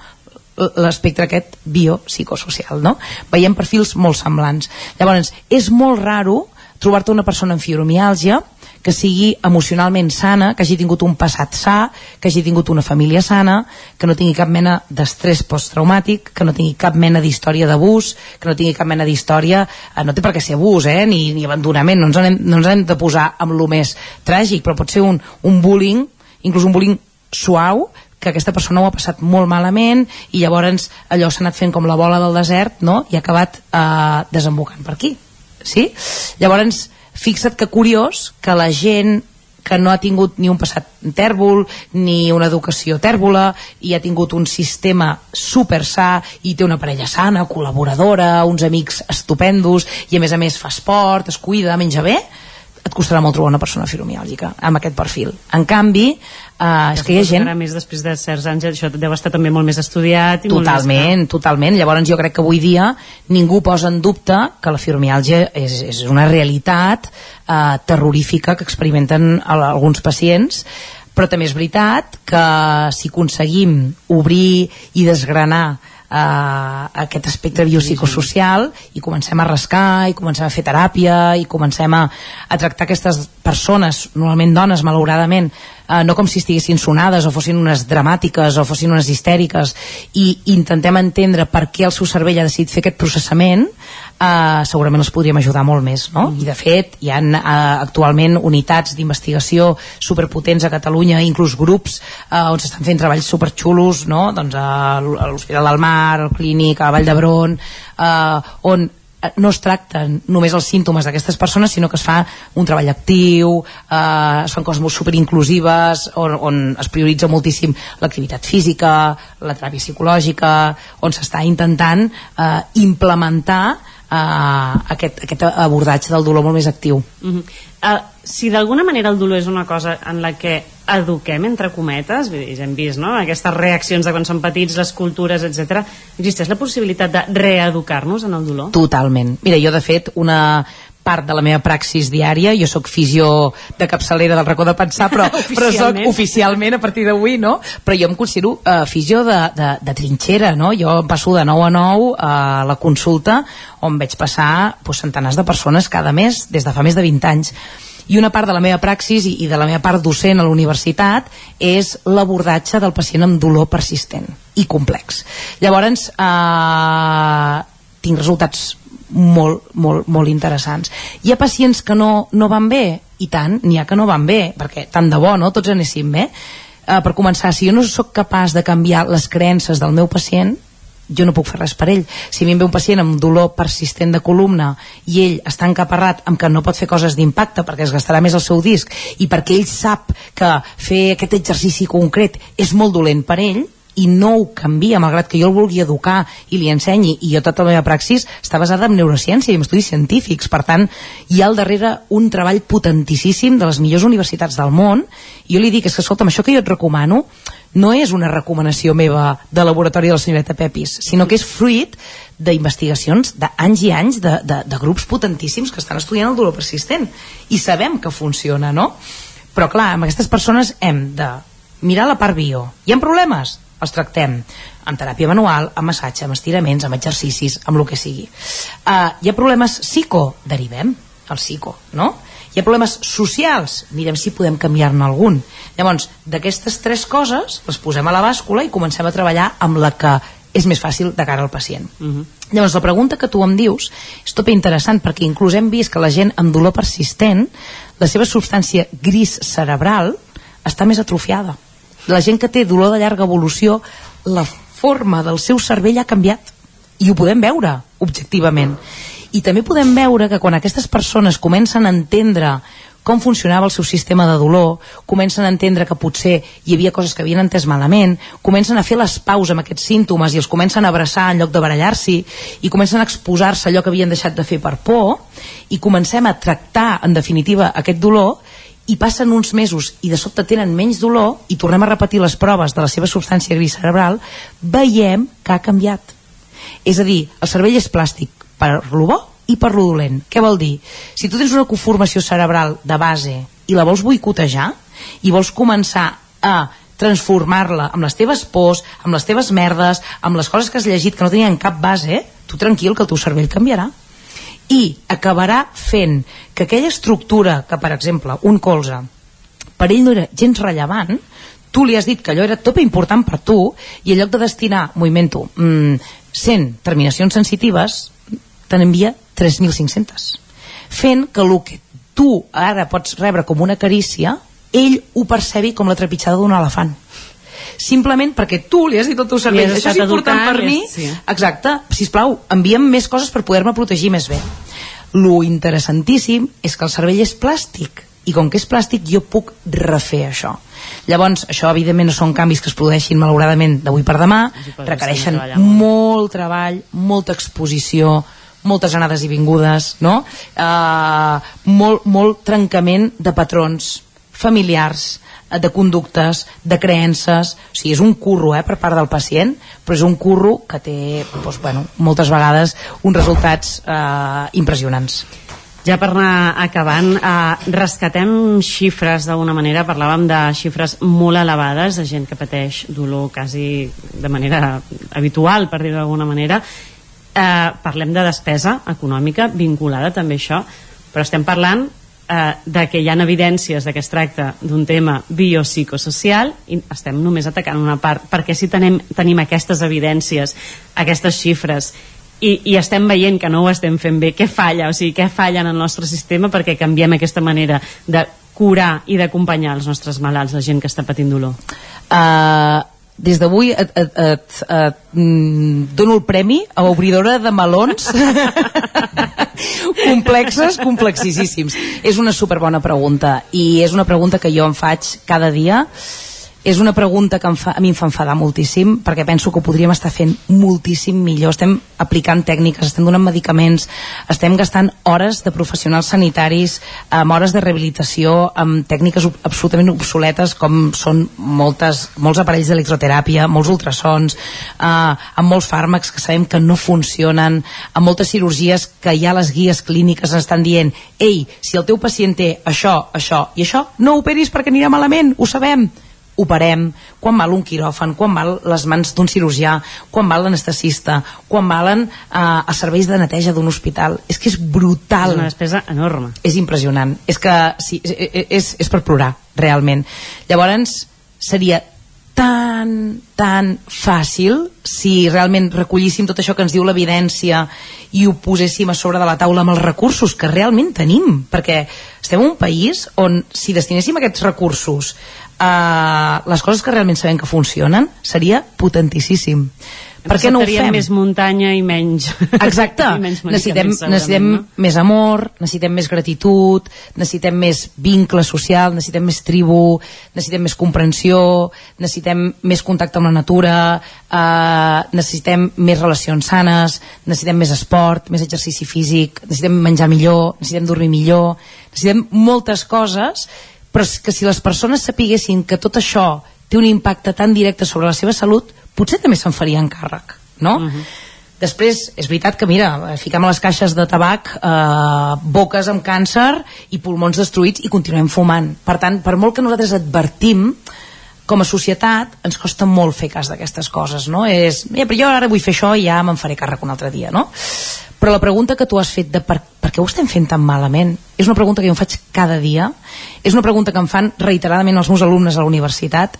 l'espectre aquest biopsicosocial, no? Veiem perfils molt semblants. Llavors, és molt raro trobar-te una persona amb fibromiàlgia que sigui emocionalment sana, que hagi tingut un passat sa, que hagi tingut una família sana, que no tingui cap mena d'estrès posttraumàtic, que no tingui cap mena d'història d'abús, que no tingui cap mena d'història, eh, no té per què ser abús, eh, ni, ni abandonament, no ens, hem, no ens hem de posar amb lo més tràgic, però pot ser un, un bullying, inclús un bullying suau, que aquesta persona ho ha passat molt malament i llavors allò s'ha anat fent com la bola del desert no? i ha acabat eh, desembocant per aquí sí? llavors fixa't que curiós que la gent que no ha tingut ni un passat tèrbol ni una educació tèrbola i ha tingut un sistema super sa i té una parella sana, col·laboradora uns amics estupendos i a més a més fa esport, es cuida, menja bé et costarà molt trobar una persona fibromiàlgica amb aquest perfil. En canvi, eh, és que hi ha gent... Més, després de certs anys, això deu estar també molt més estudiat. I totalment, molt més... totalment. Llavors jo crec que avui dia ningú posa en dubte que la fibromiàlgia és, és una realitat eh, terrorífica que experimenten alguns pacients, però també és veritat que si aconseguim obrir i desgranar aquest aspecte biopsicosocial i comencem a rascar i comencem a fer teràpia i comencem a, a tractar aquestes persones, normalment dones malauradament, eh, no com si estiguessin sonades o fossin unes dramàtiques o fossin unes histèriques i intentem entendre per què el seu cervell ha decidit fer aquest processament eh, segurament els podríem ajudar molt més no? I de fet hi ha eh, actualment unitats d'investigació superpotents a Catalunya, inclús grups eh, on s'estan fent treballs superxulos no? doncs a l'Hospital del Mar, al Clínic, a Vall d'Hebron eh, on eh, no es tracten només els símptomes d'aquestes persones, sinó que es fa un treball actiu, eh, es fan coses molt superinclusives, on, on es prioritza moltíssim l'activitat física, la teràpia psicològica, on s'està intentant eh, implementar eh, aquest, aquest abordatge del dolor molt més actiu. Uh -huh. uh, si d'alguna manera el dolor és una cosa en la que eduquem, entre cometes, vull dir, ja hem vist no? aquestes reaccions de quan som petits, les cultures, etc. existeix la possibilitat de reeducar-nos en el dolor? Totalment. Mira, jo de fet, una part de la meva praxis diària, jo sóc fisio de capçalera del racó de pensar, però, però soc oficialment a partir d'avui, no? Però jo em considero uh, fisio de, de, de trinxera, no? Jo em passo de 9 a 9 a la consulta on veig passar pues, centenars de persones cada mes des de fa més de 20 anys i una part de la meva praxis i, i de la meva part docent a la universitat és l'abordatge del pacient amb dolor persistent i complex. Llavors, eh, tinc resultats molt, molt, molt interessants. Hi ha pacients que no, no van bé? I tant, n'hi ha que no van bé, perquè tant de bo, no?, tots anéssim bé. Eh, per començar, si jo no sóc capaç de canviar les creences del meu pacient, jo no puc fer res per ell. Si a mi em ve un pacient amb dolor persistent de columna i ell està encaparrat amb que no pot fer coses d'impacte perquè es gastarà més el seu disc i perquè ell sap que fer aquest exercici concret és molt dolent per ell, i no ho canvia, malgrat que jo el vulgui educar i li ensenyi, i jo tota la meva praxis està basada en neurociència i en estudis científics, per tant hi ha al darrere un treball potentíssim de les millors universitats del món, i jo li dic, és que escolta'm, això que jo et recomano no és una recomanació meva de laboratori de la senyoreta Pepis, sinó que és fruit d'investigacions d'anys i anys de, de, de grups potentíssims que estan estudiant el dolor persistent i sabem que funciona, no? Però clar, amb aquestes persones hem de mirar la part bio. Hi ha problemes? Els tractem amb teràpia manual, amb massatge, amb estiraments, amb exercicis, amb el que sigui. Uh, hi ha problemes psico, derivem al psico, no? Hi ha problemes socials, mirem si podem canviar-ne algun. Llavors, d'aquestes tres coses, les posem a la bàscula i comencem a treballar amb la que és més fàcil de cara al pacient. Uh -huh. Llavors, la pregunta que tu em dius és tot interessant perquè inclús hem vist que la gent amb dolor persistent, la seva substància gris cerebral està més atrofiada la gent que té dolor de llarga evolució la forma del seu cervell ha canviat i ho podem veure objectivament. I també podem veure que quan aquestes persones comencen a entendre com funcionava el seu sistema de dolor, comencen a entendre que potser hi havia coses que havien entès malament, comencen a fer les paus amb aquests símptomes i els comencen a abraçar en lloc de barallar-s'hi i comencen a exposar-se allò que havien deixat de fer per por i comencem a tractar, en definitiva, aquest dolor i passen uns mesos i de sobte tenen menys dolor i tornem a repetir les proves de la seva substància gris cerebral, veiem que ha canviat. És a dir, el cervell és plàstic per lo bo i per lo dolent. Què vol dir? Si tu tens una conformació cerebral de base i la vols boicotejar i vols començar a transformar-la amb les teves pors, amb les teves merdes, amb les coses que has llegit que no tenien cap base, tu tranquil que el teu cervell canviarà i acabarà fent que aquella estructura que, per exemple, un colze per ell no era gens rellevant tu li has dit que allò era tot important per tu i en lloc de destinar, movimento, mmm, 100 terminacions sensitives te n'envia 3.500 fent que el que tu ara pots rebre com una carícia ell ho percebi com la trepitjada d'un elefant simplement perquè tu li has dit al teu cervell això és important per mi. sí. exacte, sisplau, envia'm més coses per poder-me protegir més bé. Lo interessantíssim és que el cervell és plàstic i com que és plàstic jo puc refer això. Llavors això evidentment no són canvis que es produeixin malauradament d'avui per demà. Requereixen molt. treball molta exposició moltes anades i vingudes no? Uh, molt, molt trencament de patrons familiars de conductes, de creences o sigui, és un curro eh, per part del pacient però és un curro que té doncs, bueno, moltes vegades uns resultats eh, impressionants ja per anar acabant, eh, rescatem xifres d'alguna manera, parlàvem de xifres molt elevades de gent que pateix dolor quasi de manera habitual, per dir-ho d'alguna manera. Eh, parlem de despesa econòmica vinculada també a això, però estem parlant eh, de que hi ha evidències de que es tracta d'un tema biopsicosocial i estem només atacant una part perquè si tenem, tenim aquestes evidències aquestes xifres i, i estem veient que no ho estem fent bé què falla, o sigui, què falla en el nostre sistema perquè canviem aquesta manera de curar i d'acompanyar els nostres malalts, la gent que està patint dolor? Uh, des d'avui et, et, et, et, mm, dono el premi a obridora de melons complexes, complexíssims. És una superbona pregunta i és una pregunta que jo em faig cada dia és una pregunta que em fa, a mi em fa enfadar moltíssim perquè penso que ho podríem estar fent moltíssim millor. Estem aplicant tècniques, estem donant medicaments estem gastant hores de professionals sanitaris amb hores de rehabilitació amb tècniques absolutament obsoletes com són moltes, molts aparells d'electroteràpia molts ultrasons eh, amb molts fàrmacs que sabem que no funcionen amb moltes cirurgies que ja les guies clíniques estan dient ei, si el teu pacient té això, això i això, no operis perquè anirà malament, ho sabem operem, quan val un quiròfan, quan val les mans d'un cirurgià, quan val l'anestesista, quan valen eh, els serveis de neteja d'un hospital. És que és brutal. És una despesa enorme. És impressionant. És que sí, és, és, és per plorar, realment. Llavors, seria tan, tan fàcil si realment recollíssim tot això que ens diu l'evidència i ho poséssim a sobre de la taula amb els recursos que realment tenim perquè estem en un país on si destinéssim aquests recursos a les coses que realment sabem que funcionen seria potentíssim per què no ho fem? més muntanya i menys exacte, I menys necessitem, necessitem no? més amor necessitem més gratitud necessitem més vincle social necessitem més tribu, necessitem més comprensió necessitem més contacte amb la natura eh, necessitem més relacions sanes necessitem més esport, més exercici físic necessitem menjar millor, necessitem dormir millor necessitem moltes coses però és que si les persones sapiguessin que tot això té un impacte tan directe sobre la seva salut, potser també se'n farien càrrec, no? Uh -huh. Després, és veritat que, mira, fiquem a les caixes de tabac eh, boques amb càncer i pulmons destruïts i continuem fumant. Per tant, per molt que nosaltres advertim, com a societat ens costa molt fer cas d'aquestes coses, no? És, mira, però jo ara vull fer això i ja me'n faré càrrec un altre dia, no? Però la pregunta que tu has fet de per, per què ho estem fent tan malament és una pregunta que jo em faig cada dia, és una pregunta que em fan reiteradament els meus alumnes a la universitat,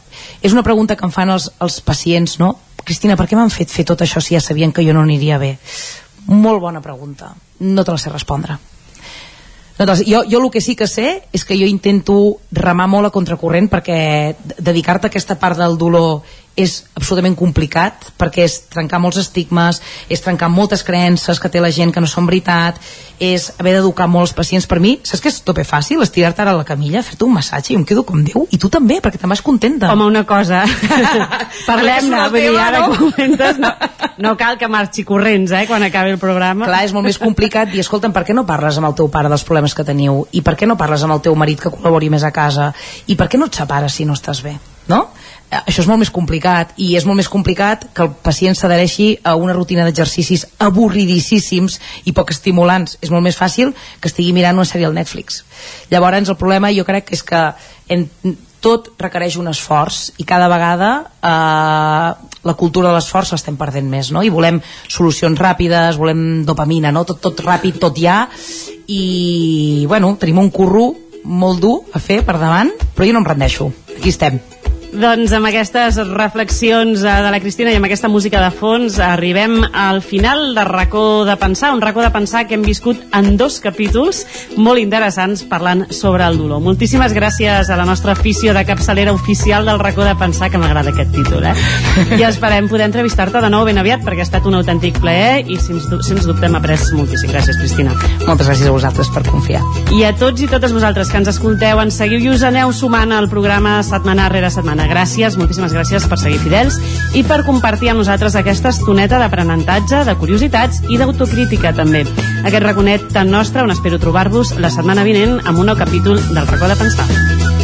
és una pregunta que em fan els, els pacients, no? Cristina, per què m'han fet fer tot això si ja sabien que jo no aniria bé? Molt bona pregunta. No te la sé respondre. No, doncs, jo, jo el que sí que sé és que jo intento remar molt a contracorrent perquè dedicar-te a aquesta part del dolor és absolutament complicat perquè és trencar molts estigmes és trencar moltes creences que té la gent que no són veritat és haver d'educar molts pacients. Per mi, saps que és tope fàcil? Estirar-te ara a la camilla, fer-te un massatge i em quedo com Déu, i tu també, perquè te'n vas contenta. Home una cosa. Parlem-ne, vull dir, ara ho comentes no, no cal que marxi corrents eh, quan acabi el programa. Clar, és molt més complicat dir, escolta'm, per què no parles amb el teu pare dels problemes que teniu? I per què no parles amb el teu marit que col·labori més a casa? I per què no et separes si no estàs bé? No? Això és molt més complicat i és molt més complicat que el pacient s'adhereixi a una rutina d'exercicis avorridíssims i poc estimulants. És molt més fàcil que estigui mirant una sèrie al Netflix. Llavors el problema jo crec que és que en, tot requereix un esforç i cada vegada eh, la cultura de l'esforç l'estem perdent més no? i volem solucions ràpides volem dopamina, no? tot, tot ràpid, tot ja. I bueno, tenim un curro molt dur a fer per davant però jo no em rendeixo, aquí estem Doncs amb aquestes reflexions eh, de la Cristina i amb aquesta música de fons arribem al final de racó de pensar, un racó de pensar que hem viscut en dos capítols molt interessants parlant sobre el dolor. Moltíssimes gràcies a la nostra afició de capçalera oficial del racó de pensar, que m'agrada aquest títol, eh? I esperem poder entrevistar-te de nou ben aviat perquè ha estat un autèntic plaer i sens, sens dubte hem après moltíssim. Gràcies, Cristina. Moltes gràcies a vosaltres per confiar. I a tots i totes vosaltres que ens escolteu, ens seguiu i us aneu sumant al programa setmana rere setmana. Gràcies, moltíssimes gràcies per seguir fidels i per compartir amb nosaltres aquesta estoneta d'aprenentatge, de curiositats i d'autocrítica també. Aquest raconet tan nostre on espero trobar-vos la setmana vinent amb un nou capítol del racó de pensar.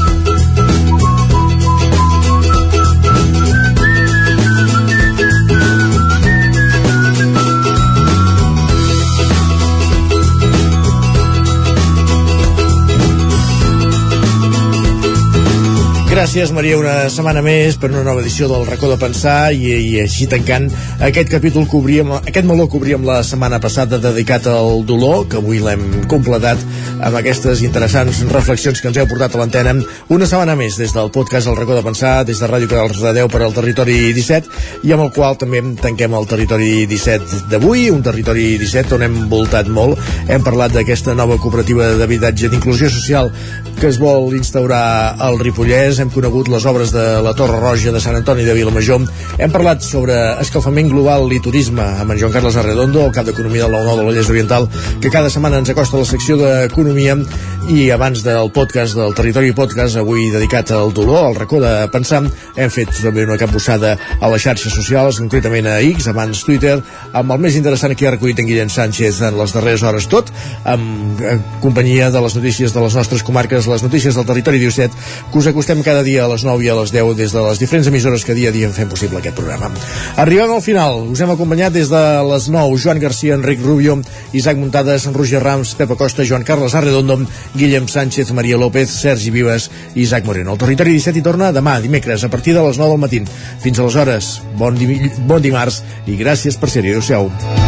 Gràcies, Maria, una setmana més per una nova edició del racó de pensar i, i així tancant aquest capítol que obríem, aquest meló que obríem la setmana passada dedicat al dolor, que avui l'hem completat amb aquestes interessants reflexions que ens heu portat a l'antena una setmana més des del podcast El racó de pensar, des de Ràdio Canals de 10 per al territori 17 i amb el qual també tanquem el territori 17 d'avui, un territori 17 on hem voltat molt. Hem parlat d'aquesta nova cooperativa d'habitatge d'inclusió social que es vol instaurar al Ripollès, hem conegut les obres de la Torre Roja de Sant Antoni de Vilamajor, hem parlat sobre escalfament global i turisme amb en Joan Carles Arredondo, el cap d'Economia del 9-9 del Vallès Oriental, que cada setmana ens acosta a la secció d'Economia. I abans del podcast del Territori Podcast, avui dedicat al dolor, al racó de pensar, hem fet també una capbussada a les xarxes socials, concretament a X, abans Twitter, amb el més interessant que ha recollit en Guillem Sánchez en les darreres hores. Tot, amb en companyia de les notícies de les nostres comarques, les notícies del Territori 17, que us acostem cada dia a les 9 i a les 10 des de les diferents emissores que dia a dia fem possible aquest programa. Arribem al final, us hem acompanyat des de les 9, Joan Garcia, Enric Rubio, Isaac Muntades, Roger Rams, Pepa Costa, Joan Carles Arredondo, Guillem Sánchez, Maria López, Sergi Vives i Isaac Moreno. El Territori 17 hi torna demà, dimecres, a partir de les 9 del matí. Fins aleshores, bon, di bon dimarts i gràcies per ser-hi. Adéu-siau.